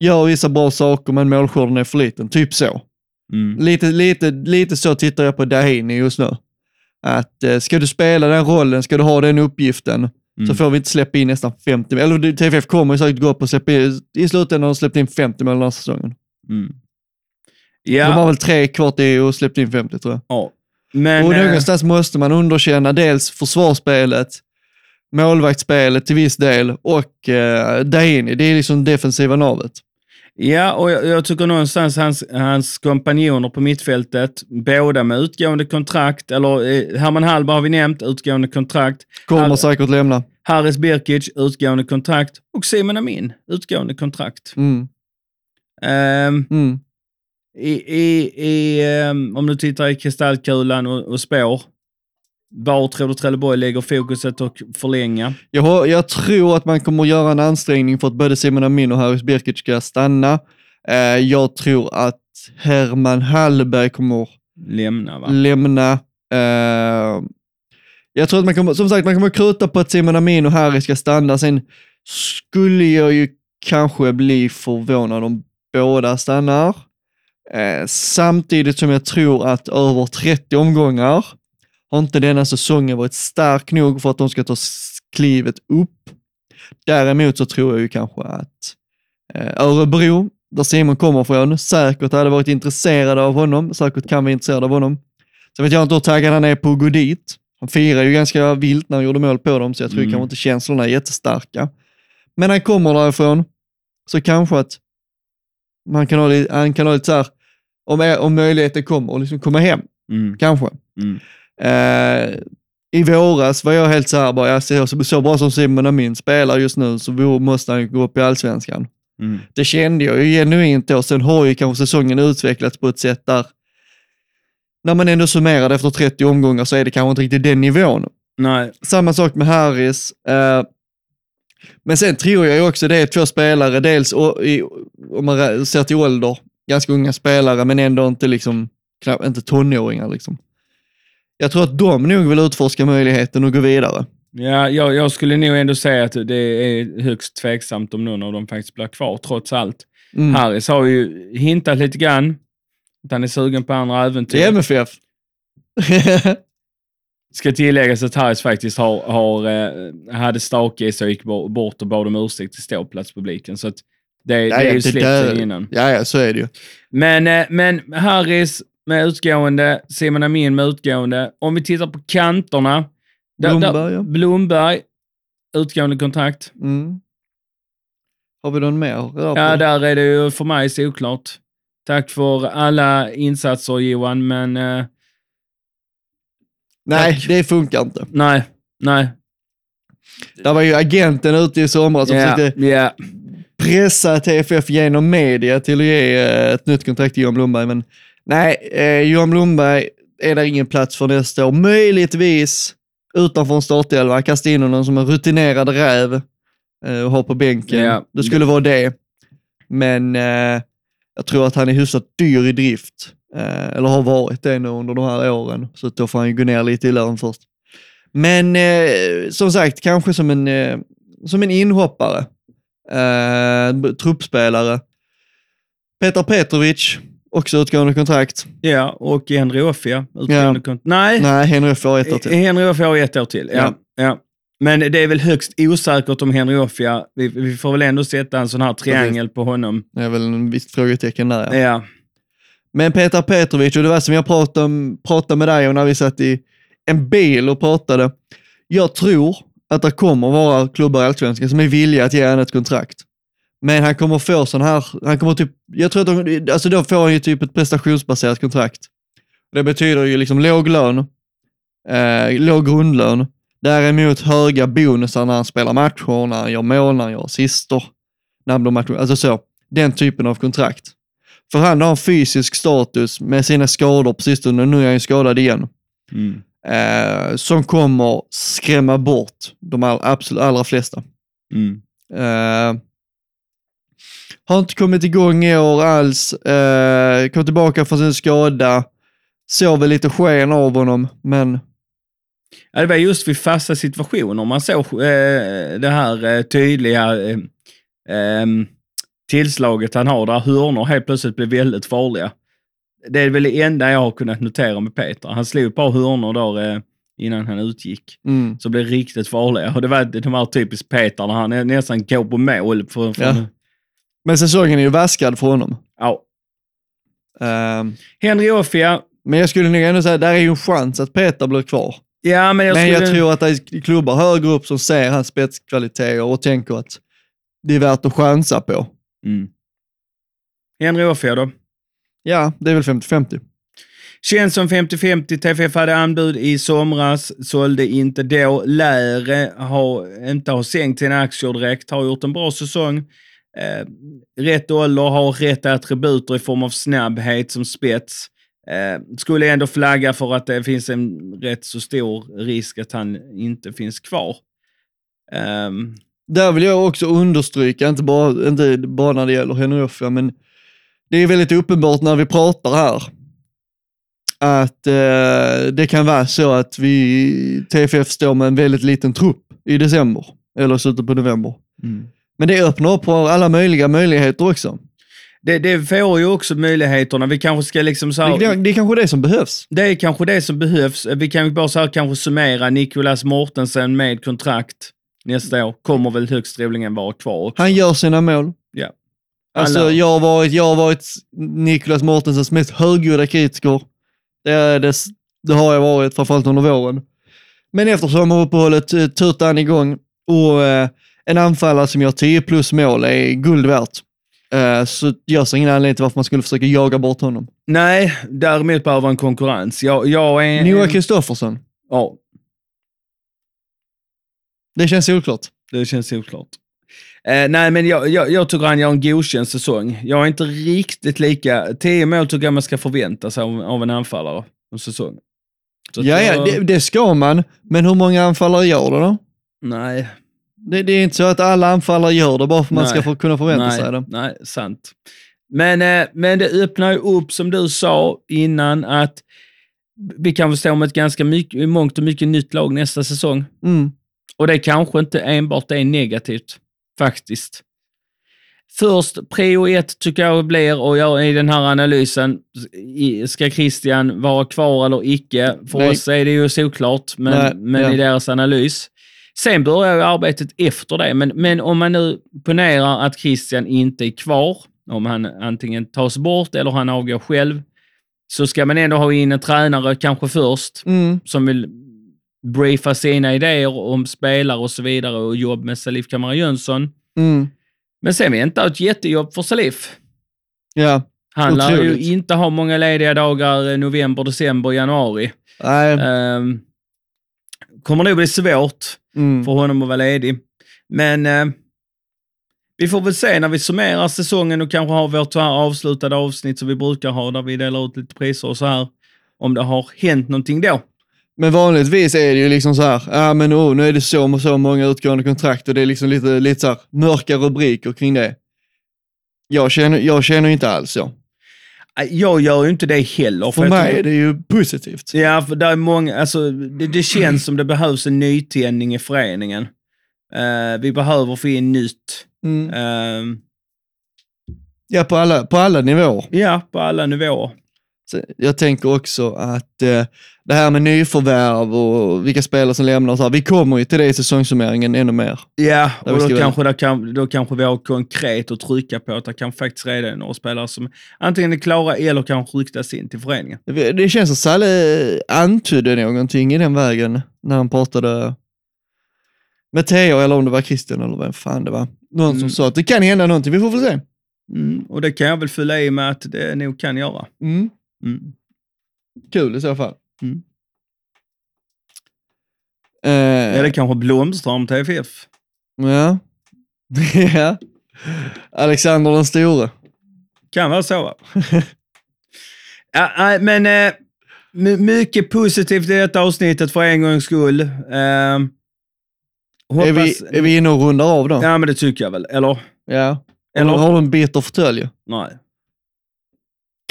gör vissa bra saker men målskörden är för liten, typ så. Mm. Lite, lite, lite så tittar jag på Dahini just nu. Att eh, ska du spela den rollen, ska du ha den uppgiften, så Mm. får vi inte släppa in nästan 50 mål. Eller TFF kommer ju säkert gå upp och släppa in, i slutändan har de släppt in 50 mål den här säsongen. Mm. De har Ja, väl tre kvart i och släppt in 50 tror jag. ja. Men... och eh, någonstans måste man underkänna dels försvarsspelet, målvaktsspelet till viss del och eh, Daini. Det är liksom defensiva navet. Ja, och jag, jag tycker någonstans hans, hans kompanjoner på mittfältet, båda med utgående kontrakt, eller eh, Herman Hallberg har vi nämnt, utgående kontrakt. Kommer Har- säkert lämna. Haris Birkic, utgående kontrakt. Och Simon Amin, utgående kontrakt. Mm. Ehm, Mm. I, i, i, ehm, om du tittar i kristallkulan och, och spår, var tror du Trelleborg lägger fokuset och förlänga? Jag, jag tror att man kommer att göra en ansträngning för att både Simon Amin och Haris Birkic ska stanna. Eh, jag tror att Herman Hallberg kommer Lämna va? lämna. Eh, jag tror att man kommer, som sagt, man kommer att kruta på att Simon Amin och Harry ska stanna. Sen skulle jag ju kanske bli förvånad om båda stannar. Eh, samtidigt som jag tror att över 30 omgångar har inte denna säsongen varit stark nog för att de ska ta klivet upp. Däremot så tror jag ju kanske att eh, Örebro, där Simon kommer från, säkert hade varit intresserade av honom, säkert kan vara intresserade av honom. Sen vet jag inte hur taggad han är på att gå dit. Han firar ju ganska vilt när han gjorde mål på dem, så jag tror Mm. kanske inte känslorna är jättestarka. Men han kommer därifrån, så kanske att man kan ha lite, han kan ha lite så här, om, om möjligheten kommer, och liksom komma hem, Mm. kanske. Mm. Eh, I våras var jag helt så här, bara, jag ser så, bra som Simon Amin spelar just nu så måste han gå upp i allsvenskan. Mm. Det kände jag ju genuint då. Sen har ju kanske säsongen utvecklats på ett sätt där, när man ändå summerar efter 30 omgångar så är det kanske inte riktigt den nivån. Nej, Samma sak med Harris. Eh, men sen tror jag också det är två spelare, dels i, om man ser till ålder, ganska unga spelare men ändå inte liksom, knappt, inte tonåringar liksom. Jag tror att de nog vill utforska möjligheten och gå vidare. ja, jag, jag skulle nog ändå säga att det är högst tveksamt om någon av dem faktiskt blir kvar, trots allt. Mm. Harris har ju hintat lite grann att han är sugen på andra äventyr. Det är MFF. Ska tilläggas att Harris faktiskt har, har, eh, hade stake i sig och gick bo- bort och bad om ursäkt till ståplatspubliken. Så att det, det är ju släppt där- innan. Ja, ja, så är det ju. Men, eh, men Harris med utgående, Simon Amin med utgående. Om vi tittar på kanterna. där- där- Blomberg, ja. Blomberg, utgående kontrakt. Mm. Har vi någon mer? Ja, där är det ju för mig såklart. Tack för alla insatser Johan, men eh, Nej, tack. det funkar inte. nej, nej. Där var ju agenten ute i somras som Ja, försökte ja. Pressa TFF genom media till att ge eh, ett nytt kontrakt till Johan Blomberg. Men nej, eh, Johan Blomberg är där ingen plats för nästa år. Möjligtvis utanför en startelva, kasta in honom som en rutinerad räv eh, och ha på bänken. Ja. Det skulle vara det. Men eh, jag tror att han är hyfsat dyr i drift. Eh, eller har varit det nu under de här åren. Så då får han ju gå ner lite i lön först. Men eh, som sagt, kanske som en, som en inhoppare. Eh, truppspelare. Petar Petrovic, också utgående kontrakt. Ja, och Henry Offia. utgående kont- Nej, Nej, Henry får ett år till. Henry Offia har ett år till. Ja. Ja. Ja. Men det är väl högst osäkert om Henry Offia. Vi, vi får väl ändå sätta en sån här triangel på honom. Det är väl en visst frågetecken där. Ja. Ja. Men Petar Petrovic, och det var som jag pratade, pratade med dig om när vi satt i en bil och pratade. Jag tror att det kommer vara klubbar i Allsvenskan som är villiga att ge honom ett kontrakt. Men han kommer få sån här, han kommer typ, jag tror att de, alltså då får han ju typ ett prestationsbaserat kontrakt. Det betyder ju liksom låg lön, eh, låg grundlön, däremot höga bonusar när han spelar matcher, när han gör mål, när han gör assister, när han blir alltså så, den typen av kontrakt. För han har en fysisk status med sina skador på sistone, nu är han ju skadad igen, Mm eh, som kommer skrämma bort de all, absolut allra flesta. Mm. Eh, har inte kommit igång i år alls, eh, kom tillbaka från sin skada, såg väl lite sken av honom, men Ja, det var just vid fasta situationer man såg eh, det här eh, tydliga eh, ehm, tillslaget han har där hörnor helt plötsligt blev väldigt farliga. Det är väl det enda jag har kunnat notera med Peter. Han slog ett par hörnor där eh, innan han utgick. mm, Så blev riktigt farliga. Och det var de här typiskt Peter när han nästan går på mål. För, för, Ja. men säsongen är ju vaskad för honom. ja. Eh, Henry Offia, men jag skulle nog ändå säga, där är ju en chans att Peter blir kvar. Ja, men jag Men skulle... jag tror att det är klubbar högre upp som ser hans spetskvaliteter och tänker att det är värt att chansa på. Mm. Henry Offia då? Ja, det är väl 50-50. Känns som 50-50. TFF hade anbud i somras, sålde inte då. Läre har inte har sänkt sina aktier direkt, har gjort en bra säsong. Eh, rätt ålder, har rätt attributer i form av snabbhet som spets. Eh, skulle ändå flagga för att det finns en rätt så stor risk att han inte finns kvar. Ehm, Där vill jag också understryka, inte bara, inte bara när det gäller Henry men det är väldigt uppenbart när vi pratar här att eh, det kan vara så att vi, TFF står med en väldigt liten trupp i december, eller slutet på november. Men det öppnar upp på alla möjliga möjligheter också. det, det får ju också möjligheterna. Vi kanske ska liksom så här, Det, det är kanske det som behövs. Det är kanske det som behövs. Vi kan ju bara så här kanske summera. Nicolas Mortensen med kontrakt nästa år kommer väl högst troligen vara kvar också. Han gör sina mål. Alltså, jag har varit, jag har varit Niklas Mortensens mest högljudda kritiker. Det, det, det har jag varit, framförallt under våren. Men efter sommaruppehållet eh, tutar han igång och eh, en anfallare som gör 10 plus mål är guld värt. Eh, så jag ser ingen anledning till varför man skulle försöka jaga bort honom. Nej, däremot behöver han konkurrens. Jag, jag är... Noah Kristoffersson, Ja, det känns solklart. det känns oklart. Eh, nej, men jag, jag, jag tycker han gör en godkänd säsong. Jag är inte riktigt lika... 10 mål tycker jag man ska förvänta sig av, av en anfallare en säsong. Så Ja, ja det, det ska man, men hur många anfallare gör det då? Nej, Det, det är inte så att alla anfallare gör det bara för att man ska få, kunna förvänta nej, sig det. Nej, sant. Men, eh, men det öppnar ju upp, som du sa innan, att vi kan stå med ett ganska mycket, mångt och mycket nytt lag nästa säsong. Mm. Och det kanske inte enbart är negativt, faktiskt. Först, prio ett tycker jag blir, och jag i den här analysen, ska Christian vara kvar eller icke? För Nej. oss är det ju såklart, men, Nej, men ja. i deras analys. Sen börjar ju arbetet efter det, men, men om man nu ponerar att Christian inte är kvar, om han antingen tas bort eller han avgår själv, så ska man ändå ha in en tränare kanske först Mm. som vill briefa sina idéer om spelare och så vidare och jobb med Salif Kamara Jönsson. Mm. Men sen väntar ett jättejobb för Salif. Ja, Han lär ju inte ha många lediga dagar november, december, januari. nej. Um, kommer nog bli svårt Mm. för honom att vara ledig. Men eh, vi får väl se när vi summerar säsongen och kanske har vårt så här avslutade avsnitt som vi brukar ha där vi delar ut lite priser och så här. Om det har hänt någonting då. Men vanligtvis är det ju liksom så här, ja men oh, nu är det så och så många utgående kontrakt och det är liksom lite, lite så här mörka rubriker kring det. Jag känner, jag känner inte alls så. Eh, Jag gör ju inte det heller. För jag mig är det ju positivt. Ja, för det är många, alltså det, det känns som det behövs en nytändning i föreningen. Eh, vi behöver få in nytt. Mm. Eh, Ja, på alla, på alla nivåer. ja, på alla nivåer. Jag tänker också att eh, det här med nyförvärv och vilka spelare som lämnar och så här, vi kommer ju till det i säsongssummeringen ännu mer. Ja, och då kanske, där kan, då kanske vi har konkret att trycka på att det kan faktiskt redan är några spelare som antingen är klara eller kanske ryktas in till föreningen. Det det känns som Salle antydde någonting i den vägen när han pratade med Theo eller om det var Christian eller vem fan det var. Någon som Mm. sa att det kan hända någonting, vi får väl se. Mm, och det kan jag väl fylla i med att det nog kan göra. Mm. Mm. Kul i så fall. Mm. Eh, Eller kanske blomstrar om TFF. Ja. ja. Alexander den store. Kan vara så va? ja, men eh, my- mycket positivt i detta avsnittet för en gångs skull. Eh, hoppas... Är vi, är vi inne och rundar av då? Ja, men det tycker jag väl. Eller? Ja. Eller? Har du en bitter fåtölj? Nej.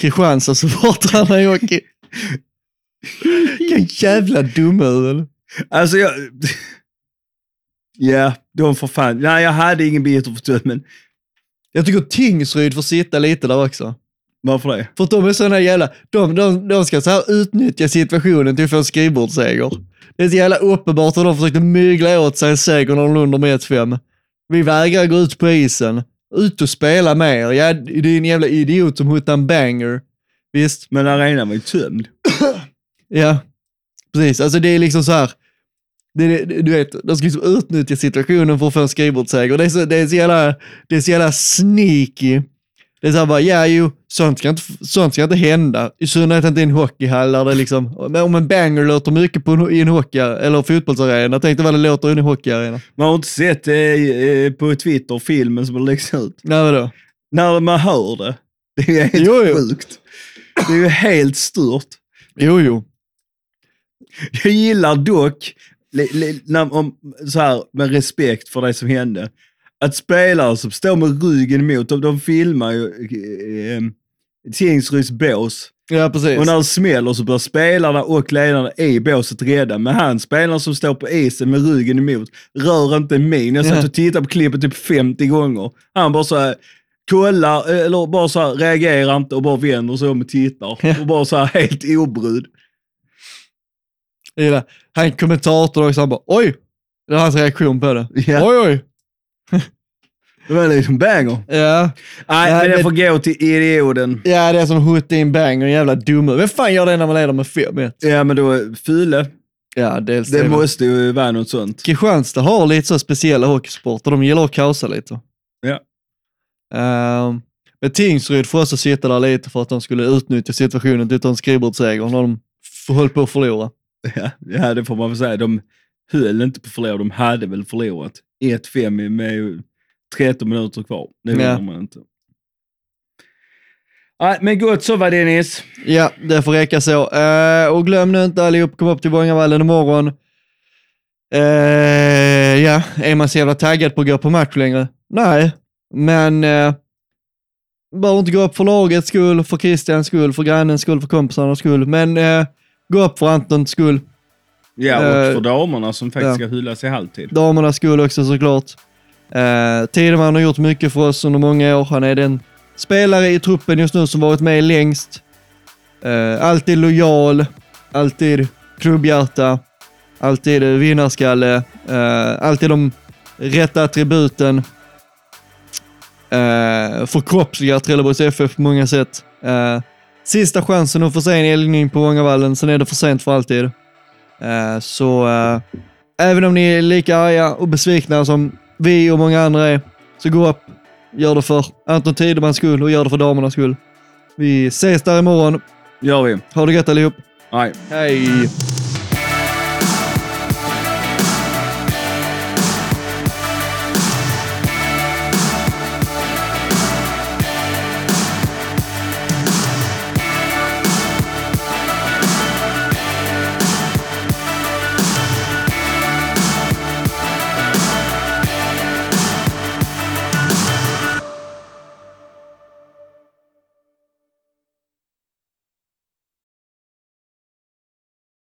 Kristianstad-supportrarna Jocke. Vilka jävla eller? Alltså jag... Ja, de får fan... Nej, jag hade ingen bitter fåtölj, men Jag tycker Tingsryd får sitta lite där också. varför det? För att de är såna jävla, de, de, de ska så här utnyttja situationen till att få en skrivbordsseger. Det är så jävla uppenbart hur de försökte mygla åt sig en seger när de låg under med 1-5. Vi vägrar gå ut på isen. Ut och spela mer. Ja, det är en jävla idiot som huttar en banger. Visst, Men arenan var ju tömd. Ja. Precis, alltså det är liksom så här. Det, det, du vet, de ska liksom utnyttja situationen för att få en skrivbordsseger. Det är så, det är så jävla, det är så jävla sneaky. Det är så här bara, ja jo, sånt ska inte, sånt ska inte hända. I synnerhet inte i en hockeyhall där det liksom, om en banger låter mycket på en, i en hockey eller fotbollsarena, tänk dig vad det låter i en hockeyarena. Man har inte sett eh, eh, på Twitter filmen som läggs ut. Nej, vadå? När man hör det. Det är helt Jo, jo. sjukt. Det är ju helt stört. Jo, jo. Jag gillar dock, när, om, så här, med respekt för det som hände, att spelare som står med ryggen emot, de, de filmar ju eh, eh, Tingsryds bås. Ja, precis. Och när det smäller så blir spelarna och ledarna i båset rädda. Men han spelaren som står på isen med ryggen emot rör inte min. Jag satt och tittade på klippet typ 50 gånger. Han bara så här kollar, eh, eller bara så här reagerar inte och bara vänder sig om och tittar. Och bara så här helt obrydd. Jag gillar. Han kommentatorn också, han bara oj! Det är hans reaktion på det. Ja. Oj, oj. Det var liksom banger. Ja. Nej, men det får gå till idioten. ja, det är som hutta in banger, en jävla dumme. Vem fan gör det när man leder med 5-1? Ja, men då, är Fyle, Ja, dels det det. måste ju vara något sånt. Kristianstad har lite så speciella hockeysporter. De gillar att kaosa lite. Ja. Um, men Tingsryd får också sitta där lite för att de skulle utnyttja situationen till ta en skrivbordsseger när de höll på att förlora. Ja, ja, det får man väl säga. De höll inte på att förlora, de hade väl förlorat. 1-5 med 13 minuter kvar. Det vinner Ja. man inte. Nej, men gott så var Dennis. Ja, det får räcka så. Eh, och glöm nu inte allihop, kom upp till Vångavallen imorgon. Uh, ja, är man så jävla taggad på att gå på match längre? Nej, men uh, behöver inte gå upp för lagets skull, för Christians skull, för grannens skull, för kompisarnas skull. Men eh, gå upp för Antons skull, Ja, och Eh, för damerna som faktiskt ja. ska hyllas i halvtid. damernas skull också såklart. Uh, Tideman har gjort mycket för oss under många år. Han är den spelare i truppen just nu som varit med längst. Eh, alltid lojal, alltid klubbhjärta, alltid vinnarskalle, uh, alltid de rätta attributen. Uh, förkroppsligar Trelleborgs FF på många sätt. Eh, sista chansen att få se en eldning på Vångavallen, sen är det för sent för alltid. Eh, så eh, även om ni är lika arga och besvikna som vi och många andra är, så gå upp, gör det för Anton Tidemans skull och gör det för damernas skull. Vi ses där imorgon. Gör vi. Ha det gött allihop. Nej. Hej!